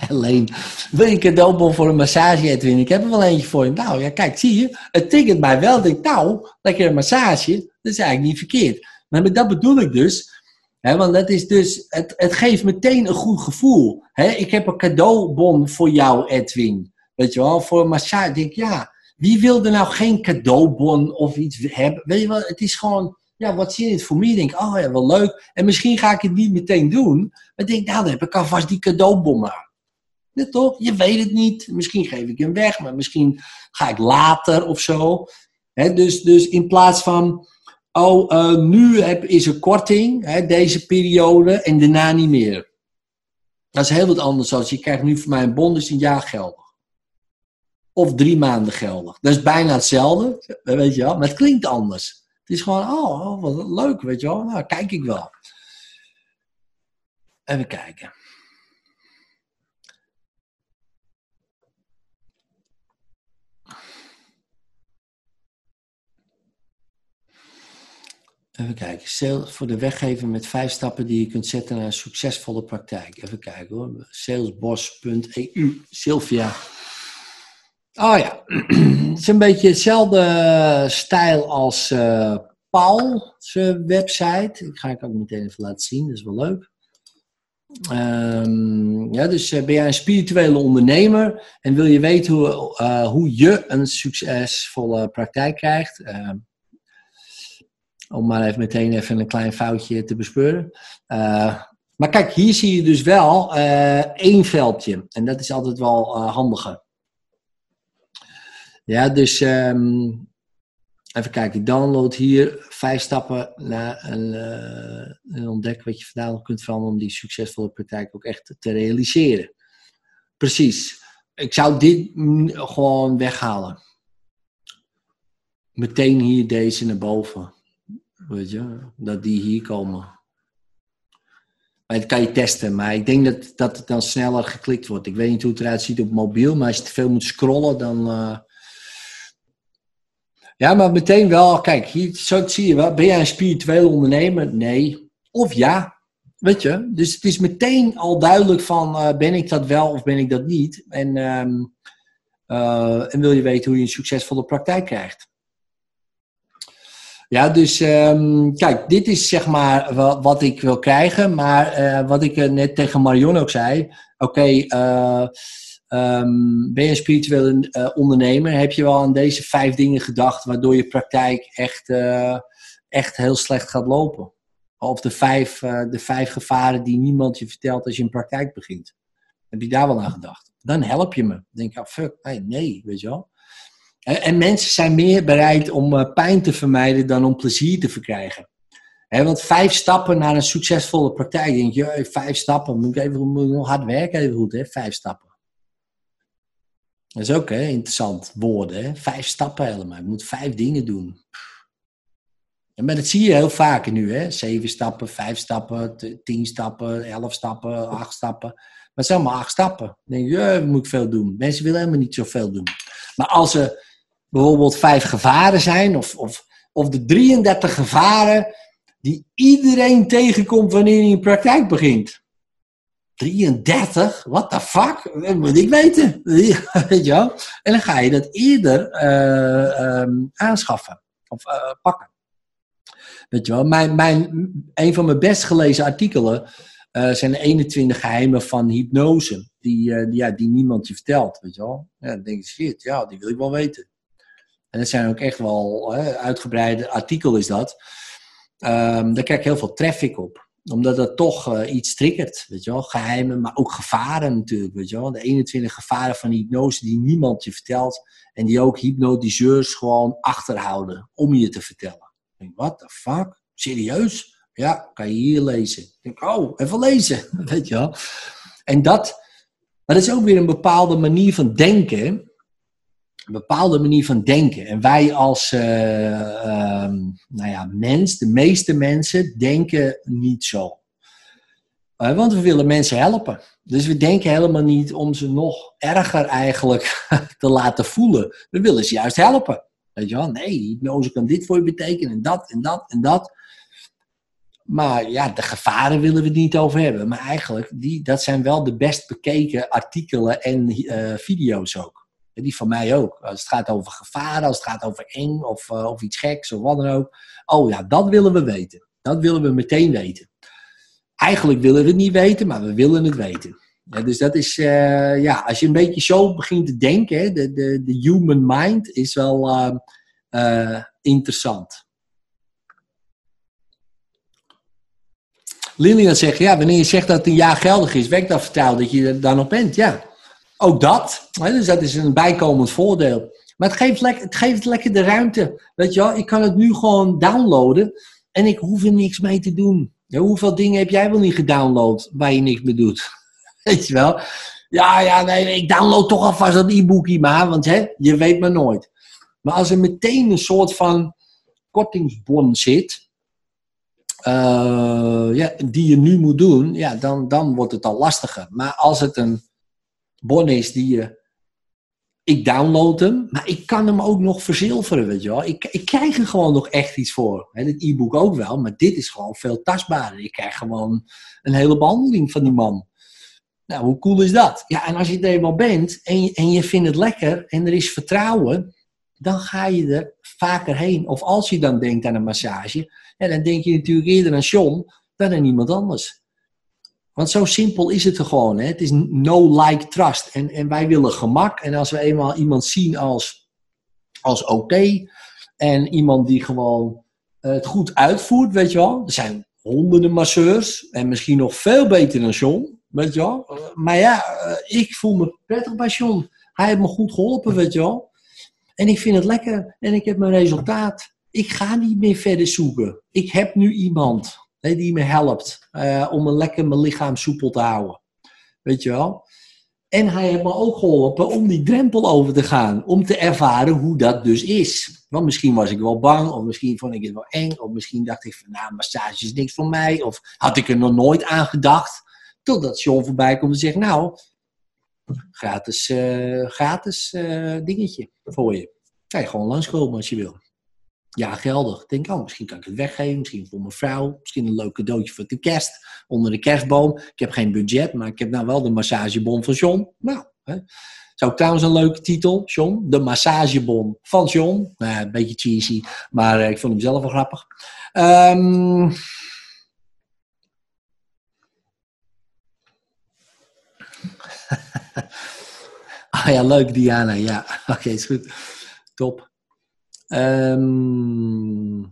Alleen, wil je een cadeaubon voor een massage, Edwin? Ik heb er wel eentje voor je. Nou ja, kijk, zie je, het tikkert mij wel. Denk, nou, lekker een massage, dat is eigenlijk niet verkeerd. Maar dat bedoel ik dus, hè, want dat is dus, het, het geeft meteen een goed gevoel. Hè? Ik heb een cadeaubon voor jou, Edwin. Weet je wel, voor een massage. Ik denk, ja, wie wil er nou geen cadeaubon of iets hebben? Weet je wel, het is gewoon, ja, wat zie je het voor mij? Denk, oh ja, wel leuk. En misschien ga ik het niet meteen doen. Maar denk, nou, dan heb ik alvast die cadeaubon Je weet het niet. Misschien geef ik hem weg, maar misschien ga ik later of zo. Dus, dus in plaats van, oh, eh, nu heb, is er korting, deze periode, en daarna niet meer. Dat is heel wat anders. Als je krijgt nu van mij een bon, dus een jaar geldig. Of drie maanden geldig. Dat is bijna hetzelfde, weet je wel. Maar het klinkt anders. Het is gewoon, oh, oh, wat leuk, weet je wel. Nou, kijk ik wel. Even kijken. Even kijken. Sales voor de weggever met vijf stappen die je kunt zetten naar een succesvolle praktijk. Even kijken hoor. Salesboss.eu. Sylvia. Oh ja. Het is een beetje hetzelfde stijl als eh Paul's website. Ik ga ik ook meteen even laten zien. Dat is wel leuk. Ehm, ja, dus eh, ben jij een spirituele ondernemer en wil je weten hoe, eh, hoe je een succesvolle praktijk krijgt? Ehm, om maar even meteen even een klein foutje te bespeuren. Eh, maar kijk, hier zie je dus wel eh, één veldje. En dat is altijd wel eh, handiger. Ja, dus ehm, even kijken. Download hier vijf stappen naar een, en ontdek wat je vandaag kunt veranderen om die succesvolle praktijk ook echt te realiseren. Precies. Ik zou dit gewoon weghalen. Meteen hier deze naar boven. Weet je, dat die hier komen. Maar dat kan je testen, maar ik denk dat, dat het dan sneller geklikt wordt. Ik weet niet hoe het eruit ziet op mobiel, maar als je te veel moet scrollen, dan. eh, Ja, maar meteen wel, kijk, hier, zo zie je wel. Ben jij een spirituele ondernemer? Nee. Of ja. Weet je, dus het is meteen al duidelijk van, eh, ben ik dat wel of ben ik dat niet? En, ehm, eh, en wil je weten hoe je een succesvolle praktijk krijgt? Ja, dus ehm, kijk, dit is zeg maar wa- wat ik wil krijgen. Maar eh, wat ik eh, net tegen Marion ook zei. Oké, eh, ehm, ben je een spiritueel eh, ondernemer? Heb je wel aan deze vijf dingen gedacht waardoor je praktijk echt, echt heel slecht gaat lopen? Of de vijf, de vijf gevaren die niemand je vertelt als je een praktijk begint. Heb je daar wel aan gedacht? Dan help je me. Dan denk ik, ah, fuck, nee, nee, weet je wel. En, en mensen zijn meer bereid om eh, pijn te vermijden dan om plezier te verkrijgen. Want vijf stappen naar een succesvolle praktijk, denk je, eh, vijf stappen, moet ik even ik nog hard werken, even goed, hè? vijf stappen. Dat is ook hè, interessant woorden, hè? vijf stappen helemaal. Je moet vijf dingen doen. Maar dat zie je heel vaak nu, hè? zeven stappen, vijf stappen, tien stappen, elf stappen, acht stappen. Maar het zijn allemaal acht stappen. Dan denk je, moet ik veel doen. Mensen willen helemaal niet zoveel doen. Maar als er bijvoorbeeld vijf gevaren zijn, of, of, of de 33 gevaren die iedereen tegenkomt wanneer je in praktijk begint. 33? What the fuck? Dat moet ik weten. Weet je wel? En dan ga je dat eerder eh, ehm, aanschaffen of eh, pakken. Weet je wel? Mijn, mijn, een van mijn best gelezen artikelen eh, zijn de 21 geheimen van hypnose. Die, die, ja, die niemand je vertelt. Weet je wel? Ja, dan denk je, shit, ja, die wil ik wel weten. En dat zijn ook echt wel hè, uitgebreide artikel is dat. Ehm, daar krijg ik heel veel traffic op. Omdat dat toch eh, iets triggert, weet je wel. Geheimen, maar ook gevaren natuurlijk, weet je wel. De 21 gevaren van hypnose die niemand je vertelt. En die ook hypnotiseurs gewoon achterhouden om je te vertellen. Ik denk, what the fuck? Serieus? Ja, kan je hier lezen. Ik denk, oh, even lezen, weet je wel. En dat, maar dat is ook weer een bepaalde manier van denken. Een bepaalde manier van denken. En wij als eh, ehm, nou ja, mens, de meeste mensen, denken niet zo. Eh, want we willen mensen helpen. Dus we denken helemaal niet om ze nog erger eigenlijk te laten voelen. We willen ze juist helpen. Weet je wel? Nee, hypnose kan dit voor je betekenen en dat en dat en dat. Maar ja, de gevaren willen we het niet over hebben. Maar eigenlijk, die, dat zijn wel de best bekeken artikelen en eh, video's ook. Die van mij ook. Als het gaat over gevaren, als het gaat over eng of, eh, of iets geks of wat dan ook. Oh ja, dat willen we weten. Dat willen we meteen weten. Eigenlijk willen we het niet weten, maar we willen het weten. Ja, dus dat is, eh, ja, als je een beetje zo begint te denken, de, de, de human mind is wel eh, interessant. Lilian zegt, ja, wanneer je zegt dat het een jaar geldig is, werkt dat vertrouwen dat je dan nog bent. Ja, ook dat. Hè, dus dat is een bijkomend voordeel. Maar het geeft, het geeft lekker de ruimte. Weet je wel, ik kan het nu gewoon downloaden en ik hoef er niks mee te doen. Hoeveel dingen heb jij wel niet gedownload waar je niks mee doet? Weet je wel? Ja, ja, nee, ik download toch alvast dat e-bookje maar, want hè, je weet maar nooit. Maar als er meteen een soort van kortingsbon zit, eh, ja, die je nu moet doen, ja, dan, dan wordt het al lastiger. Maar als het een bon is die je. Ik download hem, maar ik kan hem ook nog verzilveren, weet je wel. Ik, ik krijg er gewoon nog echt iets voor. Het e-book ook wel, maar dit is gewoon veel tastbaarder. Ik krijg gewoon een hele behandeling van die man. Nou, hoe cool is dat? Ja, en als je er eenmaal bent en je, en je vindt het lekker en er is vertrouwen, dan ga je er vaker heen. Of als je dan denkt aan een massage, dan denk je natuurlijk eerder aan John dan aan iemand anders. Want zo simpel is het er gewoon. Hè? Het is no like trust. En, en wij willen gemak. En als we eenmaal iemand zien als, als oké. en iemand die gewoon eh, het goed uitvoert, weet je wel. Er zijn honderden masseurs. En misschien nog veel beter dan John. Weet je wel. Eh, maar ja, eh, ik voel me prettig bij John. Hij heeft me goed geholpen, weet je wel. En ik vind het lekker. En ik heb mijn resultaat. Ik ga niet meer verder zoeken. Ik heb nu iemand die me helpt eh, om een lekker mijn lichaam soepel te houden. Weet je wel? En hij heeft me ook geholpen om die drempel over te gaan. Om te ervaren hoe dat dus is. Want misschien was ik wel bang, of misschien vond ik het wel eng, of misschien dacht ik van, nou, massage is niks voor mij, of had ik er nog nooit aan gedacht. Totdat John voorbij komt en zegt, nou, gratis, eh, gratis eh, dingetje voor je. Kan je gewoon langskomen als je wil. Ja, geldig. Ik denk, oh, misschien kan ik het weggeven. Misschien voor mijn vrouw. Misschien een leuk cadeautje voor de kerst. Onder de kerstboom. Ik heb geen budget, maar ik heb nou wel de massagebon van John. Nou, hè. is ook trouwens een leuke titel, John. De massagebon van John. Nou, een beetje cheesy, maar eh, ik vond hem zelf wel grappig. Ehm Ah ja, leuk Diana. Ja, oké, is goed. Top. Ehm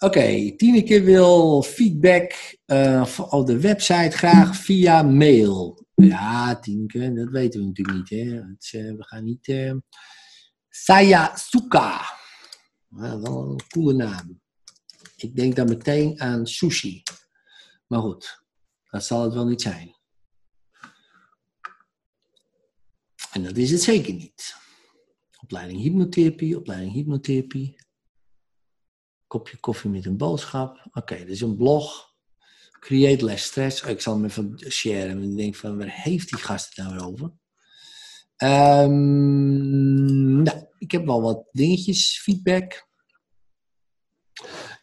Oké, Tineke wil feedback eh, op de website graag via mail. Ja, Tineke, dat weten we natuurlijk niet. Hè? Eh, we gaan niet... eh Sayasuka. Wel een coole naam. Ik denk dan meteen aan sushi. Maar goed, dat zal het wel niet zijn. En dat is het zeker niet. Opleiding hypnotherapie, opleiding hypnotherapie. Kopje koffie met een boodschap. Oké, dit is een blog. Create less stress. Oh, ik zal hem even sharen. En ik denk van, waar heeft die gast het nou over? Ehm, nou, ik heb wel wat dingetjes, feedback.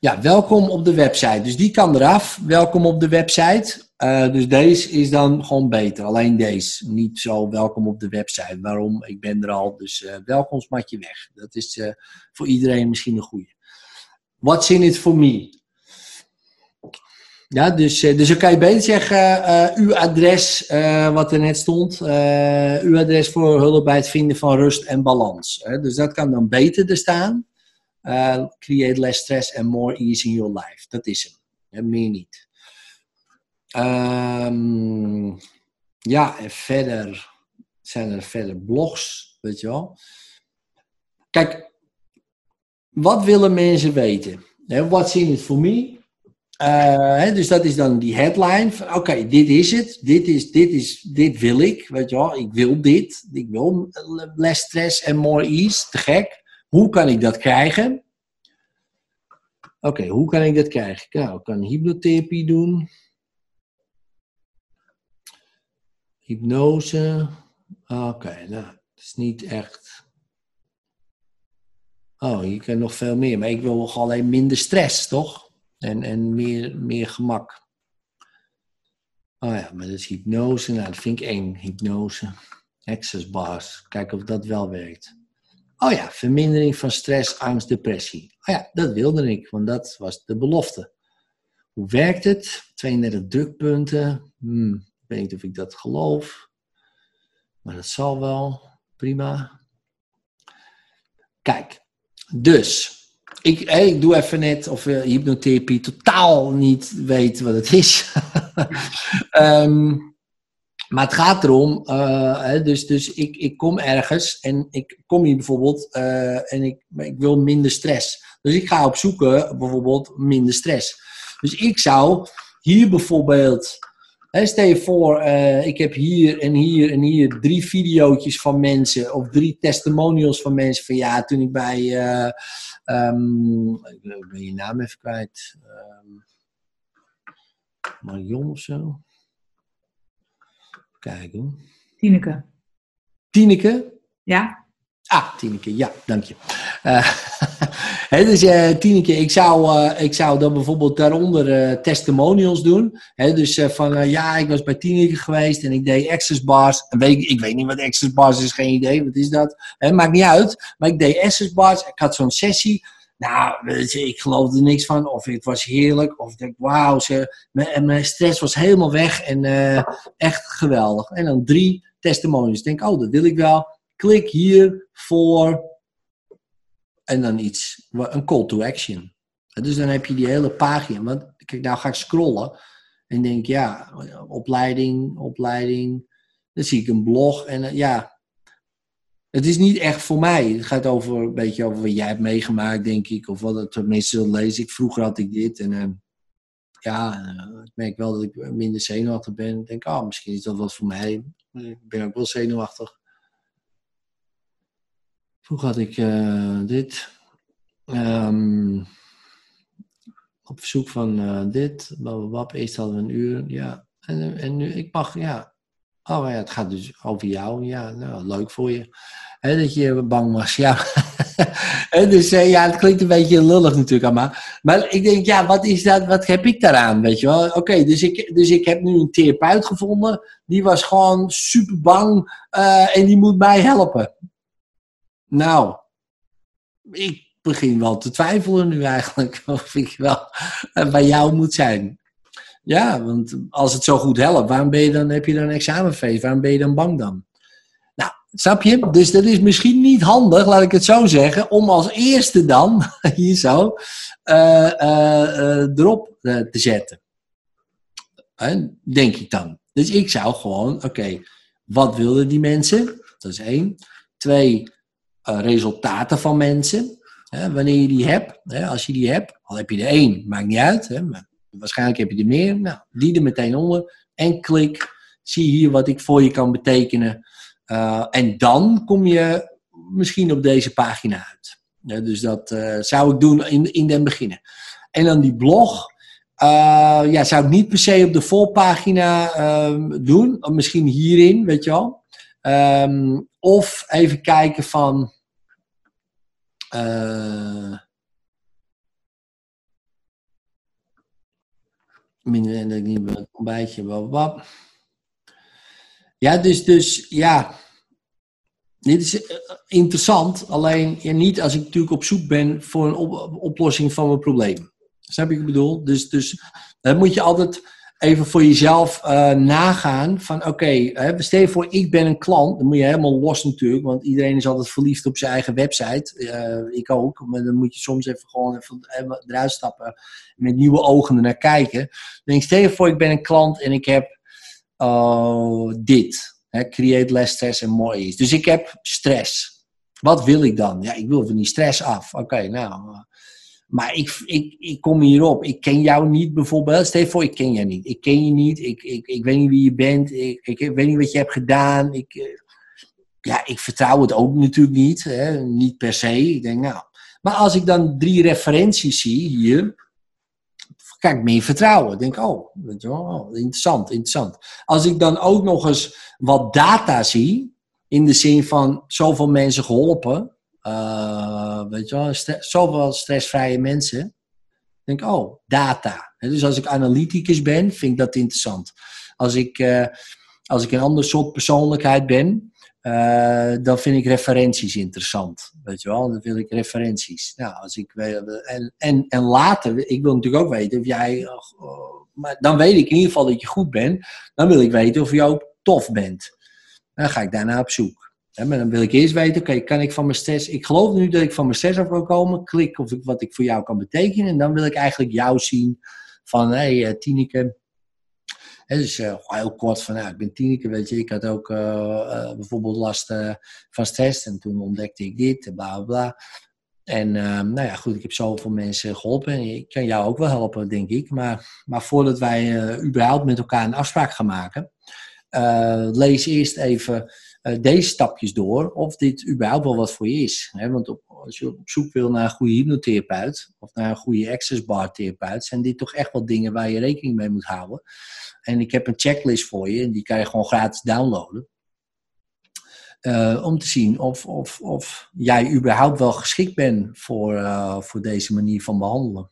Ja, welkom op de website. Dus die kan eraf. Welkom op de website. Eh, dus deze is dan gewoon beter. Alleen deze. Niet zo welkom op de website. Waarom? Ik ben er al. Dus eh welkomstmatje weg. Dat is eh, voor iedereen misschien een goede. What's in it for me? Ja, dus, dus dan kan je beter zeggen, uw adres, wat er net stond, uw adres voor hulp bij het vinden van rust en balans. Hè? Dus dat kan dan beter er staan. Eh, create less stress and more ease in your life. Dat is hem. Hè, meer niet. Ehm, ja, en verder zijn er verder blogs, weet je wel. Kijk, wat willen mensen weten? What's in it for me? Eh, dus dat is dan die headline. Oké, dit is het. Dit, is, dit, is, dit wil ik. Weet je wel, ik wil dit. Ik wil less stress en more ease. Te gek. Hoe kan ik dat krijgen? Oké, hoe kan ik dat krijgen? Nou, ik kan hypnotherapie doen. Hypnose. Oké, nou, het is niet echt. Oh, hier kan nog veel meer. Maar ik wil alleen minder stress, toch? En, en meer, meer gemak. Oh ja, maar dat is hypnose. Nou, dat vind ik eng. Hypnose. Access bars. Kijken of dat wel werkt. Oh ja, vermindering van stress, angst, depressie. Oh ja, dat wilde ik, want dat was de belofte. Hoe werkt het? 32 drukpunten. Hmm, ik weet niet of ik dat geloof. Maar dat zal wel. Prima. Kijk, dus. Ik, ik doe even net of uh, hypnotherapie totaal niet weet wat het is. Ehm, maar het gaat erom, eh, dus, dus ik, ik kom ergens en ik kom hier bijvoorbeeld eh, en ik, ik wil minder stress. Dus ik ga op zoeken bijvoorbeeld minder stress. Dus ik zou hier bijvoorbeeld, stel je voor, eh, ik heb hier en hier en hier drie video's van mensen of drie testimonials van mensen van ja, toen ik bij, eh, ehm, ik ben je naam even kwijt, Ehm, Marion of zo. Kijken hoor. Tineke. Tineke? Ja? Ah, Tineke, ja, dank je. Hè, dus eh, Tineke, ik zou, eh, ik zou dan bijvoorbeeld daaronder testimonials doen. Dus van, ja, ik was bij Tineke geweest en ik deed access bars. En weet, ik- weet niet wat access bars is, geen idee, wat is dat? Hè, maakt niet uit. Maar ik deed access bars, ik had zo'n sessie. Nou, weet je, ik er niks van. Of het was heerlijk. Of ik denk, wauw, ze- mijn, stress was helemaal weg. En eh, echt geweldig. En dan drie testimonials. Ik denk, oh, dat wil ik wel. Klik hier voor. En dan iets. Een call to action. Dus dan heb je die hele pagina. Want kijk, nou ga ik scrollen. En denk, ja, opleiding, opleiding. Dan zie ik een blog. En eh, ja, het is niet echt voor mij. Het gaat over een beetje over wat jij hebt meegemaakt, denk ik. Of wat het tenminste lezen. Ik, vroeger had ik dit. En eh, ja, eh, ik merk wel dat ik minder zenuwachtig ben. Ik denk, oh, misschien is dat wat voor mij. Ik ben ook wel zenuwachtig. Vroeger had ik eh, dit. Ehm, op verzoek van eh, dit. Bababab. Eerst hadden we een uur. Ja. En, en nu, ik mag, ja. Oh ja, het gaat dus over jou. Ja, nou, leuk voor je. Dat je bang was. Ja. Dus eh, ja, het klinkt een beetje lullig natuurlijk allemaal. Maar ik denk, ja, wat is dat, wat heb ik daaraan, weet je wel? Oké, dus, ik, dus ik heb nu een therapeut gevonden. Die was gewoon super bang eh, en die moet mij helpen. Nou, ik begin wel te twijfelen nu eigenlijk of ik wel eh, bij jou moet zijn. Ja, want als het zo goed helpt, waarom ben je dan, heb je dan een examenfeest? Waarom ben je dan bang dan? Snap je? Dus dat is misschien niet handig, laat ik het zo zeggen, om als eerste dan, hier zo, eh, eh, eh, erop te zetten. Denk ik dan. Dus ik zou gewoon, oké, wat wilden die mensen? Dat is één. Twee, resultaten van mensen. Hè, wanneer je die hebt, hè, als je die hebt, al heb je er één, maakt niet uit. Hè, maar waarschijnlijk heb je er meer. Nou, die er meteen onder. En klik, zie hier wat ik voor je kan betekenen. Uh, en dan kom je misschien op deze pagina uit. Dus dat uh, zou ik doen in, in den beginnen. En dan die blog. Uh, ja, zou ik niet per se op de volpagina doen. Of misschien hierin, weet je wel. Um, of even kijken van. Minder en dat ik niet een ontbijtje. Babab. Ja, dus, dus ja. Dit is uh, interessant. Alleen niet als ik natuurlijk op zoek ben voor een op oplossing van mijn probleem. Snap je ik bedoel? Dus, dus dan moet je altijd even voor jezelf uh, nagaan van oké, okay, stel je voor ik ben een klant, dan moet je helemaal los natuurlijk, want iedereen is altijd verliefd op zijn eigen website, ik ook, maar dan moet je soms even gewoon even eruit stappen, met nieuwe ogen naar kijken. Dan denk stel je voor ik ben een klant en ik heb uh, dit, hè, create less stress en more ease. Dus ik heb stress. Wat wil ik dan? Ja, ik wil van die stress af. Oké, nou... Maar ik, ik, ik kom hierop. Ik ken jou niet bijvoorbeeld. Stel voor, ik ken jou niet. Ik ken je niet. Ik, ik, ik weet niet wie je bent. Ik, ik weet niet wat je hebt gedaan. Ik, ja, ik vertrouw het ook natuurlijk niet. Hè? Niet per se. Ik denk, nou. Maar als ik dan drie referenties zie hier, ik meer vertrouwen. Ik denk, oh, weet wel, oh, interessant, interessant. Als ik dan ook nog eens wat data zie, in de zin van zoveel mensen geholpen, uh, weet je wel, zoveel stressvrije mensen. denk oh, data. Dus als ik analyticus ben, vind ik dat interessant. Als ik, uh, als ik een ander soort persoonlijkheid ben, uh, dan vind ik referenties interessant. Weet je wel, dan wil ik referenties. Nou, als ik, en, en, en later, ik wil natuurlijk ook weten of jij, maar dan weet ik in ieder geval dat je goed bent. Dan wil ik weten of je ook tof bent. Dan ga ik daarna op zoek. Maar dan wil ik eerst weten, oké, kan ik van mijn stress... Ik geloof nu dat ik van mijn stress af wil komen. Klik of ik, wat ik voor jou kan betekenen. En dan wil ik eigenlijk jou zien van, hé, hey, uh, Tineke... Dus uh, heel kort van, nou, ik ben Tineke, weet je. Ik had ook uh, uh, bijvoorbeeld last van stress. En toen ontdekte ik dit, bla, bla. En nou ja, goed, ik heb zoveel mensen geholpen. En ik kan jou ook wel helpen, denk ik. Maar, maar voordat wij überhaupt met elkaar een afspraak gaan maken... lees eerst even deze stapjes door of dit überhaupt wel wat voor je is. Want als je op zoek wil naar een goede hypnotherapeut of naar een goede access bar therapeut, zijn dit toch echt wel dingen waar je rekening mee moet houden. En ik heb een checklist voor je en die kan je gewoon gratis downloaden. Uh, om te zien of, of, of jij überhaupt wel geschikt bent voor, uh, voor deze manier van behandelen.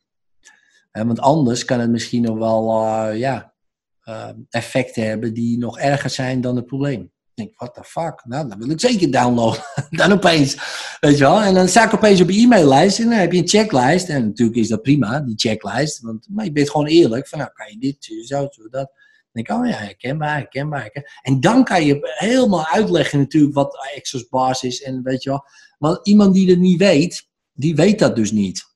Want anders kan het misschien nog wel ja, effecten hebben die nog erger zijn dan het probleem. Ik denk, what the fuck? Nou, dan wil ik zeker downloaden. dan opeens, weet je wel. En dan sta ik opeens op je e-maillijst en dan heb je een checklist. En natuurlijk is dat prima, die checklist. Want maar je bent gewoon eerlijk van, nou, kan je dit, zo, zo, dat. Denk ik, oh ja, herkenbaar, herkenbaar. En dan kan je helemaal uitleggen natuurlijk wat Access Bars is en weet je wel. Want iemand die het niet weet, die weet dat dus niet.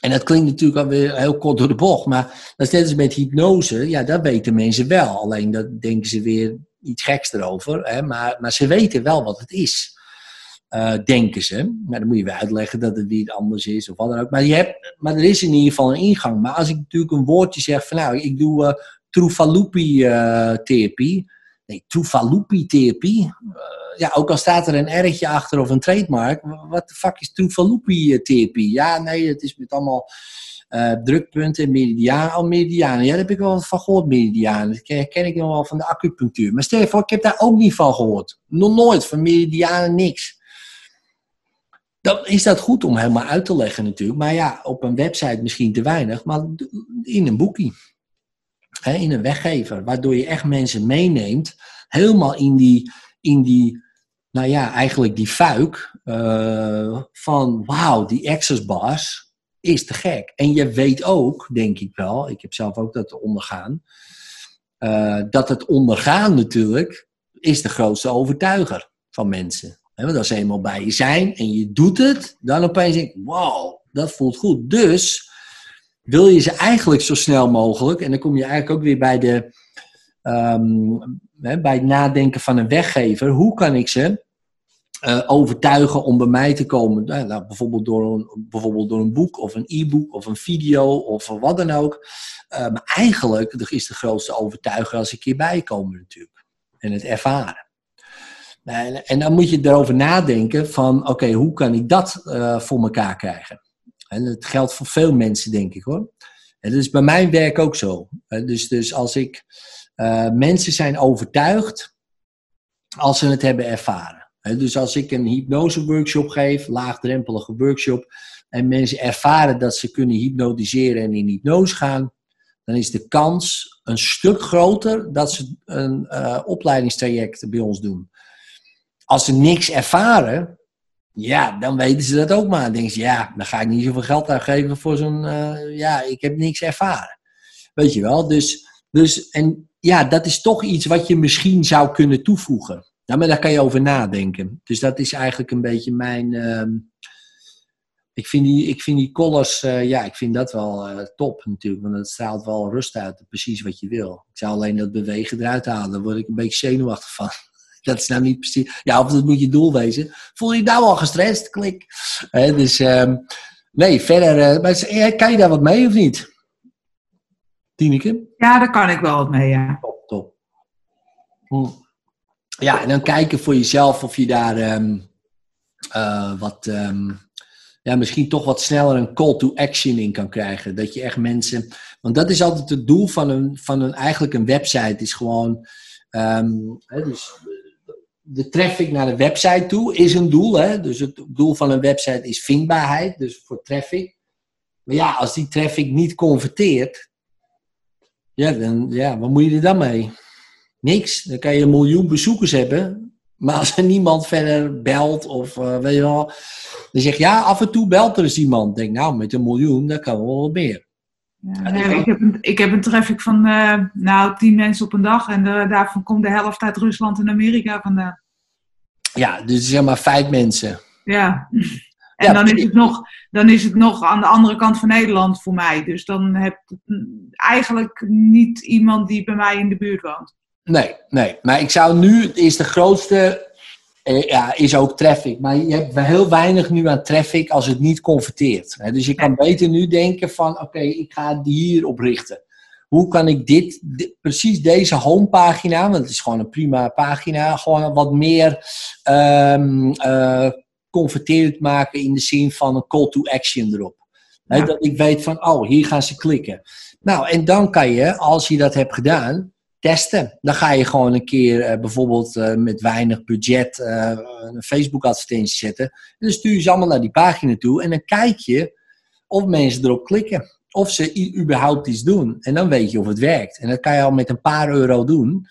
En dat klinkt natuurlijk alweer heel kort door de bocht, maar dat is net als met hypnose. Ja, dat weten mensen wel. Alleen dat denken ze weer iets geks erover. Hè? Maar, maar ze weten wel wat het is. Uh, denken ze. Maar dan moet je weer uitleggen dat het niet anders is of wat dan ook. Maar, je hebt, maar er is in ieder geval een ingang. Maar als ik natuurlijk een woordje zeg van nou, ik doe uh, Trufalupi-therapie. Uh, nee, Trufalupi-therapie. Uh, ja, ook al staat er een R'tje achter of een trademark. Wat de fuck is Trufalupi-therapie? Ja, nee, het is met allemaal uh, drukpunten, meridiaan, al meridianen. Ja, daar heb ik wel van gehoord, meridianen. Dat ken ik nog wel van de acupunctuur. Maar stel je voor, ik heb daar ook niet van gehoord. Nog nooit, van meridianen niks. dan is dat goed om helemaal uit te leggen natuurlijk. Maar ja, op een website misschien te weinig, maar in een boekie. In een weggever, waardoor je echt mensen meeneemt, helemaal in die, in die nou ja, eigenlijk die fuik eh, van wauw, die access bars is te gek. En je weet ook, denk ik wel, ik heb zelf ook dat ondergaan, eh, dat het ondergaan natuurlijk is de grootste overtuiger van mensen. Hè, want als ze eenmaal bij je zijn en je doet het, dan opeens denk ik, wow, dat voelt goed. Dus wil je ze eigenlijk zo snel mogelijk, en dan kom je eigenlijk ook weer bij, de, ehm, bij het nadenken van een weggever, hoe kan ik ze eh, overtuigen om bij mij te komen. Nou, nou, bijvoorbeeld, door een, bijvoorbeeld door een boek of een e-book of een video of wat dan ook. Uh, maar eigenlijk is de grootste overtuiger als ik hierbij kom natuurlijk. En het ervaren. En, en dan moet je erover nadenken van oké, hoe kan ik dat uh, voor elkaar krijgen? En dat geldt voor veel mensen denk ik hoor. En dat is bij mijn werk ook zo. Dus, dus als ik mensen zijn overtuigd als ze het hebben ervaren. Dus als ik een hypnose-workshop geef, laagdrempelige workshop, en mensen ervaren dat ze kunnen hypnotiseren en in hypnose gaan, dan is de kans een stuk groter dat ze een uh, opleidingstraject bij ons doen. Als ze niks ervaren, ja, dan weten ze dat ook maar. Dan denken ja, dan ga ik niet zoveel geld uitgeven voor zo'n, uh, ja, ik heb niks ervaren. Weet je wel, dus, dus, en ja, dat is toch iets wat je misschien zou kunnen toevoegen. Ja, maar daar kan je over nadenken. Dus dat is eigenlijk een beetje mijn. Uh, ik, vind die, ik vind die collars, uh, ja, ik vind dat wel uh, top natuurlijk. Want het straalt wel rust uit, precies wat je wil. Ik zou alleen dat bewegen eruit halen, daar word ik een beetje zenuwachtig van. Dat is nou niet precies. Ja, of dat moet je doel wezen. Voel je nou al gestrest? Klik. dus um, nee, verder. Uh, maar kan je daar wat mee of niet? Tineke? Ja, daar kan ik wel wat mee, ja. Top, top. Hm. Ja, en dan kijken voor jezelf of je daar um, uh, wat, um, ja, misschien toch wat sneller een call to action in kan krijgen. Dat je echt mensen, want dat is altijd het doel van een, van een eigenlijk een website, is gewoon, um, hè, dus de traffic naar de website toe is een doel. Hè? Dus het doel van een website is vindbaarheid, dus voor traffic. Maar ja, als die traffic niet converteert, ja, dan, ja, wat moet je er dan mee? Niks. Dan kan je een miljoen bezoekers hebben. Maar als er niemand verder belt of uh, weet je wel. Dan zeg je ja, af en toe belt er eens iemand. Denk nou, met een miljoen, dan kan wel wat meer. Ja, ja, ik, heb een, ik heb een traffic van uh, nou, tien mensen op een dag. En daarvan komt de helft uit Rusland en Amerika vandaan. Ja, dus zeg maar vijf mensen. Ja. En ja, dan, is het nog, dan is het nog aan de andere kant van Nederland voor mij. Dus dan heb ik eigenlijk niet iemand die bij mij in de buurt woont. Nee, nee. Maar ik zou nu, is de grootste, eh, ja, is ook traffic. Maar je hebt heel weinig nu aan traffic als het niet converteert. Dus je kan beter nu denken van, oké, okay, ik ga die hier oprichten. Hoe kan ik dit, precies deze homepagina, want het is gewoon een prima pagina, gewoon wat meer um, uh, converteerd maken in de zin van een call to action erop. Dat ik weet van, oh, hier gaan ze klikken. Nou, en dan kan je, als je dat hebt gedaan, testen. Dan ga je gewoon een keer uh, bijvoorbeeld uh, met weinig budget uh, een Facebook-advertentie zetten. En dan stuur je ze allemaal naar die pagina toe. En dan kijk je of mensen erop klikken. Of ze überhaupt iets doen. En dan weet je of het werkt. En dat kan je al met een paar euro doen.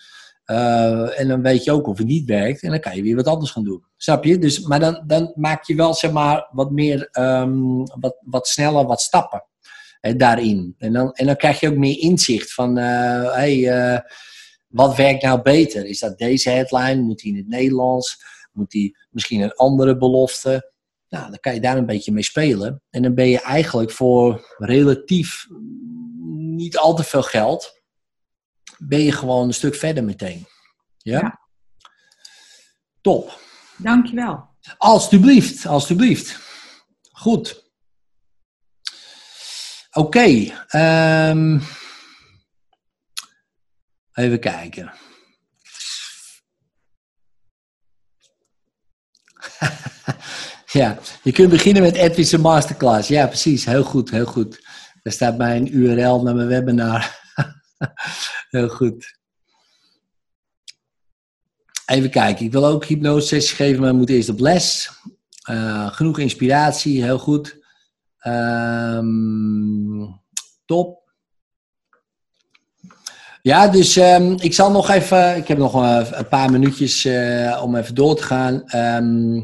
en dan weet je ook of het niet werkt. En dan kan je weer wat anders gaan doen. Snap je? Dus, maar dan, dan maak je wel zeg maar, wat meer, um, wat, wat sneller wat stappen daarin. En dan, en dan krijg je ook meer inzicht van, uh, hey, wat werkt nou beter? Is dat deze headline? Moet die in het Nederlands? Moet die misschien een andere belofte? Nou, dan kan je daar een beetje mee spelen. En dan ben je eigenlijk voor relatief niet al te veel geld, ben je gewoon een stuk verder meteen. Ja? ja. Top. Dankjewel. Alsjeblieft, alsjeblieft. Goed. Oké. Okay, um, even kijken. ja, je kunt beginnen met Edwin's Masterclass. Ja, precies. Heel goed, heel goed. Daar staat mijn URL naar mijn webinar. heel goed. Even kijken. Ik wil ook hypnose sessie geven, maar ik moet eerst op les. Eh, genoeg inspiratie, heel goed. Ehm, top. Ja, dus ehm, ik zal nog even. Ik heb nog eh, een paar minuutjes eh, om even door te gaan. Ehm,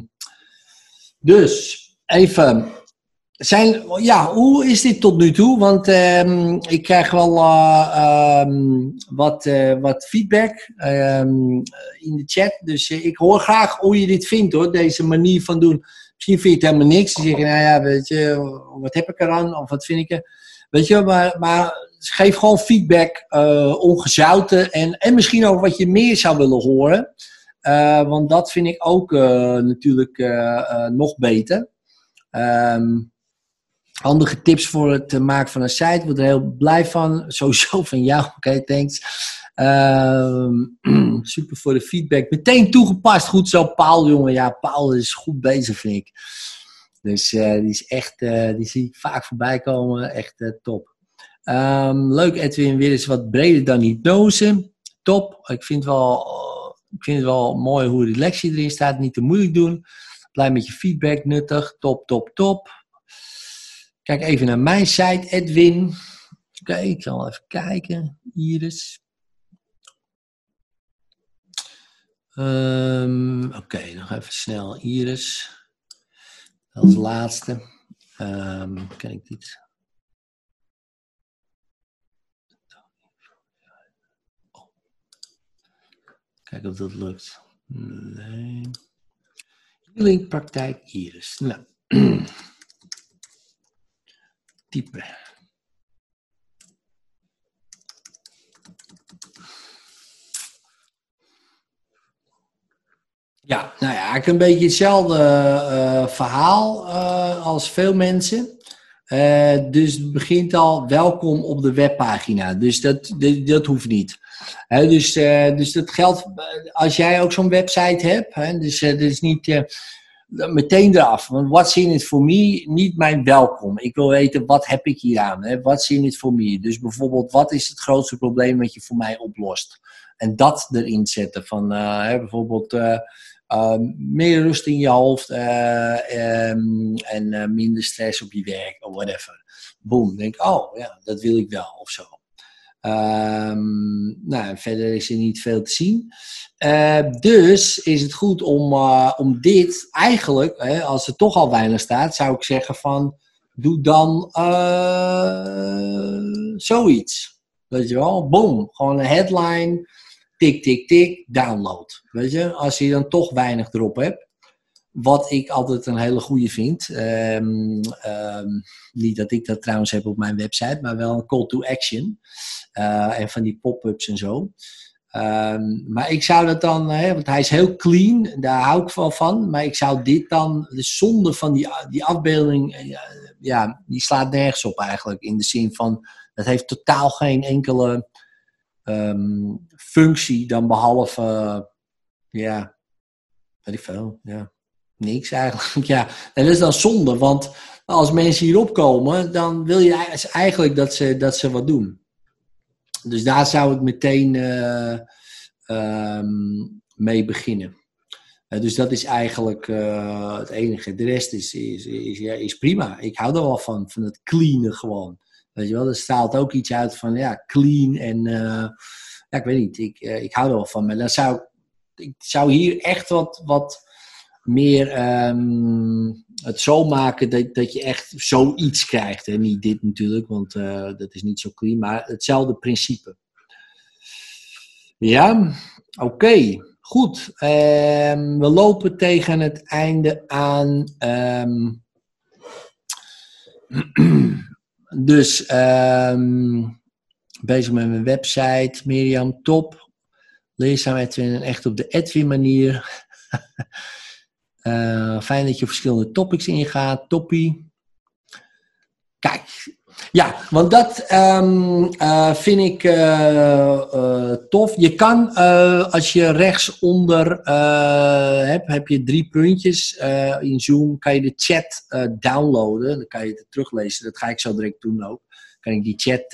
dus even. Zijn, ja, hoe is dit tot nu toe? Want ehm, ik krijg wel eh, wat, wat feedback in de chat. Dus ik hoor graag hoe je dit vindt hoor, deze manier van doen. Misschien vind je het helemaal niks. Dan zeg je, nou ja, weet je, wat heb ik eraan? Of wat vind ik er? Weet je, maar, maar geef gewoon feedback, eh, ongezouten. En, en misschien ook wat je meer zou willen horen. Eh, want dat vind ik ook eh, natuurlijk nog beter. Ehm, handige tips voor het maken van een site. Word er heel blij van. Sowieso van jou. Oké, thanks. Ehm, super voor de feedback. Meteen toegepast. Goed zo, Paul, jongen. Ja, Paul is goed bezig, vind ik. Dus die is echt, die zie ik vaak voorbij komen. Echt top. Ehm, leuk, Edwin. Weer eens wat breder dan hypnose. Top. Ik vind, wel, ik vind het wel mooi hoe de lectie erin staat. Niet te moeilijk doen. Blij met je feedback. Nuttig. Top, top, top. Kijk even naar mijn site, Edwin. Oké, ik zal even kijken. Iris. Ehm, Oké, nog even snel. Iris. Als laatste. Kijk dit. Kijk of dat lukt. Nee. Healing praktijk Iris. Nou. Typen. Ja, nou ja, ik een beetje hetzelfde eh, verhaal eh, als veel mensen. Eh, dus het begint al welkom op de webpagina. Dus dat, dat, dat hoeft niet. Dus, eh, dus dat geldt eh, als jij ook zo'n website hebt. Dus dat is niet eh, meteen eraf. Want what's in it for me? Niet mijn welkom. Ik wil weten wat heb ik hier aan. Hè? What's in it for me? Dus bijvoorbeeld wat is het grootste probleem wat je voor mij oplost? En dat erin zetten. Van eh, bijvoorbeeld eh, eh, meer rust in je hoofd eh, ehm, en eh, minder stress op je werk of whatever. Boom, denk oh ja, dat wil ik wel of zo. Ehm, nou, verder is er niet veel te zien. Eh, dus is het goed om, eh, om dit eigenlijk, hè, als er toch al weinig staat, zou ik zeggen van doe dan eh, zoiets. Weet je wel, boom, gewoon een headline, tik, tik, tik, download. Weet je, als je dan toch weinig erop hebt. Wat ik altijd een hele goede vind. Ehm, ehm, niet dat ik dat trouwens heb op mijn website, maar wel een call to action. Eh, en van die pop-ups en zo. Ehm, maar ik zou dat dan, hè, want hij is heel clean, daar hou ik wel van. Maar ik zou dit dan, de zonde van die, die afbeelding, eh, ja, die slaat nergens op eigenlijk. In de zin van, het heeft totaal geen enkele functie dan behalve, eh, ja, weet ik veel, ja, niks eigenlijk. Ja, en dat is dan zonde, want als mensen hierop komen, dan wil je eigenlijk dat ze, dat ze wat doen. Dus daar zou ik meteen eh, ehm, mee beginnen. Eh, dus dat is eigenlijk eh, het enige. De rest is, is, is, is prima. Ik hou er wel van, van het cleanen gewoon. Weet je wel, er straalt ook iets uit van ja, clean en ja, ik weet niet, ik, ik hou er wel van. Maar dan zou ik zou hier echt wat, wat meer ehm, het zo maken dat, dat je echt zoiets krijgt. En niet dit natuurlijk, want uh, dat is niet zo clean, maar hetzelfde principe. Ja, oké, goed. Um, we lopen tegen het einde aan. Um, dus bezig met mijn website, Mirjam, top. Leerzaam Edwin, echt op de Edwin manier. Uh, fijn dat je verschillende topics ingaat. Toppie. Kijk. Ja, want dat um, uh, vind ik uh, tof. Je kan, als je rechtsonder hebt, heb je drie puntjes in Zoom, kan je de chat downloaden. Dan kan je het teruglezen. Dat ga ik zo direct doen ook. Kan ik die chat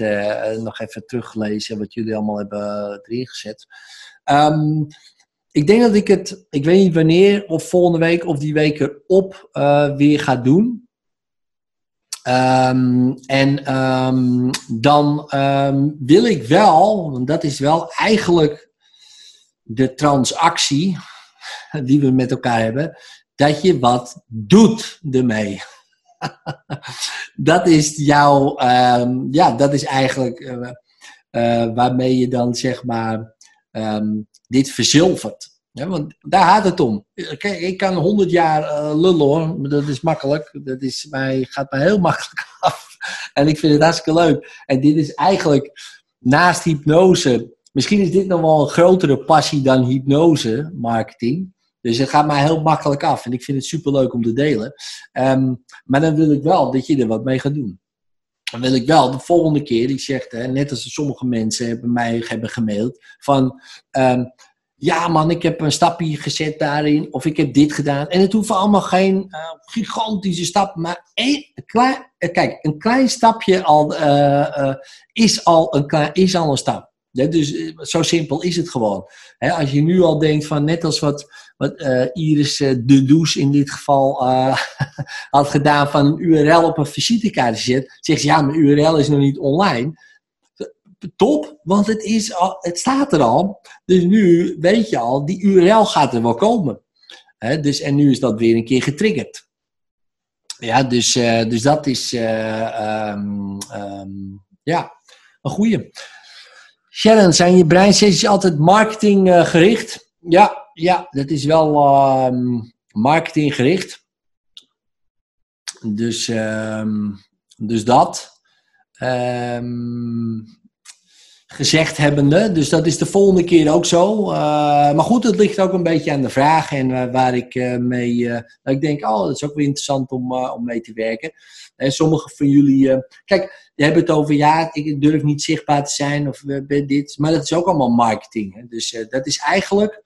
nog even teruglezen, wat jullie allemaal hebben erin gezet. Um, ik denk dat ik het, ik weet niet wanneer, of volgende week of die week erop eh, weer ga doen. Ehm, en ehm, dan ehm, wil ik wel, want dat is wel eigenlijk de transactie die we met elkaar hebben, dat je wat doet ermee. dat is jouw, ja, dat is eigenlijk eh, eh, waarmee je dan zeg maar dit verzilvert. Want daar gaat het om. Kijk, ik kan 100 jaar eh, lullen hoor, dat is makkelijk. Dat is mij, gaat mij heel makkelijk af. En ik vind het hartstikke leuk. En dit is eigenlijk naast hypnose. Misschien is dit nog wel een grotere passie dan hypnose marketing. Dus het gaat mij heel makkelijk af. En ik vind het super leuk om te delen. Ehm, maar dan wil ik wel dat je er wat mee gaat doen. Dan wil ik wel de volgende keer, ik zeg, hè, net als sommige mensen hebben mij hebben gemaild, van ehm, ja man, ik heb een stapje gezet daarin, of ik heb dit gedaan. En het hoeft allemaal geen uh, gigantische stap, maar één, klein, eh, kijk, een klein stapje al, uh, is, al een is al een stap. dus zo simpel is het gewoon. als je nu al denkt van net als wat wat Iris uh, de Does in dit geval had gedaan van een URL op een visitekaart zet, zegt ze ja, mijn URL is nog niet online. Top, want het, is het staat er al. Dus nu weet je al, die URL gaat er wel komen. Dus, en nu is dat weer een keer getriggerd. Ja, dus, dus dat is um, um, ja, een goede. Sharon, zijn je breinsessies altijd marketing gericht? Ja, ja, dat is wel uh, marketinggericht. Dus, um, dus dat. Um, gezegd hebbende. Dus dat is de volgende keer ook zo. Uh, maar goed, het ligt ook een beetje aan de vraag en waar ik uh, mee. Uh, ik denk, oh, dat is ook weer interessant om, om mee te werken. En sommige van jullie. kijk, je hebt het over ja, ik durf niet zichtbaar te zijn of dit. Maar dat is ook allemaal marketing. Hè? Dus dat is eigenlijk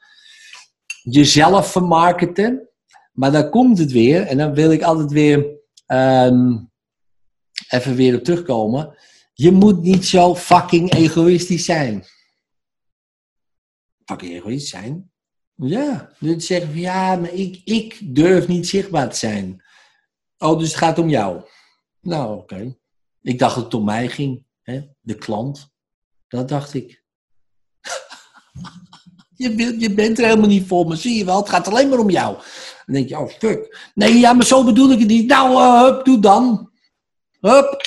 jezelf vermarkten. Maar dan komt het weer, en dan wil ik altijd weer um, even weer op terugkomen. Je moet niet zo fucking egoïstisch zijn. Fucking egoïstisch zijn? Ja, dus zeggen van ja, maar ik, ik durf niet zichtbaar te zijn. Oh, dus het gaat om jou. Nou, oké. Ik dacht dat het om mij ging. Hè? De klant. Dat dacht ik. Je, je bent er helemaal niet voor me, zie je wel. Het gaat alleen maar om jou. Dan denk je, oh fuck. Nee, ja, maar zo bedoel ik het niet. Nou, uh, hup, doe dan. Hup,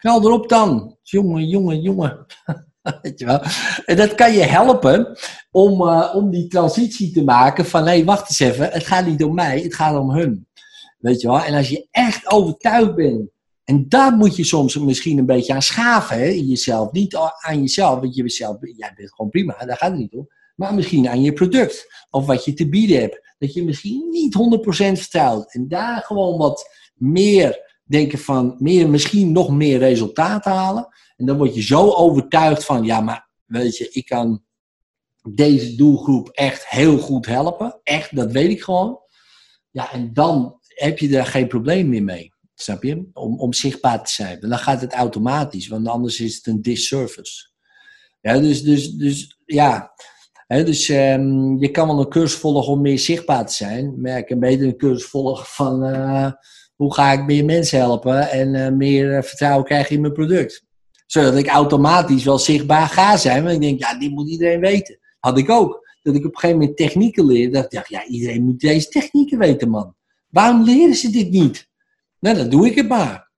knal erop dan. Jongen, jongen, jongen. Weet je wel. En dat kan je helpen om, uh, om die transitie te maken van, hé, hey, wacht eens even. Het gaat niet om mij, het gaat om hun. Weet je wel. En als je echt overtuigd bent en daar moet je soms misschien een beetje aan schaven, hè, jezelf. Niet aan jezelf, want je zelf, jij bent gewoon prima, daar gaat het niet om maar misschien aan je product of wat je te bieden hebt. Dat je misschien niet 100% vertrouwt en daar gewoon wat meer denken van, meer, misschien nog meer resultaat halen. En dan word je zo overtuigd van, ja, maar weet je, ik kan deze doelgroep echt heel goed helpen. Echt, dat weet ik gewoon. Ja, en dan heb je er geen probleem meer mee. Snap je? Om, om zichtbaar te zijn. Dan gaat het automatisch, want anders is het een disservice. Ja, dus, dus, dus ja, dus um, je kan wel een cursus volgen om meer zichtbaar te zijn. Maar ik kan beter een cursus volgen van uh, hoe ga ik meer mensen helpen en uh, meer uh, vertrouwen krijgen in mijn product. Zodat ik automatisch wel zichtbaar ga zijn. Want ik denk, ja, dit moet iedereen weten. Had ik ook. Dat ik op een gegeven moment technieken leerde. Dat ik dacht, ja, iedereen moet deze technieken weten, man. Waarom leren ze dit niet? Nou, dan doe ik het maar.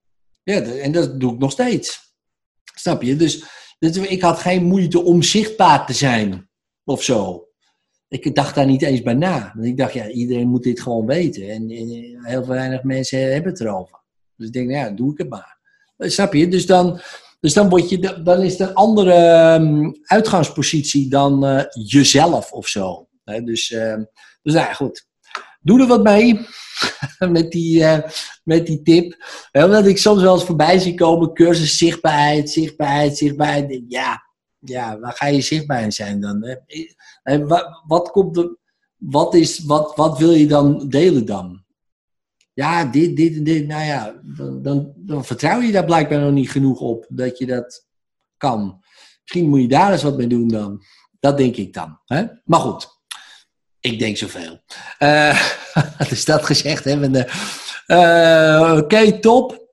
Ja, en dat doe ik nog steeds. Snap je? Dus, dus ik had geen moeite om zichtbaar te zijn of zo. Ik dacht daar niet eens bij na. Want ik dacht, ja, iedereen moet dit gewoon weten. En, heel weinig mensen hebben het erover. Dus ik denk, nou ja, doe ik het maar. Eh, snap je? Dus dan, dus dan, word je, dan is het een andere um, uitgangspositie dan uh, jezelf of zo. dus, uh, dus nou ja, goed. Doe er wat mee met, die, uh, met die tip. Omdat ik soms wel eens voorbij zie komen, cursus zichtbaarheid, zichtbaarheid, zichtbaarheid. Ja, ja, waar ga je zichtbaar in zijn dan? Wat, wat, komt er, wat, is, wat, wat wil je dan delen dan? Ja, dit, dit dit. Nou ja, dan, dan, vertrouw je daar blijkbaar nog niet genoeg op dat je dat kan. Misschien moet je daar eens wat mee doen dan. Dat denk ik dan. Hè? Maar goed, Ik denk zoveel. Uh, dus dat gezegd hebbende. Uh, Oké, top.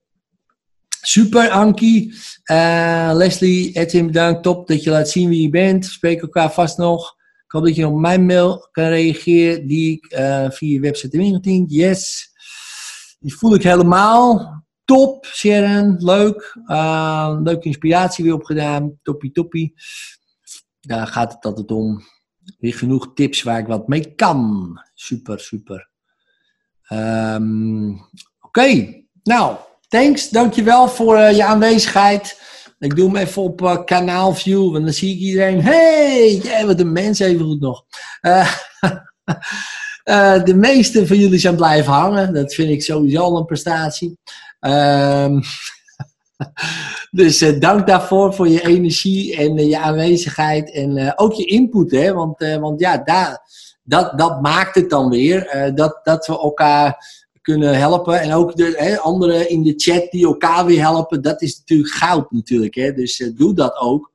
Super, Ankie. Uh, Leslie, Edwin, bedankt. Top dat je laat zien wie je bent. We spreken elkaar vast nog. Ik hoop dat je op mijn mail kan reageren, die ik uh, via je website heb ingediend. Yes. Die voel ik helemaal. Top, Sharon. Leuk. Uh, leuke inspiratie weer opgedaan. Toppie, toppie. Daar gaat het altijd om. Weer genoeg tips waar ik wat mee kan. Super, super. Um, Oké. Nou, thanks. Dankjewel voor uh, je aanwezigheid. Ik doe hem even op uh, kanaal view, want dan zie ik iedereen. Hey, jij wat een mens, even goed nog. Uh, uh, de meeste van jullie zijn blijven hangen. Dat vind ik sowieso al een prestatie. Um, dus dank daarvoor, voor je energie en je aanwezigheid. En ook je input, hè. Want, want ja, daar, dat, dat maakt het dan weer. dat, dat we elkaar kunnen helpen. En ook de hè, anderen in de chat die elkaar weer helpen. Dat is natuurlijk goud natuurlijk. Hè? Dus uh, doe dat ook.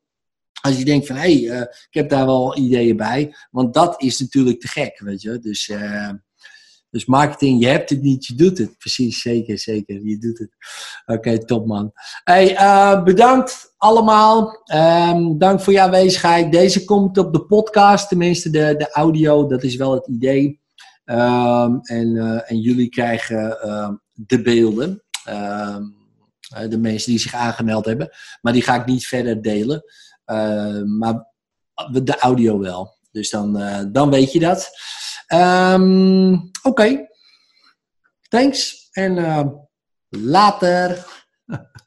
Als je denkt van, hé, hey, uh, ik heb daar wel ideeën bij. Want dat is natuurlijk te gek, weet je. Dus, uh, dus marketing, je hebt het niet, je doet het. Precies, zeker, zeker. Je doet het. Oké, top man. Hey, bedankt allemaal. Um, dank voor je aanwezigheid. Deze komt op de podcast, tenminste de, de audio. Dat is wel het idee. Um, en, uh, en, jullie krijgen uh, de beelden. Uh, de mensen die zich aangemeld hebben. Maar die ga ik niet verder delen. maar de audio wel. Dus dan, dan weet je dat. Oké. Thanks. En later.